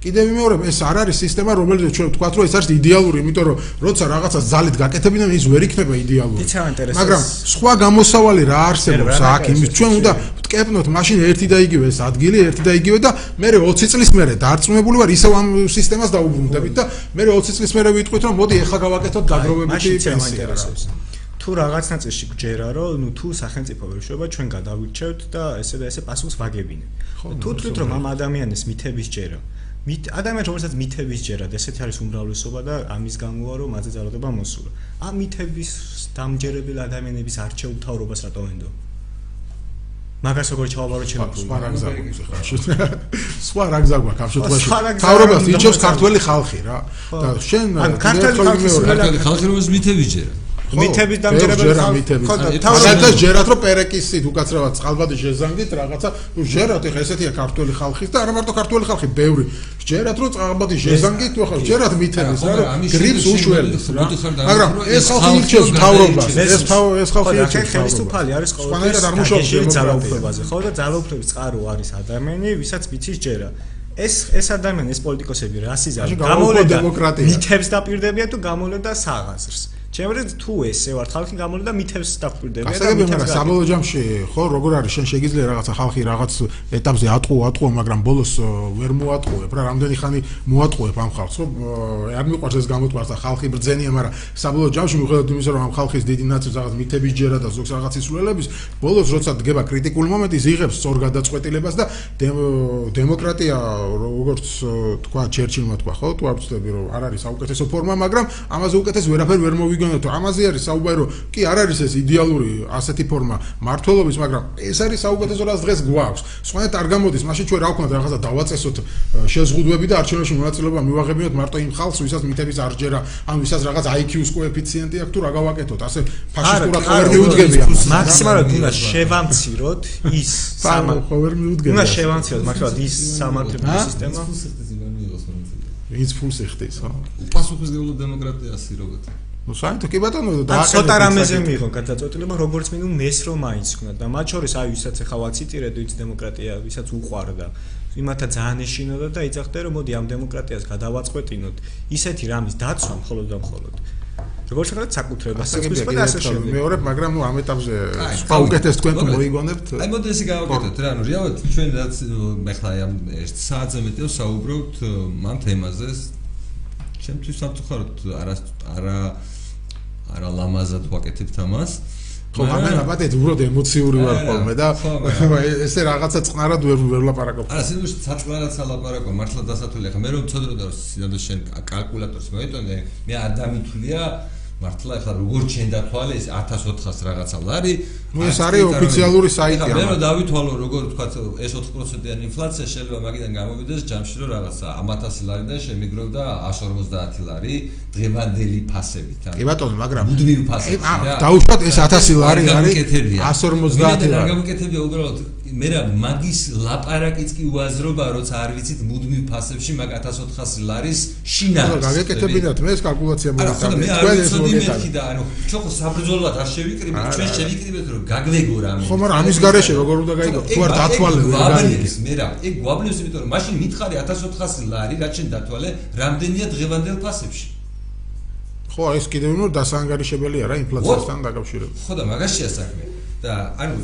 კიდევ ვიმეორებ, ეს არ არის სისტემა, რომელიც ჩვენ ვთქვათ, რომ ეს არის იდეალური, იმიტომ რომ როცა რაღაცა ძალით გაკეთებინა, ის ვერ იქნება იდეალური. მაგრამ სხვა გამოსავალი რა არსებობს აქ, იმის ჩვენ უნდა ვტკეპნოთ მაშინ ერთი და იგივე ეს ადგილი, ერთი და იგივე და მე 20 წლის მერე დარწმუნებული ვარ ისევ ამ სისტემას დაუბრუნდებით და მე 20 წლის მერე ვიტყვით, რომ მოდი ახლა გავაკეთოთ დაგროვებითი პენსია. თუ რაღაც ნაწილში გჯერა, რომ ნუ თუ სახელმწიფო ვერ შევა, ჩვენ გადავირჩევთ და ესე და ესე პასუხს ვაგებინე. თუ თვით რომ ამ ადამიანის მითების ჯერა მით ადამიანს რომელსაც მითების ჯერად ესეთი არის უმრავლესობა და ამის გამოა რომ მასზე ძალადობა მოსულა. ამ მითების დამჯერებელ ადამიანების არჩეულ თავრობას რატო ენდო? მაგას როგორ ჩავაბარო ფული? სხვა რაგზა გვაქვს ახლა. სხვა რაგზა გვაქვს ამ შემთხვევაში. თავრობას იჩევს ქართველი ხალხი რა. და შენ ქართველი ხალხი ხალხი რომელსაც მითების ჯერა. მითების დამჯერებელი ხალხი. ხო და ჯერათ რომ პერეკისით უკაცრავად წყალბადის ჟეზანგით რაღაცა ნუ ჯერათ ეხა ესეთია ქართული ხალხის და არა მარტო ქართული ხალხი ბევრი. ჯერათ რომ წყალბადის ჟეზანგით თუ ახლა ჯერათ მითების ხო, რა გრიპს უშველებს რა. და მაგრამ ეს ხალხი ხალხი ირჩევს მთავრობას. გადაირჩევს. ეს ეს ხალხი ხო და ირჩევს ხე ხელისუფალი არის ყოველთვის არ მუშაობს ძალაუფლებაზე ხო და ძალაუფლების წყარო არის ადამიანი ვისაც ვიცის ჯერა ეს ეს ადამიანი ეს პოლიტიკოსები გამოლედა გამოუყო დემოკრატია. მითებს დაპირდებია თუ გამოლედა საღაზრს ჩემრე თუ ესე ვარ ხალხი გამოლედა მითებს დაპირდებია და მითებს საბოლოო ჯამში ხო როგორ არის შენ შეგიძლია რაღაცა ხალხი რაღაც ეტაპზე ატყუო ატყუო მაგრამ ბოლოს ვერ მოატყუებ რა რამდენი ხანი მოატყუებ ამ ხალხს ხო არ მიყვარს ეს გამოთქვას და ხალხი ბრძენია მაგრამ საბოლოო ჯამში მიუხედავად იმისა რომ ამ ხალხის დიდი ნაწილი რაღაც მითების ჯერა და ზოგს რაღაც ისულელების ბოლოს როცა დგება კრიტიკული მომენტი იღებს სწორ გადაწყვეტილებას და დემ- დემოკრატია როგორც თქვა ჩერჩილმა თქვა ხო თუ არ ვცდები რომ არ არის საუკეთესო ფორმა მაგრამ ამაზე უკეთეს ვერაფერ ვერ მოვიგონებთ ამაზე არის საუბარი რომ კი არ არის ეს იდეალური ასეთი ფორმა მართლობის მაგრამ ეს არის საუკეთესო რაც დღეს გვაქვს. სხვანაირად არ გამოდის მაშინ ჩვენ რა ვქნათ რაღაცა დავაწესოთ შეზღუდვები და არჩევნებში მონაწილეობა მივაღებინოთ მარტო იმ ხალხს ვისაც მითების არ ჯერა ან ვისაც რაღაც IQ-ს კოეფიციენტი აქვს თუ რა გავაკეთოთ. ასე ფაშისტურად არა, ხო ვერ არა, მიუძგებია მაქსიმალურად უნდა შევამციროთ ის სამა სამა ხო ვერ მიუძგებია უნდა შევამციროთ მაქსიმალურად ის სამართლებრივი სისტემა. ვინც ფულს ეხტის ხო უპასუხისმგებლო დემოკრატიასი როგორ ნუ საერთოდ კი ბატონო დააყენეთ ცოტა რამეზე მიიღო გადაწყვეტილება როგორც მინიმუმ მეს რომ მაინც ქნა და მათ შორის აი ვისაც ახლა ვაციტირეთ ვიც დემოკრატია ვისაც უყვარდა იმათა ძალიან ეშინოდა და იცახდა რომ მოდი ამ დემოკრატიას გადავაწყვეტინოთ ისეთი რამის დაცვა მხოლოდ და მხოლოდ როგორც ვთქვათ საკუთრებას გასაგებია და ასე შემდეგ მეორე მაგრამ ნუ ამ ეტაპზე სხვა უკეთეს თქვენ თუ მოიგონებთ აი მოდი ესე გავაკეთოთ რა, ანუ რეალურად ჩვენ რაც ეხლა ამ ერთ საათზე მეტია საუბრობთ ო, ამ თემაზე. ჩემთვის სამწუხაროდ არა არა არა ლამაზად ვაკეთებთ ამას. ხო მაგრამ აბადეთ უბრალოდ ემოციური ვარ ხოლმე და ესე რაღაცა წყნარად ვერ ვერ ვლაპარაკობ არა, სინამდვილეში საწყლარად სალაპარაკო, მართლა დასათვლი ახლა მე რომ ცოდროდა რომ სინამდვილეში შენ კა- კალკულატორს მოეტონე, მე არ დამითვლია მართლა ახლა როგორ ჩვენ დათვალე ეს 1400 რაღაცა ლარი. ნუ ეს არის ოფიციალური საიტი ეხლა მე რომ დავითვალო როგორ თქვა ეს 4%-იანი ინფლაცია შეიძლება მაგიდან გამოვიდეს ჯამში რომ რაღაცა 100000 ლარიდან შემიგროვდა 150 ლარი დღევანდელი ფასებით. ანუ კი ბატონო მაგრამ მუდმივ ფასებში რა. დაუშვათ ეს 1000 ლარი არ არის გამიკეთებია. 150 ვინმე არ ლარი. გამიკეთებია უბრალოდ მე რა მაგის ლაპარაკიც კი უაზრობა როცა არ ვიცით მუდმივ ფასებში მაგ 1400 ლარის შინა ხო გაგეკეთებინათ მე ეს კალკულაცია არა ხო მე არ ვიცოდი მეთქი და ანუ ჩვენ ხო საბრძოლოდ არ შევიკრიბეთ არა, ჩვენ არა. შევიკრიბეთ რომ გაგვეგო რამე. ხო, მაგრამ ამის გარეშე როგორ უნდა გაიგო? თუ არ დათვალე, გაიგე. მე რა ეგ გვაბლებს იმიტომ რომ მაშინ მითხარი 1400 ლარი რაც შენ დათვალე რამდენია დღევანდელ ფასებში? ხო ეს კიდევ ნუ დასაანგარიშებელია რა ინფლაციასთან დაკავშირებით. ხო და მაგაშია საქმე და ანუ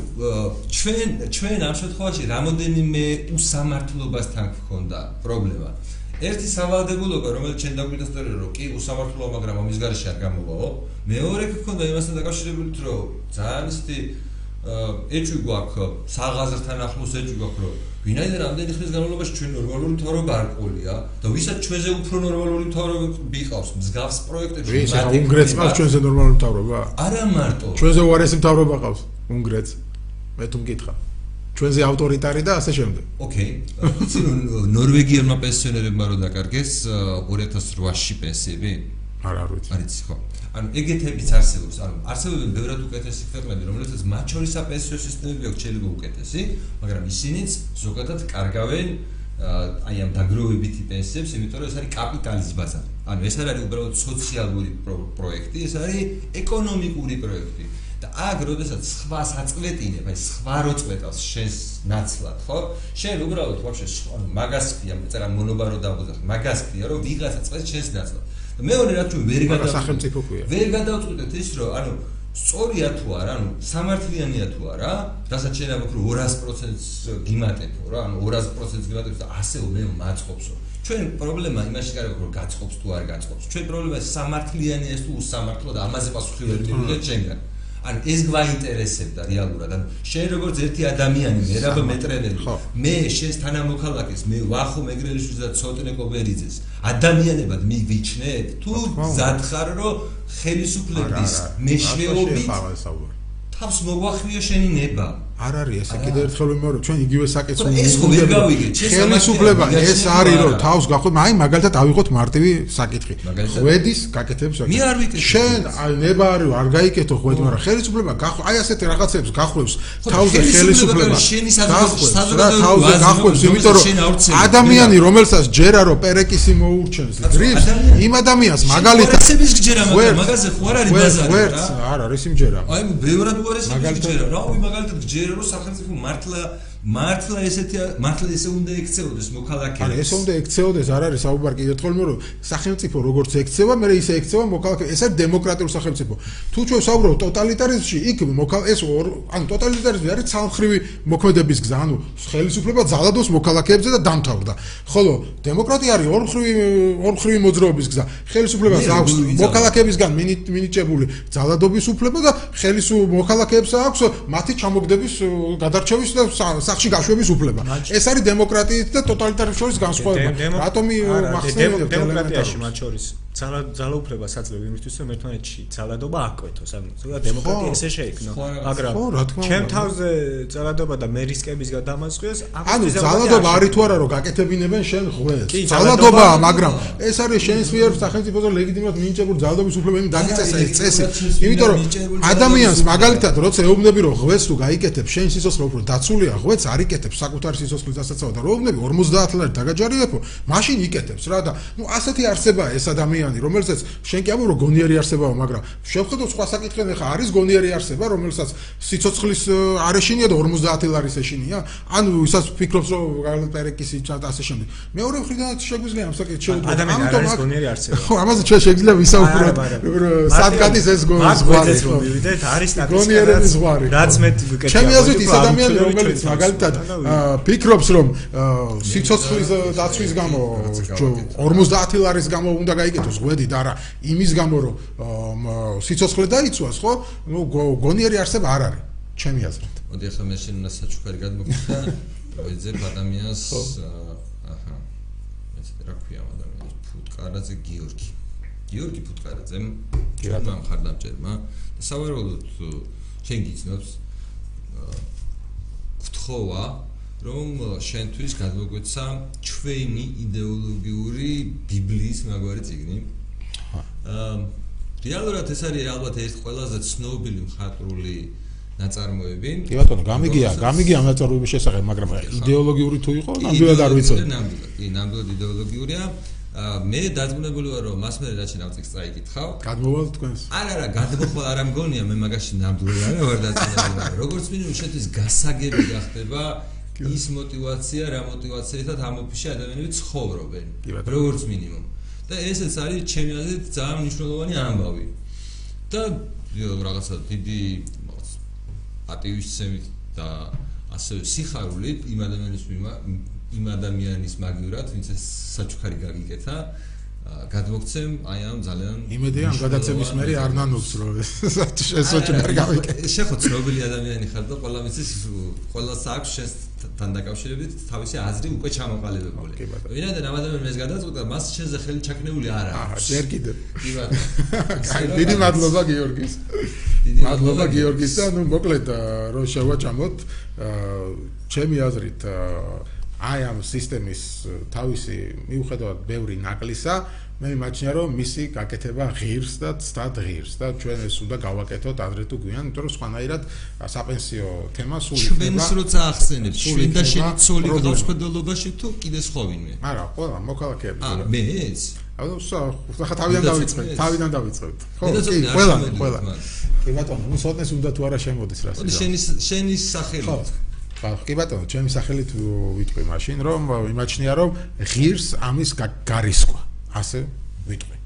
ჩვენ ჩვენ ამ შემთხვევაში რამოდენიმე უსამართლობასთან გქონდა პრობლემა. ერთი სავალდებულობა რომელიც ჩვენ დაგვიდასწორე რომ კი უსამართლოა მაგრამ ამის გარეშე არ გამოვაო მეორე გქონდა იმასთან დაკავშირებით რომ ძალიან ისეთი ეჭვი გვაქვს საღაზრთან ახლოს ეჭვი გვაქვს რომ ვინაიდან რამდენი ხნის განმავლობაში ჩვენ ნორმალური მთავრობა არ ყოლია და ვისაც ჩვენზე უფრო ნორმალური მთავრობა ვიყავს მსგავს პროექტებში ვის მათ უნგრეთს ყავს ჩვენზე ნორმალური მთავრობა? არა მარტო. ჩვენზე უარესი მთავრობა ყავს უნგრეთს. მე თუ მკითხა. ჩვენზე ავტორიტარი და ასე შემდეგ. ოკეი. ნორვეგიელმა პენსიონერებმა რო დაკარგეს ა, 2008-ში პენსიები? არ არ ვიცი. არ იცი ხო? ანუ ეგეთებიც არსებობს, ანუ არსებობენ ბევრად უკეთესი ქვეყნები, რომლებსაც მათ შორის საპენსიო სისტემები აქვს შეიძლება უკეთესი, მაგრამ ისინიც ზოგადად კარგავენ აი ამ დაგროვებითი პენსიებს, იმიტომ რომ ეს არის კაპიტალის ბაზარი. ანუ ეს არ არის უბრალოდ სოციალური პრო- პროექტი, ეს არის ეკონომიკური პროექტი. და აქ როდესაც სხვა საწყვეტინებ, აი სხვა როწყვეტავს შენს ნაცვლად, ხო? შენ უბრალოდ ვაფშე ანუ მაგას ხია, წერა მონობარო დაგვუძახ, მაგას ხია, რომ ვიღაცა წყვეტს შენს ნაცვლად. და მეორე რაც ვერ მაგრამ გადავწყვეტ. სახელმწიფო ქვია. ვერ გადავწყვეტეთ ის, რომ ანუ სწორია თუ არა, ანუ სამართლიანია თუ არა, რასაც შენ ამბობ, რომ 200%-ს გიმატებო რა, ანუ 200%-ს გიმატებს და ასეო მე მაწყობსო. ჩვენ პრობლემა იმაში გარკვევ რომ გაწყობს თუ არ გაწყობს. ჩვენ პრობლემა სამართლიანია თუ უსამართლო და ამაზე პასუხი ვერ მივიღეთ შენგან. ანუ ეს გვაინტერესებდა რეალურად. ანუ შენ როგორც ერთი ადამიანი, მე რა მეტრენელი, მე შენს თანამოქალაქეს, მე ვახო მეგრელიშვილს და ცოტნე კობერიძეს, ადამიანებად მივიჩნეთ თუ მზად ხარ რომ ხელისუფლების მეშვეობით თავს მოგვახვიო შენი ნება. არ არის ესე კიდე ერთხელ ვიმეორებ ჩვენ იგივე საკითხს ხო, ეს გავიგეთ, ჩვენ ხელისუფლება ეს არის რომ თავს გახვით აი მაგალითად ავიღოთ მარტივი საკითხი. ხვედის გაკეთებს მე არ ვიკეთებ. შენ აი ნება არის არ გაიკეთო ხვედი მაგრამ ხელისუფლება გახ- აი ასეთი რაღაცებს გახვევს თავზე ხელისუფლება თავზე გახვევს იმიტომ რომ ადამიანი რომელსაც ჯერა რომ პერეკისი მოურჩენს გრიფს ადამიანი- იმ ადამიანს მაგალითად უარესების გჯერა, მაგრამ მაგაზე ხო არ არის ბაზარი, ვერც არ არის იმჯერა აი ბევრად მაგალითად- გჯერა. რა ვი მაგალითად გჯერა რომ სახელმწიფო მართლა მართლა ესეთი მართლა ესე უნდა ექცეოდეს მოქალაქეებს. არა ესე უნდა ექცეოდეს არ არის საუბარი კიდევ მე რომ სახელმწიფო როგორც ექცევა მე ისე ექცევა მოქალაქე ეს არის დემოკრატიული სახელმწიფო. თუ ჩვენ საუბრობთ ტოტალიტარიზმში იქ მოკალ ეს ანუ ტოტალიტარიზმი არის ცალმხრივი მოქმედების გზა. ანუ ხელისუფლება ძალადობს მოქალაქეებზე და დამთავრდა. ხოლო დემოკრატია არის ორმხრივი ორმხრივი მოძრაობის გზა. ხელისუფლებას აქვს მოქალაქეებისგან მინი- მინიჭებული ძალადობის უფლება და ხელისუფ მოქალაქეებს აქვს მათი ჩამოგდების გადარჩევის და სახლში გაშვების უფლება. ეს არის დემოკრატიით და ტოტალიტარიზმის შორის განსხვავება. მახსენებთ დემო- დემოკრატიაში მათ შორის ძალაუფლება საძლევ იმისთვის რომ ერთმანეთში ძალადობა აკვეთოს. ანუ ზოგადად დემოკრატია ესე შეიქმნა. მაგრამ ჩემ თავზე ძალადობა და მე რისკებისგან დამასწრეს ანუ ძალადობა არის თუ არა რომ გაკეთებინებენ შენ ღვეს კი, ძალადობაა მაგრამ ეს არის შენს მიერ სახელმწიფოზე ლეგიტიმურად მინიჭებული ძალადობის უფლება იმ დაგიწესა ეს წესი. იმიტომ რომ ადამიანს მაგალითად როცა ეუბნები რომ ღვეს თუ გაიკეთებ შენ სიცოცხლე უფრო დაცულია ღვეც არ იკეთებს საკუთარი სიცოცხლის დასაცავად და რომ ეუბნები 50 ლარი დაგაჯარიებო მაშინ იკეთებს რა და ნუ ასეთი არსებაა ეს ადამიანი რომელსაც შენ კი ამბობ რომ გონიერი არსებაა მაგრამ შევხედოთ სხვა საკითხები ხა არის გონიერი არსება რომელსაც სიცოცხლის ը, არ ეშინია და 50 ლარის ეშინია. ანუ ისაც ფიქრობს რომ მაგალითად პერეკისი ჩატა ასე შემდეგ. მეორე მხრიდან შეგვიძლია ამ საკითხს შევუდგოთ. ადამიანი არ ამიტომ არის გონიერი არსება. ხო ამაზე ჩვენ შეგვიძლია ვისაუბროთ. რომ სად გადის ეს გონიერი მივიდეთ არის გონიერების ზღვარი. რაც მე ვიკეთე ჩემი აზრით ის ადამიანი რომელიც მაგალითად ფიქრობს რომ სიცოცხლის დაცვის გამო ჯო- 50 ლარის გამო უნდა გაიკეთოს ღვედი და არა იმის გამო რომ სიცოცხლე დაიცვას ხო? ნუ გო- გონიერი არსება არ არის ჩემი აზრით. მოდი ახლა მე შენ უნდა საჩუქარი გადმოგხდა ვეძებ ადამიანს აჰა ეს რა ქვია ამ ადამიანს ფუტკარაძე გიორგი. გიორგი ფუტკარაძემ ჩვენმა მხარდამჭერმა. და სავარაუდოდ შენ გიცნობს აა, გთხოვა რომ შენთვის გადმოგვეცა ჩვენი идеოლოგიური ბიბლიის მაგვარი წიგნი. აა რეალურად ეს არის ალბათ ერთ ყველაზე ცნობილი მხატვრული ნაწარმოები. კი ბატონო, გამიგია, გამიგია ამ ნაწარმოების შესახებ, მაგრამ идеოლოგიური თუ იყო, ნამდვილად არ ვიცოდი. ნამდვილად, კი, ნამდვილად идеოლოგიურია. მე დაძგუნებული ვარ რომ მას მე რაჩი ნავწიქს წაიკითხავ. გადმოვალ თქვენს. არა, არა, გადმოხვალ არა მგონია, მე მაგაში ნამდვილად არ ვარ დაძგუნებული. როგორც მინიმუმ შეთის გასაგები გახდება ის мотивация, რა мотивацияითაც ამ ოფისში ადამიანები ცხოვრობენ. როგორც მინიმუმ. და ესეც არის ჩემი აზრით ძალიან მნიშვნელოვანი ამბავი. და რაღაცა დიდი ატივისტებით და ასევე სიხარულით იმ ადამიანის იმ ადამიანის მაგივრად, ვინც ეს საჩუქარი გაგიკეთა, გადმოგცემ აი ამ ძალიან იმედია ამ გადაცემის მერე არ ნანობს რომ საჩუქარი გაგიკეთა. შეხო ცნობილი ადამიანი ხარ და ყველა მიცის ყველას აქვს შენს თან დაკავშირებით თავისი აზრი უკვე ჩამოყალიბებული. ვინაიდან ამ ადამიანს ეს გადაწყვეტა, მას შენზე ხელი ჩაქნეული არ აქვს. ჯერ კიდევ კი ბატონო. დიდი მადლობა გიორგის. დიდი მადლობა გიორგის და ნუ მოკლედ რომ შევაჭამოთ, აა, ჩემი აზრით აი ამ სისტემის თავისი მიუხედავად ბევრი ნაკლისა, მე მიმაჩნია რომ მისი გაკეთება ღირს და ცდად ღირს და ჩვენ ეს უნდა გავაკეთოთ ადრე თუ გვიან, იმიტომ რომ სხვანაირად საპენსიო თემა სულ ჩვენს როცა ახსენებს, ჩვენ და იქნება შენი ცოლი ხედელობაში თუ კიდე სხვა ვინმე? არა, ყველა მოქალაქეები. აა, მეც? ანუ ხა თავიდან წიგნი? თავიდან დავიწყეთ. ხო, კი, ყველა, ყველა. კი ბატონო, ნუ სოტნეს უნდა თუ არა შემოდის რა შენი შენი სახელი. ხო. კი ბატონო, ჩემი სახელით ვიტყვი მაშინ, რომ იმაჩნია რომ ღირს ამის გა- გარისკვა. ასე ვიტყვი.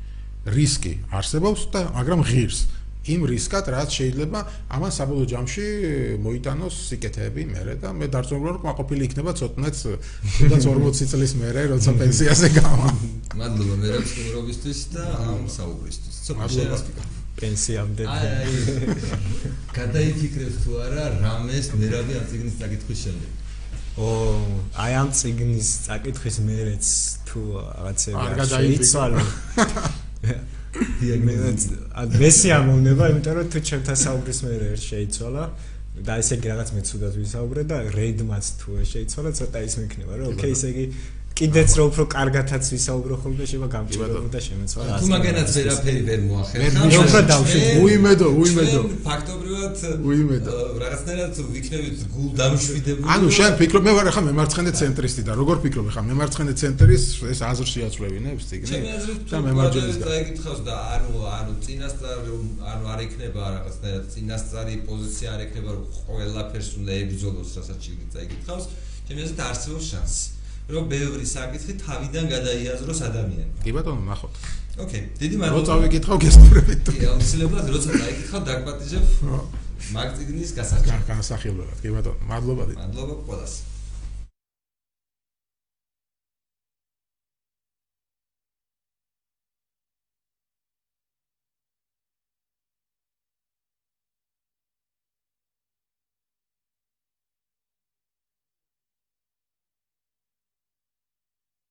რისკი არსებობს და მაგრამ ღირს იმ რისკად რაც შეიძლება ამან საბოლოო ჯამში მოიტანოს სიკეთეები მერე და მე დარწმუნებული ვარ რომ ყოფილი იქნება ცოტნეც თუნდაც 40 წლის მერე როცა პენსიაზე გავა. მადლობა მე რაცნობრობისთვის და ამ საუბრისთვის. ცოტა მადლობა. პენსიამდე აი აი გადაიფიქრებს თუ არა რამეს მერავი ამ ციგნის წაკითხვის შემდეგ. ო აი ამ ციგნის წაკითხვის მერეც თუ რაღაცები გადაიფიქრო. შეიცვალო მე მე სიამოვნება იმიტომ რომ თუ ჩემთან საუბრის მერე ერთ შეიცვალა და ესე იგი რაღაც მე ცუდად ვისაუბრე და რეიდმაც თუ შეიცვალა ცოტა ის მექნება რომ ოკეი ესე იგი კიდეც რო უფრო კარგათაც ვისაუბრო ხოლმე შეიძლება გამჭირდება და შემეცვალა თუ მაგანაც ვერაფერი ვერ მოახერხა ვერ უფრო დავშვით, უიმედო, უიმედო. ფაქტობრივად უიმედო. რაღაცნაირად ვიქნებით გულ დამშვიდებული ანუ შენ ფიქრობ მე ვარ ახლა მემარცხენე ცენტრისტი და როგორ ფიქრობ ახლა მემარცხენე ცენტრის ეს აზრში აწვევინებს ჩემი ციგნი აზრით და თუ მემარჯვენეს და ანუ ანუ წინასწარ ანუ არ იქნება რაღაცნაირად წინასწარი პოზიცია არ იქნება რომ ყველაფერს უნდა ებრძოლოს რასაც შეიძლება წაიკითხავს ჩემი აზრით არსებობს შანსი რომ ბევრი საკითხი თავიდან გადაიაზროს ადამიანმა კი ბატონო ნახოთ. ოკეი დიდი რო მადლობა წავიკითხავ გესწრებით თუ კი აუცილებლად როცა დაიკითხავ დაგპატიჟებ მაგ წიგნის გასახდით განსახილველად კი ბატონო მადლობა დიდი. მადლობა ყველას